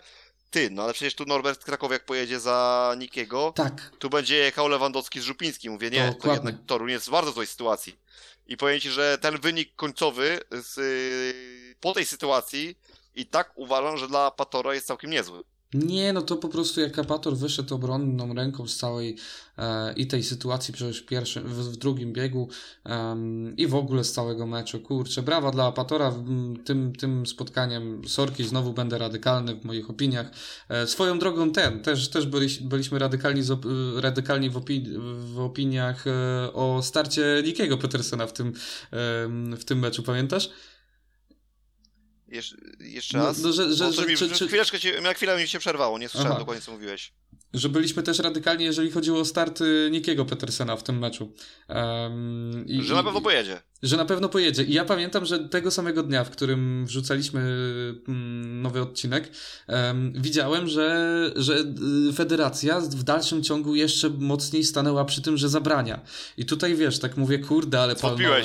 ty, no ale przecież tu Norbert Krakowiak pojedzie za Nikiego, Tak. tu będzie jechał Lewandowski z Żupińskim. Mówię, nie, to jednak Toruń jest w bardzo złej sytuacji. I powiem ci, że ten wynik końcowy z, y, po tej sytuacji i tak uważam, że dla Patora jest całkiem niezły. Nie, no to po prostu jak Apator wyszedł obronną ręką z całej e, i tej sytuacji przecież w, pierwszym, w, w drugim biegu um, i w ogóle z całego meczu. Kurczę, brawa dla Apatora tym, tym spotkaniem. Sorki, znowu będę radykalny w moich opiniach. E, swoją drogą ten, też, też byli, byliśmy radykalni, op, radykalni w, opi w opiniach e, o starcie Nikiego Petersena w tym, w tym meczu, pamiętasz? Jesz jeszcze raz? No, no, że, że, że, mi, czy, czy... Chwileczkę na chwilę mi się przerwało, nie słyszałem Aha. dokładnie, co mówiłeś. Że byliśmy też radykalni, jeżeli chodziło o start Nikiego Petersena w tym meczu. Um, i, że na pewno pojedzie. Że na pewno pojedzie. I ja pamiętam, że tego samego dnia, w którym wrzucaliśmy mm, nowy odcinek, um, widziałem, że, że y, federacja w dalszym ciągu jeszcze mocniej stanęła przy tym, że zabrania. I tutaj wiesz, tak mówię, kurde, ale palnąłem.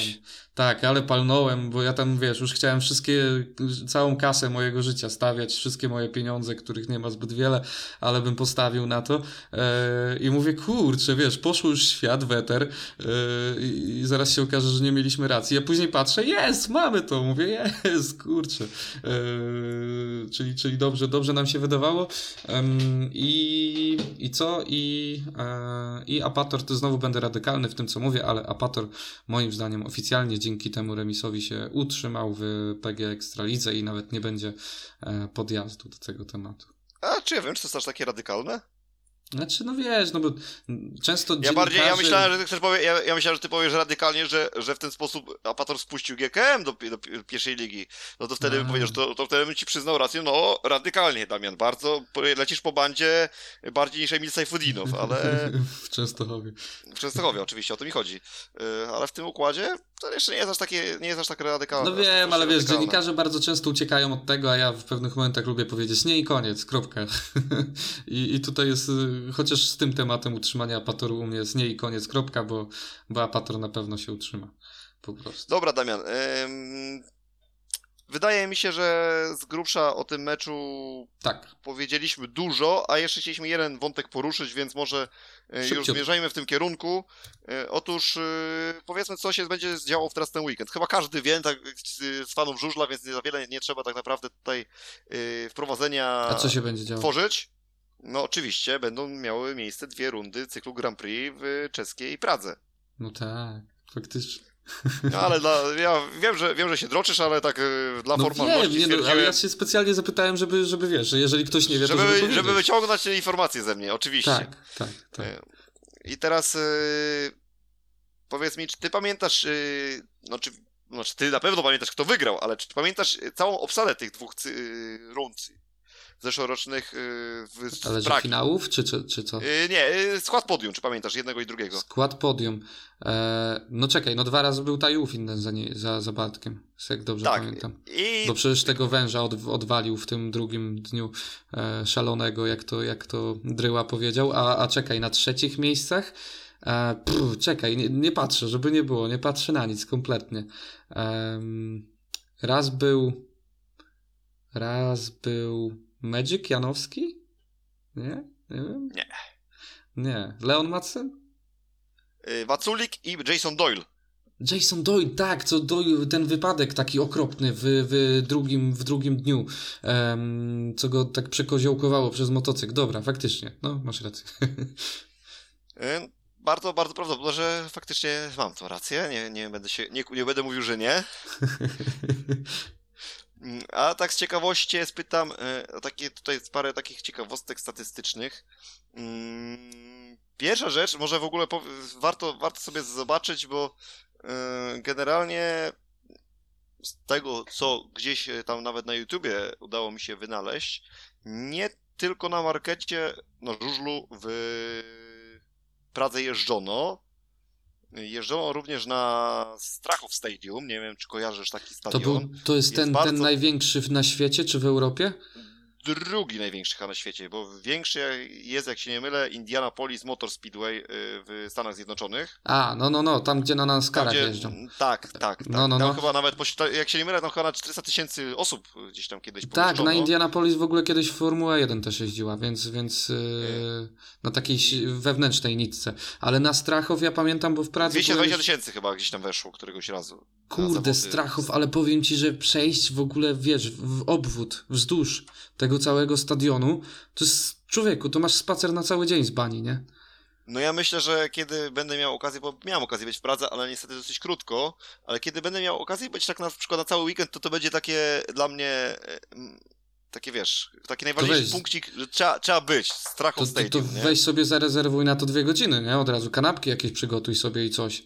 Tak, ale palnąłem, bo ja tam, wiesz, już chciałem wszystkie, całą kasę mojego życia stawiać, wszystkie moje pieniądze, których nie ma zbyt wiele, ale bym postawił na to. E, I mówię, kurczę, wiesz, poszło już świat, weter e, i, zaraz się okaże, że nie mieliśmy racji. Ja później patrzę, jest, mamy to, mówię, jest, kurczę. E, czyli, czyli dobrze, dobrze nam się wydawało. I, i co? I, e, I Apator, to znowu będę radykalny w tym, co mówię, ale Apator moim zdaniem oficjalnie dzięki temu remisowi się utrzymał w PG Ekstralidze i nawet nie będzie e, podjazdu do tego tematu. A czy ja wiem, czy to jest aż takie radykalne? Znaczy, no wiesz, no bo często Ja bardziej, ja myślałem, że ty chcesz powie, ja, ja myślałem, że ty powiesz radykalnie, że, że w ten sposób Apator spuścił GKM do, do pierwszej ligi. No to wtedy bym powiedział, to, to wtedy bym ci przyznał rację, no radykalnie, Damian, bardzo, lecisz po bandzie bardziej niż Emil Sajfudinow, ale... w Częstochowie. W Częstochowie, oczywiście, o to mi chodzi. Y, ale w tym układzie to jeszcze nie jest aż takie, nie jest aż tak radykalne. No wiem, ale wiesz, radykalne. dziennikarze bardzo często uciekają od tego, a ja w pewnych momentach lubię powiedzieć nie i koniec, kropka. I, I tutaj jest, y, chociaż z tym tematem utrzymania apatoru u mnie jest nie i koniec, kropka, bo, bo apator na pewno się utrzyma. Po prostu. Dobra, Damian. Ym, Wydaje mi się, że z grubsza o tym meczu tak. powiedzieliśmy dużo, a jeszcze chcieliśmy jeden wątek poruszyć, więc może e, już zmierzajmy w tym kierunku. E, otóż e, powiedzmy, co się będzie działo teraz ten weekend. Chyba każdy wie, tak, z fanów żużla, więc nie za wiele nie trzeba tak naprawdę tutaj wprowadzenia a co się będzie działo? tworzyć. No oczywiście będą miały miejsce dwie rundy cyklu Grand Prix w czeskiej Pradze. No tak, faktycznie. No, ale dla, ja wiem że, wiem, że się droczysz, ale tak y, dla no formalności wiem, nie, no, ale ja się specjalnie zapytałem, żeby, żeby wiesz, że jeżeli ktoś nie wie, żeby, to żeby, żeby wyciągnąć informacje ze mnie, oczywiście. Tak, tak, tak. Y, I teraz y, powiedz mi, czy ty pamiętasz, no czy, no, czy ty na pewno pamiętasz, kto wygrał, ale czy pamiętasz całą obsadę tych dwóch rund zeszłorocznych y, w Ale że finałów, czy, czy, czy co? Y, nie, y, skład podium, czy pamiętasz, jednego i drugiego? Skład podium. E, no czekaj, no dwa razy był Tajów inny za, nie, za, za Bartkiem, jak dobrze tak. pamiętam. I... Bo przecież tego węża od, odwalił w tym drugim dniu e, szalonego, jak to, jak to Dryła powiedział. A, a czekaj, na trzecich miejscach e, pff, czekaj, nie, nie, patrzę, żeby nie było, nie patrzę na nic kompletnie. raz był raz był Magic Janowski? Nie? Nie wiem. Nie. Nie. Leon Madsen? Yy, Waculik i Jason Doyle. Jason Doyle, tak, co Doyle, ten wypadek taki okropny w, w, drugim, w drugim dniu, um, co go tak przekoziołkowało przez motocykl. Dobra, faktycznie, no, masz rację. Yy, bardzo, bardzo prawdopodobne, że faktycznie mam tą rację, nie, nie, będę, się, nie, nie będę mówił, że nie. Mm, a tak z ciekawości spytam o takie tutaj parę takich ciekawostek statystycznych. Mm, pierwsza rzecz, może w ogóle warto, warto sobie zobaczyć, bo e, generalnie z tego, co gdzieś e, tam nawet na YouTubie udało mi się wynaleźć, nie tylko na markecie, no żużlu w Pradze jeżdżono, Jeżdżono również na Strachów Stadium. Nie wiem, czy kojarzysz taki stadion. To, był, to jest, jest ten, bardzo... ten największy na świecie, czy w Europie? Drugi największy chyba na świecie, bo większy jest, jak się nie mylę, Indianapolis Motor Speedway y, w Stanach Zjednoczonych. A, no, no, no, tam gdzie na NASCARach gdzie, jeżdżą. Tak, tak, tak. No, no, tam no. chyba nawet, jak się nie mylę, tam chyba na 400 tysięcy osób gdzieś tam kiedyś Tak, na Indianapolis w ogóle kiedyś Formuła 1 też jeździła, więc, więc yy, na takiej wewnętrznej nitce. Ale na Strachow ja pamiętam, bo w pracy... 220 tysięcy chyba gdzieś tam weszło któregoś razu. Kurde, zawody. Strachów, ale powiem ci, że przejść w ogóle, wiesz, w obwód, wzdłuż tego całego stadionu, to jest, człowieku, to masz spacer na cały dzień z bani, nie? No ja myślę, że kiedy będę miał okazję, bo miałem okazję być w Pradze, ale niestety dosyć krótko, ale kiedy będę miał okazję być tak na przykład na cały weekend, to to będzie takie dla mnie, takie wiesz, taki najważniejszy weź- punkcik, że trzeba, trzeba być, strach To, of to, to stadium, weź sobie zarezerwuj na to dwie godziny, nie? Od razu kanapki jakieś przygotuj sobie i coś.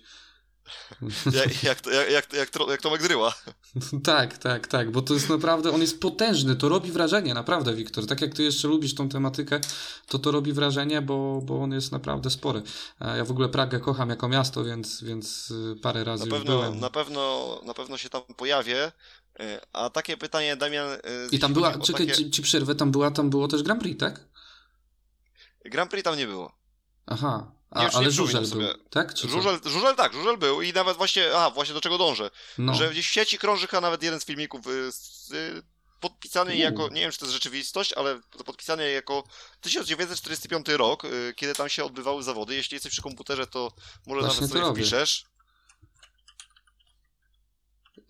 Jak, jak, to- jak, jak, jak, jak Tomek Dryła. Tak, tak, tak, bo to jest naprawdę, on jest potężny, to robi wrażenie, naprawdę, Wiktor. Tak jak ty jeszcze lubisz tą tematykę, to to robi wrażenie, bo, bo on jest naprawdę spory. Ja w ogóle Pragę kocham jako miasto, więc, więc y, parę razy Na już pewno, byłem. na, pewno, na pewno się tam pojawię. e, A takie pytanie, Damian... e, I tam była, czekaj, takie- ci, ci przerwę, tam była, tam było też Grand Prix, tak? Grand Prix tam nie było. Aha, A, już nie ale Żużel był, sobie. tak? Czy? Żużel, żużel tak, żużel był i nawet właśnie, a właśnie do czego dążę, No. że gdzieś w sieci krąży chyba nawet jeden z filmików y, z, y, podpisany U. jako, nie wiem czy to jest rzeczywistość, ale podpisany jako 1945 rok, y, kiedy tam się odbywały zawody. Jeśli jesteś przy komputerze, to może Właśnie nawet sobie robię. wpiszesz.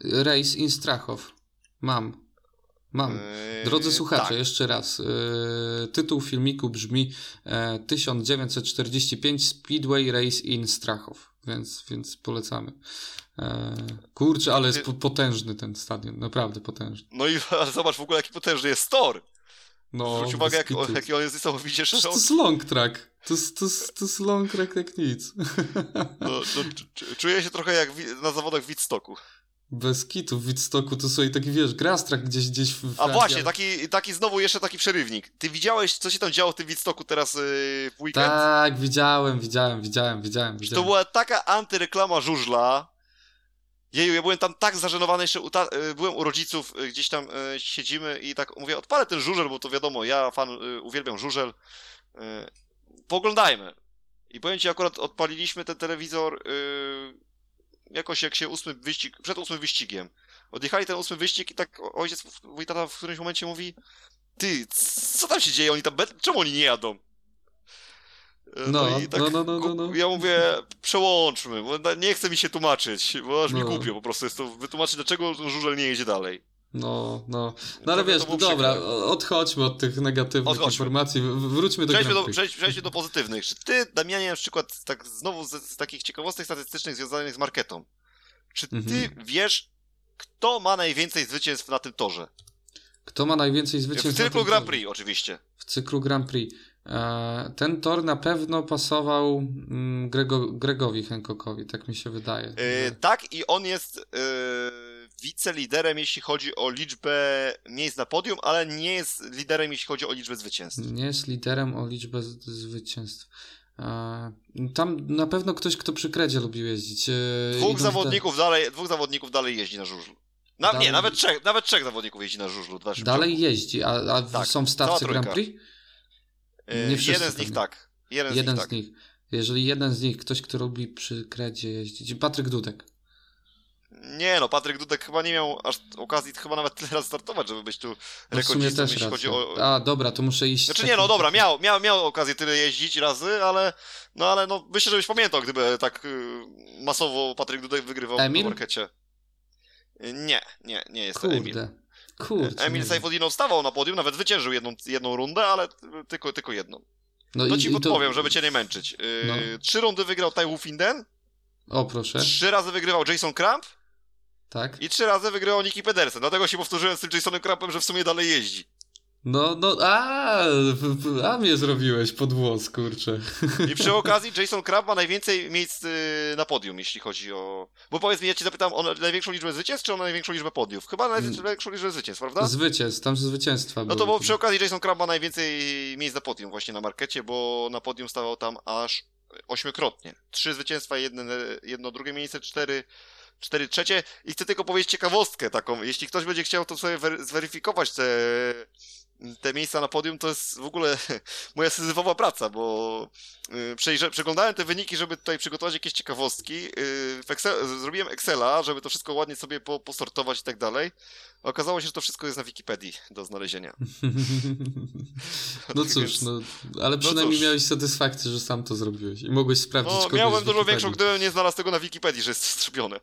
Race in Strachow. Mam. Mam. Y, Drodzy słuchacze, tak. jeszcze raz. Yy, tytuł filmiku brzmi e, 1945 Speedway Race in Strachow, więc, więc polecamy. E, kurczę, ale jest po, potężny ten stadion, naprawdę potężny. No i zobacz w ogóle jaki potężny jest tor. No, Zwróć uwagę jak, kitu. jaki on jest niesamowicie Przecież to szeroki. jest long track. To jest, to jest, to jest long track jak nic. No, no, czu- czuję się trochę jak na zawodach w Witstocku. Bez kitu w Widstoku to sobie taki, wiesz, grass-track gdzieś, gdzieś w A Francji, właśnie, ale- taki, taki znowu jeszcze taki przerywnik. Ty widziałeś, co się tam działo w tym Witstocku teraz yy, w weekend? Tak, widziałem, widziałem, widziałem, widziałem. To była taka antyreklama żużla. Jeju, ja byłem tam tak zażenowany, jeszcze u ta- y, byłem u rodziców, y, gdzieś tam y, siedzimy i tak mówię, odpalę ten żużel, bo to wiadomo, ja fan, y, uwielbiam żużel. Y, Poglądajmy. I powiem ci, akurat odpaliliśmy ten telewizor y, jakoś jak się ósmy wyścig, przed ósmym wyścigiem. Odjechali ten ósmy wyścig i tak ojciec, mój tata w którymś momencie mówi, ty, co tam się dzieje, oni tam, czemu oni nie jadą? Y, No, i tak no, no, no, no, no. Ja mówię, przełączmy, bo nie chce mi się tłumaczyć, bo aż mi No. głupio po prostu jest to wytłumaczyć, dlaczego żużel nie jedzie dalej. No, no. No ale Trochę wiesz, to dobra, przykre. odchodźmy od tych negatywnych Odchodźmy. informacji, wróćmy do Przejdźmy do, przejdź, przejdźmy do pozytywnych. Czy ty, Damianie, na przykład tak znowu z, z takich ciekawostek statystycznych związanych z marketą, czy ty Mhm. wiesz, kto ma najwięcej zwycięstw na tym torze? Kto ma najwięcej zwycięstw W cyklu Grand torze? Prix oczywiście. W cyklu Grand Prix. E, ten tor na pewno pasował mm, Grego, Gregowi Hancockowi, tak mi się wydaje. Yy, że- tak, i on jest yy, wiceliderem, jeśli chodzi o liczbę miejsc na podium, ale nie jest liderem, jeśli chodzi o liczbę zwycięstw. Nie jest liderem o liczbę z- zwycięstw. E, tam na pewno ktoś, kto przy kredzie lubił jeździć. E, Dwóch zawodników dalej, dwóch zawodników dalej jeźdi na żużlu. Na, Dalej- Nie, nawet trzech, nawet trzech zawodników jeździ na żużlu. dalej ciągu. jeździ, a, a Tak, są w stawce. Grand Prix? Yy, nie wszyscy jeden z nich tak. Jeden, Jeden z nich z tak. nich. Jeżeli jeden z nich, ktoś, kto lubi przy kredzie jeździć. Patryk Dudek. Nie no, Patryk Dudek chyba nie miał aż okazji chyba nawet tyle razy startować, żeby być tu No rekordzistą, też jeśli racja. chodzi o... A, dobra, to muszę iść. Znaczy nie, no dobra, miał, miał, miał okazję tyle jeździć razy, ale no ale no myślę, żebyś pamiętał, gdyby tak y, masowo Patryk Dudek wygrywał Emil? na markecie. Y, Nie, nie, nie jest to Emil. Kurde. Kurde. Emil nie Sajfodinow stawał na podium, nawet zwyciężył jedną, jedną rundę, ale tylko, tylko jedną. No To i- ci podpowiem, żeby cię nie męczyć. Yy, No. Trzy rundy wygrał Tai Finden, O, proszę. trzy razy wygrywał Jason Kramp Tak? i trzy razy wygrywał Nicky Pedersen. Dlatego się powtórzyłem z tym Jasonem Krampem, że w sumie dalej jeździ. No, no, a, a mnie zrobiłeś pod włos, kurczę. I przy okazji Jason Kramp ma najwięcej miejsc yy, na podium, jeśli chodzi o... Bo powiedz mi, ja cię zapytam o największą liczbę zwycięstw, czy o największą liczbę podiów? Chyba Mm. najwię- największą liczbę zwycięstw, prawda? Zwycięstw, tam zwycięstwa No to bo przy okazji Jason Kramp ma najwięcej miejsc na podium właśnie na markecie, bo na podium stawał tam aż ośmiokrotnie. Trzy zwycięstwa, jedno, jedno drugie miejsce, cztery, cztery trzecie. I chcę tylko powiedzieć ciekawostkę taką. Jeśli ktoś będzie chciał to sobie wer- zweryfikować te, te miejsca na podium, to jest w ogóle moja syzyfowa praca, bo y, przeglądałem te wyniki, żeby tutaj przygotować jakieś ciekawostki. Y, Excel, zrobiłem Excela, żeby to wszystko ładnie sobie po, posortować i tak dalej. Okazało się, że to wszystko jest na Wikipedii do znalezienia. No Tak cóż, więc- no, ale przynajmniej cóż. miałeś satysfakcję, że sam to zrobiłeś i mogłeś sprawdzić No, z dużo większą, gdybym nie znalazł tego na Wikipedii, że jest strzepione.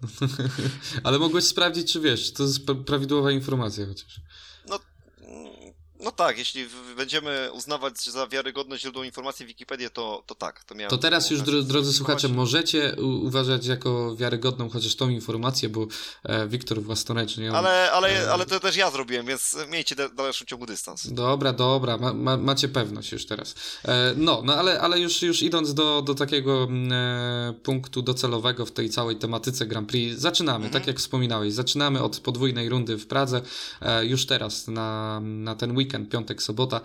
Ale mogłeś sprawdzić, czy wiesz, czy to jest prawidłowa informacja chociaż. No, tak, jeśli będziemy uznawać za wiarygodne źródło informacji Wikipedię, to, to tak. To, to teraz już, dro, drodzy słuchacze, możecie uważać jako wiarygodną chociaż tą informację, bo e, Wiktor własnoręcznie... Ale, ale, e... ale to też ja zrobiłem, więc miejcie w dalszym ciągu dystans. Dobra, dobra, ma, ma, macie pewność już teraz. E, no, no ale, ale już, już idąc do, do takiego e, punktu docelowego w tej całej tematyce Grand Prix, zaczynamy, mhm. tak jak wspominałeś, zaczynamy od podwójnej rundy w Pradze, e, już teraz na, na ten weekend weekend, piątek, sobota.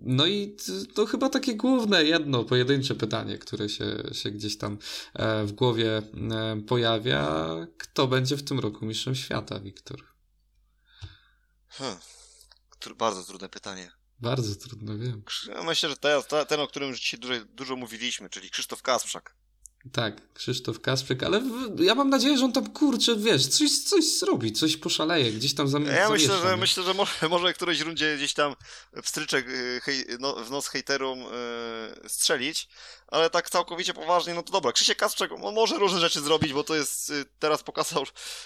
No i to chyba takie główne, jedno, pojedyncze pytanie, które się, się gdzieś tam e, w głowie e, pojawia. Kto będzie w tym roku mistrzem świata, Wiktor? Hmm. Bardzo trudne pytanie. Bardzo trudno, wiem. Myślę, że ten, ten o którym już dzisiaj dużo, dużo mówiliśmy, czyli Krzysztof Kasprzak. Tak, Krzysztof Kasprzak, ale w, ja mam nadzieję, że on tam kurczę, wiesz, coś, coś zrobi, coś poszaleje, gdzieś tam zam, Ja myślę, że myślę, że może, może którejś rundzie gdzieś tam w stryczek y, hej, no, w nos hejterom yy, strzelić, ale tak całkowicie poważnie, no to dobra, Krzysiek Kasprzak on może różne rzeczy zrobić, bo to jest, yy, teraz pokazał,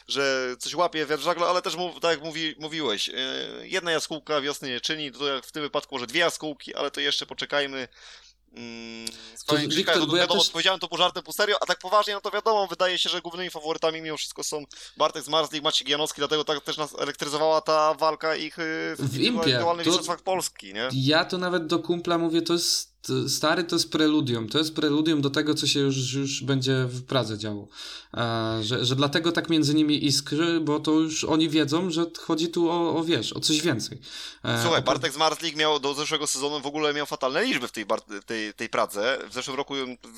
że coś łapie wiatr żagla, ale też tak jak mówi, mówiłeś, yy, jedna jaskółka wiosny nie czyni, to jak w tym wypadku może dwie jaskółki, ale to jeszcze poczekajmy, Mm, to, Wiktor, to, to wiadomo, ja też... powiedziałem to po żartem, po serio, a tak poważnie, no to wiadomo, wydaje się, że głównymi faworytami mimo wszystko są Bartek Zmarzlik, Maciej Janowski, dlatego tak też nas elektryzowała ta walka ich y, w, indywidualnych mistrzostwach Polski, nie? Ja to nawet do kumpla mówię, to jest stary to jest preludium. To jest preludium do tego, co się już, już będzie w Pradze działo. E, że, że dlatego tak między nimi iskry, bo to już oni wiedzą, że chodzi tu o, o wiesz, o coś więcej. E, Słuchaj, Bartek Zmarzlik miał do zeszłego sezonu w ogóle miał fatalne liczby w tej, tej, tej Pradze. W zeszłym roku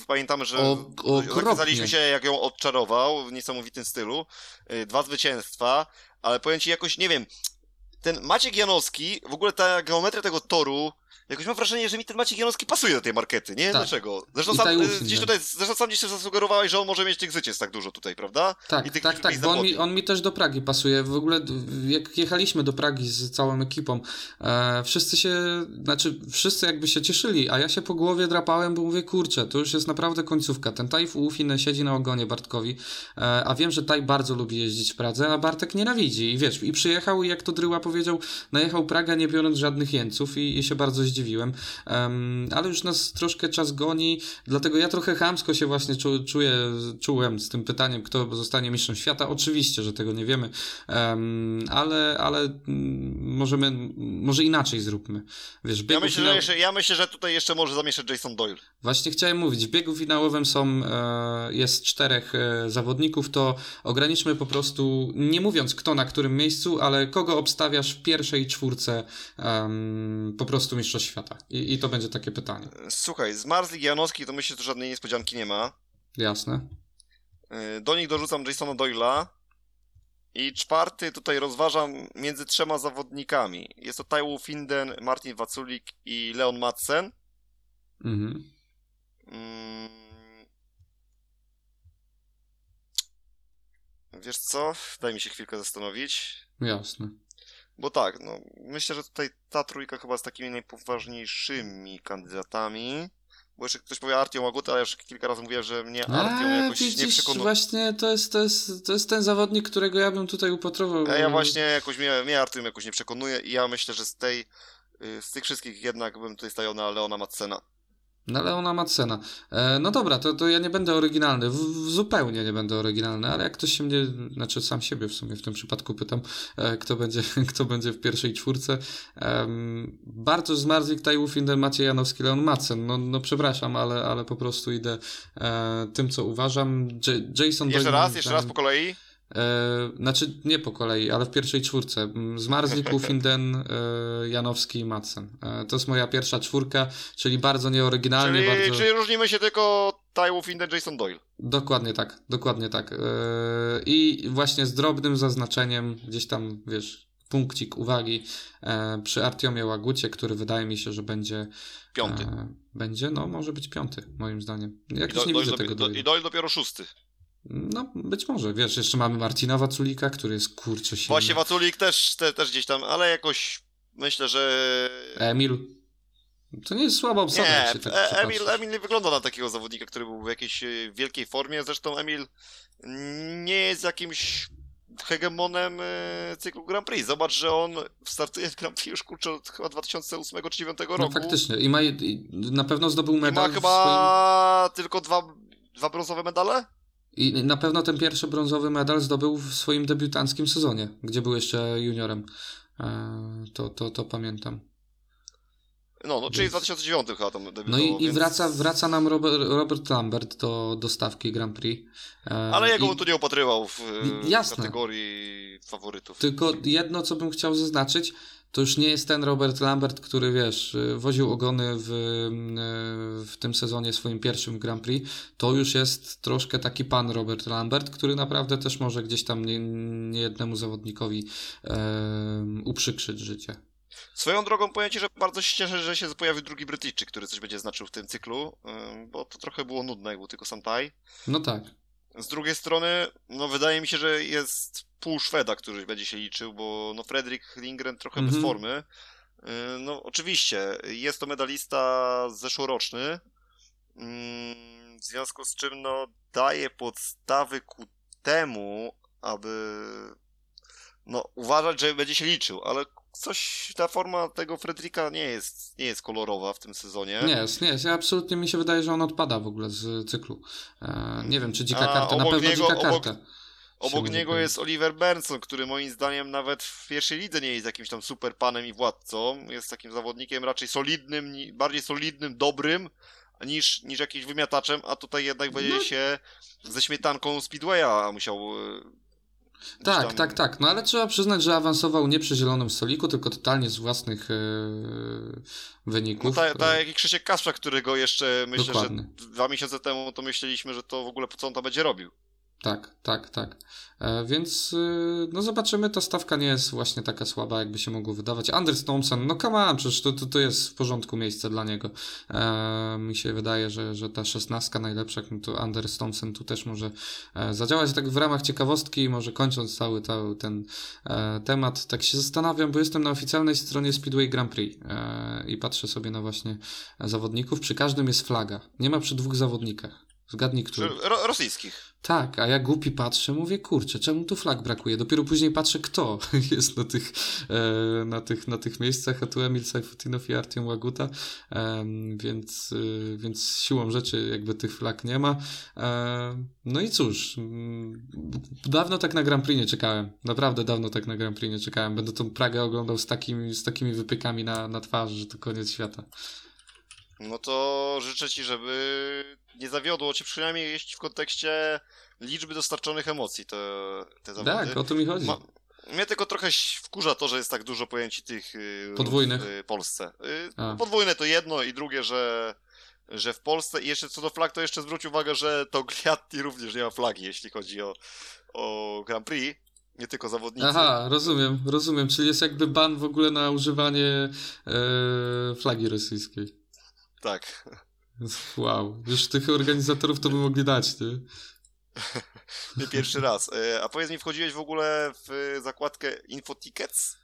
pamiętamy, że o, zakazaliśmy się, jak ją odczarował w niesamowitym stylu. E, dwa zwycięstwa, ale powiem ci jakoś, nie wiem, ten Maciek Janowski, w ogóle ta geometria tego toru, Jakoś mam wrażenie, że mi ten Maciej Janowski pasuje do tej markety, nie? Tak. Dlaczego? Zresztą sam, gdzieś tutaj, zresztą sam gdzieś zasugerowałeś, że on może mieć tych zwycięstw tak dużo tutaj, prawda? Tak, tych, tak, tak, bo on mi, on mi też do Pragi pasuje. W ogóle jak jechaliśmy do Pragi z całą ekipą, e, wszyscy się, znaczy wszyscy jakby się cieszyli, a ja się po głowie drapałem, bo mówię, kurczę, to już jest naprawdę końcówka. Ten Tajf Ufin siedzi na ogonie Bartkowi, e, a wiem, że Taj bardzo lubi jeździć w Pradze, a Bartek nienawidzi i wiesz, i przyjechał i jak to Dryła powiedział, najechał Praga nie biorąc żadnych jeńców i, i się bardzo zdziwił zdziwiłem, um, ale już nas troszkę czas goni, dlatego ja trochę chamsko się właśnie czu, czuję, czułem z tym pytaniem, kto zostanie mistrzem świata. Oczywiście, że tego nie wiemy, um, ale, ale mm, możemy, może inaczej zróbmy. Wiesz, ja, myślę, finał... że jeszcze, ja myślę, że tutaj jeszcze może zamieszać Jason Doyle. Właśnie chciałem mówić, w biegu finałowym są, e, jest czterech e, zawodników, to ograniczmy po prostu, nie mówiąc kto na którym miejscu, ale kogo obstawiasz w pierwszej czwórce po prostu mistrzostw świata? I, I to będzie takie pytanie. Słuchaj, z Marzlik Janowski to myślę, że żadnej niespodzianki nie ma. Jasne. Y, do nich dorzucam Jasona Doyla. I czwarty tutaj rozważam między trzema zawodnikami. Jest to Taiwu Finden, Martin Waculik i Leon Madsen. Mhm. Mm. Wiesz co? Daj mi się chwilkę zastanowić. Jasne. Bo tak, no myślę, że tutaj ta trójka chyba z takimi najpoważniejszymi kandydatami. Bo jeszcze ktoś powie Artiom Łaguta, ale już kilka razy mówiłem, że mnie Artiom jakoś widzisz, nie przekonuje. właśnie to jest, to, jest, to jest ten zawodnik, którego ja bym tutaj upatrował. Ja, ja właśnie jakoś mnie, mnie Artiom jakoś nie przekonuje i ja myślę, że z tej, y, z tych wszystkich jednak bym tutaj stają na Leona Matsena. Na Leona Madsena. E, no dobra, to, to ja nie będę oryginalny, w, w zupełnie nie będę oryginalny, ale jak ktoś się mnie, znaczy sam siebie w sumie w tym przypadku pytam, e, kto, będzie, kto będzie w pierwszej czwórce. E, Bartosz Zmarzik, Tajów, Finden, Maciej Janowski, Leon Madsen. No, no przepraszam, ale, ale po prostu idę e, tym, co uważam. J Jason Jeszcze raz, jeszcze raz po kolei. E, znaczy nie po kolei, ale w pierwszej czwórce. Zmarzlik, Ufinden, e, Janowski i Madsen. E, to jest moja pierwsza czwórka, czyli bardzo nieoryginalnie. Czyli, bardzo... czyli różnimy się tylko Ty Ufinden, Jason Doyle. Dokładnie tak, dokładnie tak. I właśnie z drobnym zaznaczeniem, gdzieś tam, wiesz, punkcik uwagi przy Artiomie Łagucie, który wydaje mi się, że będzie piąty. Będzie, no może być piąty, moim zdaniem. Jakoś do, nie widzę tego do, I Doyle dopiero szósty. No, być może, wiesz, jeszcze mamy Marcina Waculika, który jest kurczę silny. Właśnie Waculik też, te, też gdzieś tam, ale jakoś myślę, że... Emil. To nie jest słaba obsada, Nie, się tak e- Emil. Emil nie wygląda na takiego zawodnika, który był w jakiejś e, wielkiej formie. Zresztą Emil nie jest jakimś hegemonem e, cyklu Grand Prix. Zobacz, że on startuje w Grand Prix już kurczę od chyba 2008 czy 2009 roku. No faktycznie. I, ma, I na pewno zdobył I ma medal chyba tylko dwa, dwa brązowe medale? I na pewno ten pierwszy brązowy medal zdobył w swoim debiutanckim sezonie, gdzie był jeszcze juniorem. E, to, to, to pamiętam. No, no czyli w 2009 chyba tam debiutował. No i, i więc- wraca, wraca nam Robert, Robert Lambert do, do stawki Grand Prix. E, Ale jego i- tu nie opatrywał w, w Jasne. kategorii faworytów. Tylko jedno, co bym chciał zaznaczyć, to już nie jest ten Robert Lambert, który wiesz, y, woził ogony w, y, w tym sezonie swoim pierwszym Grand Prix. To już jest troszkę taki pan Robert Lambert, który naprawdę też może gdzieś tam nie, nie jednemu zawodnikowi e, uprzykrzyć życie. Swoją drogą powiem Ci, że bardzo się cieszę, że się pojawił drugi Brytyjczyk, który coś będzie znaczył w tym cyklu, bo to trochę było nudne, jak był tylko Santai. No tak. Z drugiej strony, no wydaje mi się, że jest pół Szweda, który będzie się liczył, bo no Fredrik Lindgren trochę Mhm. bez formy. Yy, No oczywiście, jest to medalista zeszłoroczny, ym, w związku z czym no daje podstawy ku temu, aby no uważać, że będzie się liczył, ale coś, ta forma tego Fredrika nie jest, nie jest kolorowa w tym sezonie. Nie jest, nie jest. Ja absolutnie mi się wydaje, że on odpada w ogóle z cyklu. E, nie wiem, czy dzika A karta, na pewno niego- dzika obok- karta. Obok niego jest Oliver Benson, który moim zdaniem nawet w pierwszej lidze nie jest jakimś tam super panem i władcą. Jest takim zawodnikiem raczej solidnym, bardziej solidnym, dobrym niż, niż jakimś wymiataczem, a tutaj jednak będzie No. się ze śmietanką Speedwaya musiał. Tak, tam- tak, tak. No ale trzeba przyznać, że awansował nie przy zielonym stoliku, tylko totalnie z własnych No wyników. tak tak jak i Krzysiek Kasprzak, którego jeszcze myślę, Dokładnie. że dwa miesiące temu to myśleliśmy, że to w ogóle po co on tam będzie robił. Tak, tak, tak. E, więc y, no zobaczymy, ta stawka nie jest właśnie taka słaba, jakby się mogło wydawać. Anders Thompson, no come on, przecież to, to, to jest w porządku miejsce dla niego. E, mi się wydaje, że, że ta szesnastka najlepsza, no to Anders Thompson tu też może e, zadziałać tak w ramach ciekawostki, może kończąc cały, cały ten e, temat, tak się zastanawiam, bo jestem na oficjalnej stronie Speedway Grand Prix e, i patrzę sobie na właśnie zawodników. Przy każdym jest flaga. Nie ma przy dwóch zawodnikach. Zgadnij, który. Ro, rosyjskich. Tak, a ja głupi patrzę, mówię, kurczę, czemu tu flag brakuje? Dopiero później patrzę, kto jest na tych, e, na tych, na tych miejscach, a tu Emil Sajfutinow i Artyom Łaguta, więc, e, więc siłą rzeczy jakby tych flag nie ma. No i cóż, mm, dawno tak na Grand Prix nie czekałem, naprawdę dawno tak na Grand Prix nie czekałem. Będę tą Pragę oglądał z takimi, z takimi wypykami na, na twarzy, że to koniec świata. No to życzę ci, żeby nie zawiodło cię przynajmniej jeśli w kontekście liczby dostarczonych emocji te, te zawody. Tak, o to mi chodzi. Ma, mnie tylko trochę wkurza to, że jest tak dużo pojęci tych y, Podwójnych. w y, Polsce. Y, A. podwójne to jedno i drugie, że, że w Polsce i jeszcze co do flag, to jeszcze zwróć uwagę, że to Gliatti również nie ma flagi, jeśli chodzi o, o Grand Prix. Nie tylko zawodnicy. Aha, rozumiem, rozumiem. Czyli jest jakby ban w ogóle na używanie e, flagi rosyjskiej. Tak. Wow, już tych organizatorów to by mogli dać, nie? Nie pierwszy raz. Y, A powiedz mi, wchodziłeś w ogóle w zakładkę Infotickets?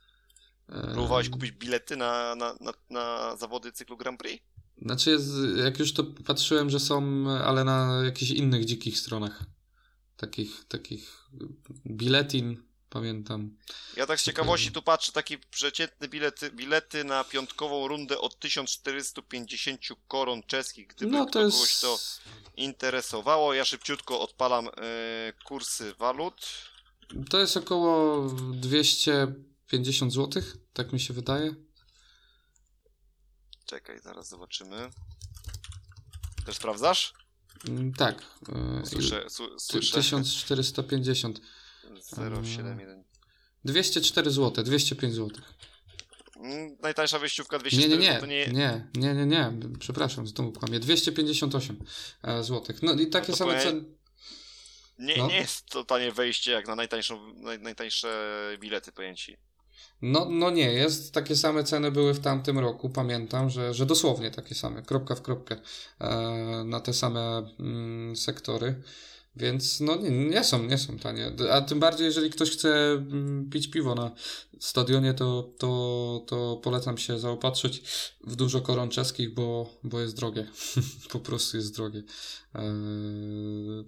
E, Próbowałeś kupić bilety na, na, na, na zawody cyklu Grand Prix? Znaczy, jak już to patrzyłem, że są, ale na jakichś innych dzikich stronach. Takich, takich biletin, pamiętam. Ja tak z ciekawości tu patrzę, taki przeciętny bilety, bilety na piątkową rundę od 1450 koron czeskich, gdyby No to kogoś jest... to interesowało. Ja szybciutko odpalam e, kursy walut. To jest około 250 zł, tak mi się wydaje. Czekaj, zaraz zobaczymy. Też sprawdzasz? Mm, Tak. e, Słyszę, słyszę. 1450. 071. 204 zł, 205 zł. Najtańsza wyjściówka Nie, 240 nie, nie, to nie, nie... nie, nie, nie, przepraszam, znowu kłamie. 258 zł. No i takie No same powiem- ceny. Nie, No. nie jest to tanie wejście jak na najtańszą, naj, najtańsze bilety pojęci. No, no nie jest. Takie same ceny były w tamtym roku. Pamiętam, że, że dosłownie takie same, kropka w kropkę, e, na te same mm, sektory. Więc no nie, nie są, nie są tanie. A tym bardziej, jeżeli ktoś chce mm, pić piwo na stadionie, to, to, to polecam się zaopatrzyć w dużo koron czeskich, bo, bo jest drogie. po prostu jest drogie. Eee,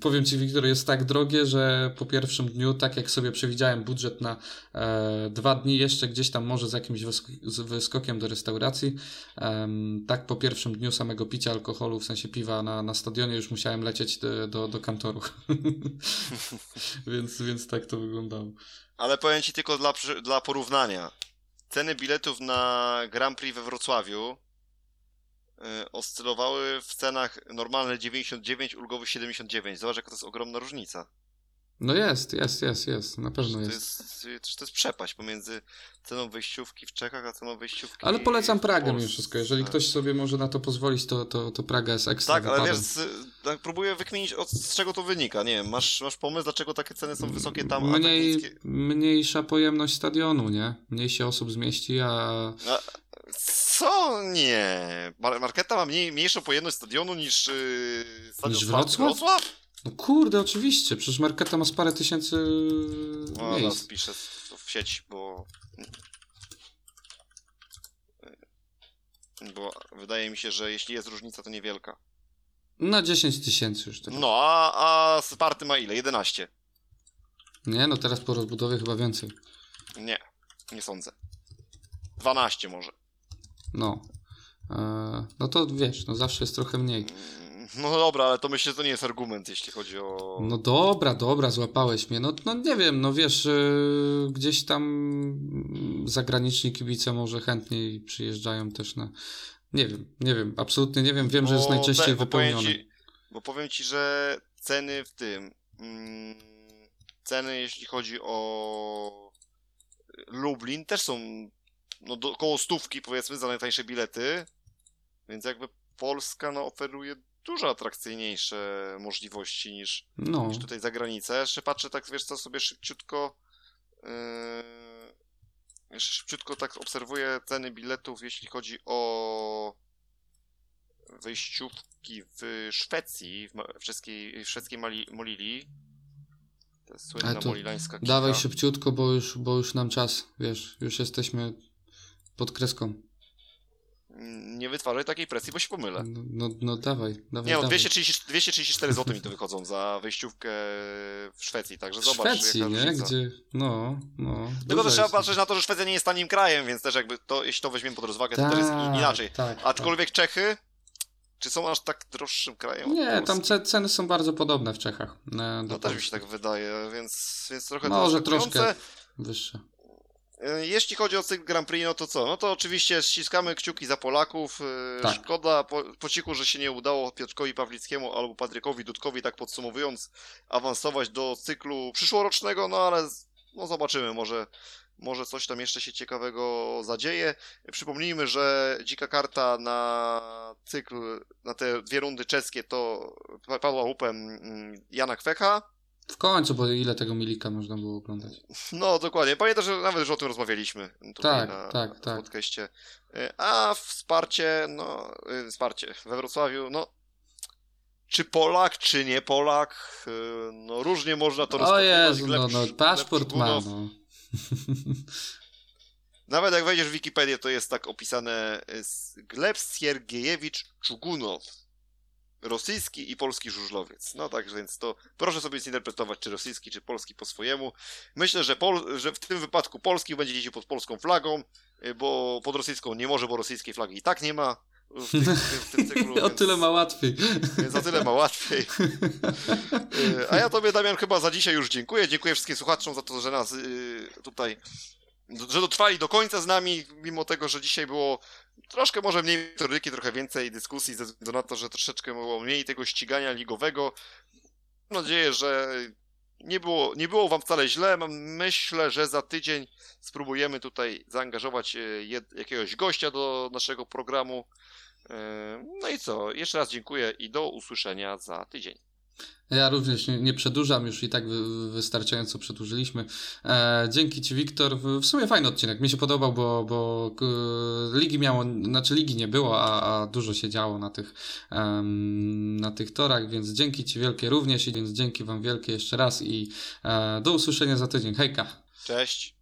powiem Ci, Wiktor, jest tak drogie, że po pierwszym dniu, tak jak sobie przewidziałem budżet na e, dwa dni, jeszcze gdzieś tam może z jakimś wysk- wyskokiem do restauracji, e, tak po pierwszym dniu samego picia alkoholu, w sensie piwa na, na stadionie, już musiałem lecieć do, do, do kantoru. więc, więc tak to wyglądało. Ale powiem Ci tylko dla, dla porównania. Ceny biletów na Grand Prix we Wrocławiu oscylowały w cenach normalne 99, ulgowy 79. Zobacz, jaka to jest ogromna różnica. No jest, jest, jest, jest, na pewno to jest. jest. To jest przepaść pomiędzy ceną wejściówki w Czechach, a ceną wejściówki Ale polecam Pragę mimo wszystko. Jeżeli ktoś sobie może na to pozwolić, to, to, to Praga jest ekstra Tak, ale wiesz, tak próbuję wykminić, od, z czego to wynika. Nie wiem, masz, masz pomysł, dlaczego takie ceny są wysokie tam, a Mniej, tak niskie? Mniejsza pojemność stadionu, nie? Mniej się osób zmieści, a... a co? Nie. Marketa ma mniej, mniejszą pojemność stadionu niż yy, stadion Niż Wrocław? Wrocław? No kurde, oczywiście, przecież Marketa ma z parę tysięcy No, miejsc. teraz piszę w sieć, bo... Bo wydaje mi się, że jeśli jest różnica, to niewielka. Na 10 tysięcy już teraz. No, a, a Sparty ma ile? 11. Nie, no teraz po rozbudowie chyba więcej. Nie, nie sądzę. 12 może. No. E, no to wiesz, no zawsze jest trochę mniej. No dobra, ale to myślę, że to nie jest argument, jeśli chodzi o... No dobra, dobra, złapałeś mnie. No, no nie wiem, no wiesz, yy, gdzieś tam zagraniczni kibice może chętniej przyjeżdżają też na... Nie wiem, nie wiem, absolutnie nie wiem. Wiem, że jest Bo najczęściej te- bo powiem wypełniony. Ci, bo powiem ci, że ceny w tym. Mm, ceny, jeśli chodzi o Lublin, też są no, do, około stówki, powiedzmy, za najtańsze bilety. Więc jakby Polska no, oferuje dużo atrakcyjniejsze możliwości niż, No, niż tutaj za granicę. Jeszcze patrzę tak, wiesz co, sobie szybciutko. Yy, szybciutko tak obserwuję ceny biletów, jeśli chodzi o wejściówki w Szwecji, w, ma- w szwedzkiej Mali, Molili. To jest słynna molilańska kika. dawaj szybciutko, bo już, bo już nam czas, wiesz, już jesteśmy pod kreską. Nie wytwarzaj takiej presji, bo się pomylę. No, no, no dawaj, dawaj, Nie no, dawaj. 230, 234 zł mi to wychodzą za wejściówkę w Szwecji, także W zobacz Szwecji, nie? różnica. Gdzie, no, no. Tylko też trzeba patrzeć na to, że Szwecja nie jest tanim krajem, więc też jakby to, jeśli to weźmiemy pod rozwagę, to też jest Tak, inaczej. Tak, Aczkolwiek Czechy, czy są aż tak droższym krajem? Nie, tam ceny są bardzo podobne w Czechach. e, No też mi się tak wydaje, więc, więc trochę Może troszkę wyższe. E, Jeśli chodzi o cykl Grand Prix, no to co? No to oczywiście ściskamy kciuki za Polaków. E, Tak. Szkoda po, po cichu, że się nie udało Piotrkowi Pawlickiemu albo Patrykowi Dudkowi, tak podsumowując, awansować do cyklu przyszłorocznego, no ale no zobaczymy, może, może coś tam jeszcze się ciekawego zadzieje. Przypomnijmy, że dzika karta na cykl, na te dwie rundy czeskie to pa- padła łupem mm, Jana Kwecha. W końcu, bo ile tego milika można było oglądać. No, dokładnie. Pamiętam, że nawet już o tym rozmawialiśmy tutaj Tak, na, tak, tak. podcaście. Y, A wsparcie, no, y, wsparcie we Wrocławiu, no, czy Polak, czy nie Polak, y, no, różnie można to O rozpatrywać. Jezu, no, no, Sz- paszport ma, no. Nawet jak wejdziesz w Wikipedię, to jest tak opisane Gleb Siergiejewicz Czugunow. Rosyjski i polski żużlowiec. No tak, więc to proszę sobie zinterpretować, czy rosyjski, czy polski po swojemu. Myślę, że, pol, że w tym wypadku polski będzie jeździł pod polską flagą, y, bo pod rosyjską nie może, bo rosyjskiej flagi i tak nie ma w tym, w tym, w tym cyklu. o więc- tyle ma łatwiej. więc o tyle ma łatwiej. Y, A ja tobie, Damian, chyba za dzisiaj już dziękuję. Dziękuję wszystkim słuchaczom za to, że nas y, tutaj, że dotrwali do końca z nami, mimo tego, że dzisiaj było troszkę może mniej metodyki, trochę więcej dyskusji, ze względu na to, że troszeczkę było mniej tego ścigania ligowego. Mam nadzieję, że nie było, nie było wam wcale źle. Myślę, że za tydzień spróbujemy tutaj zaangażować jed, jakiegoś gościa do naszego programu. Yy, No i co? Jeszcze raz dziękuję i do usłyszenia za tydzień. Ja również nie, nie, przedłużam, już i tak wy, wystarczająco przedłużyliśmy. E, dzięki Ci, Wiktor. W, sumie fajny odcinek, mi się podobał, bo, bo e, ligi miało, znaczy ligi nie było, a, a dużo się działo na tych, na tych torach, więc dzięki Ci wielkie również i więc dzięki Wam wielkie jeszcze raz i e, do usłyszenia za tydzień. Hejka! Cześć!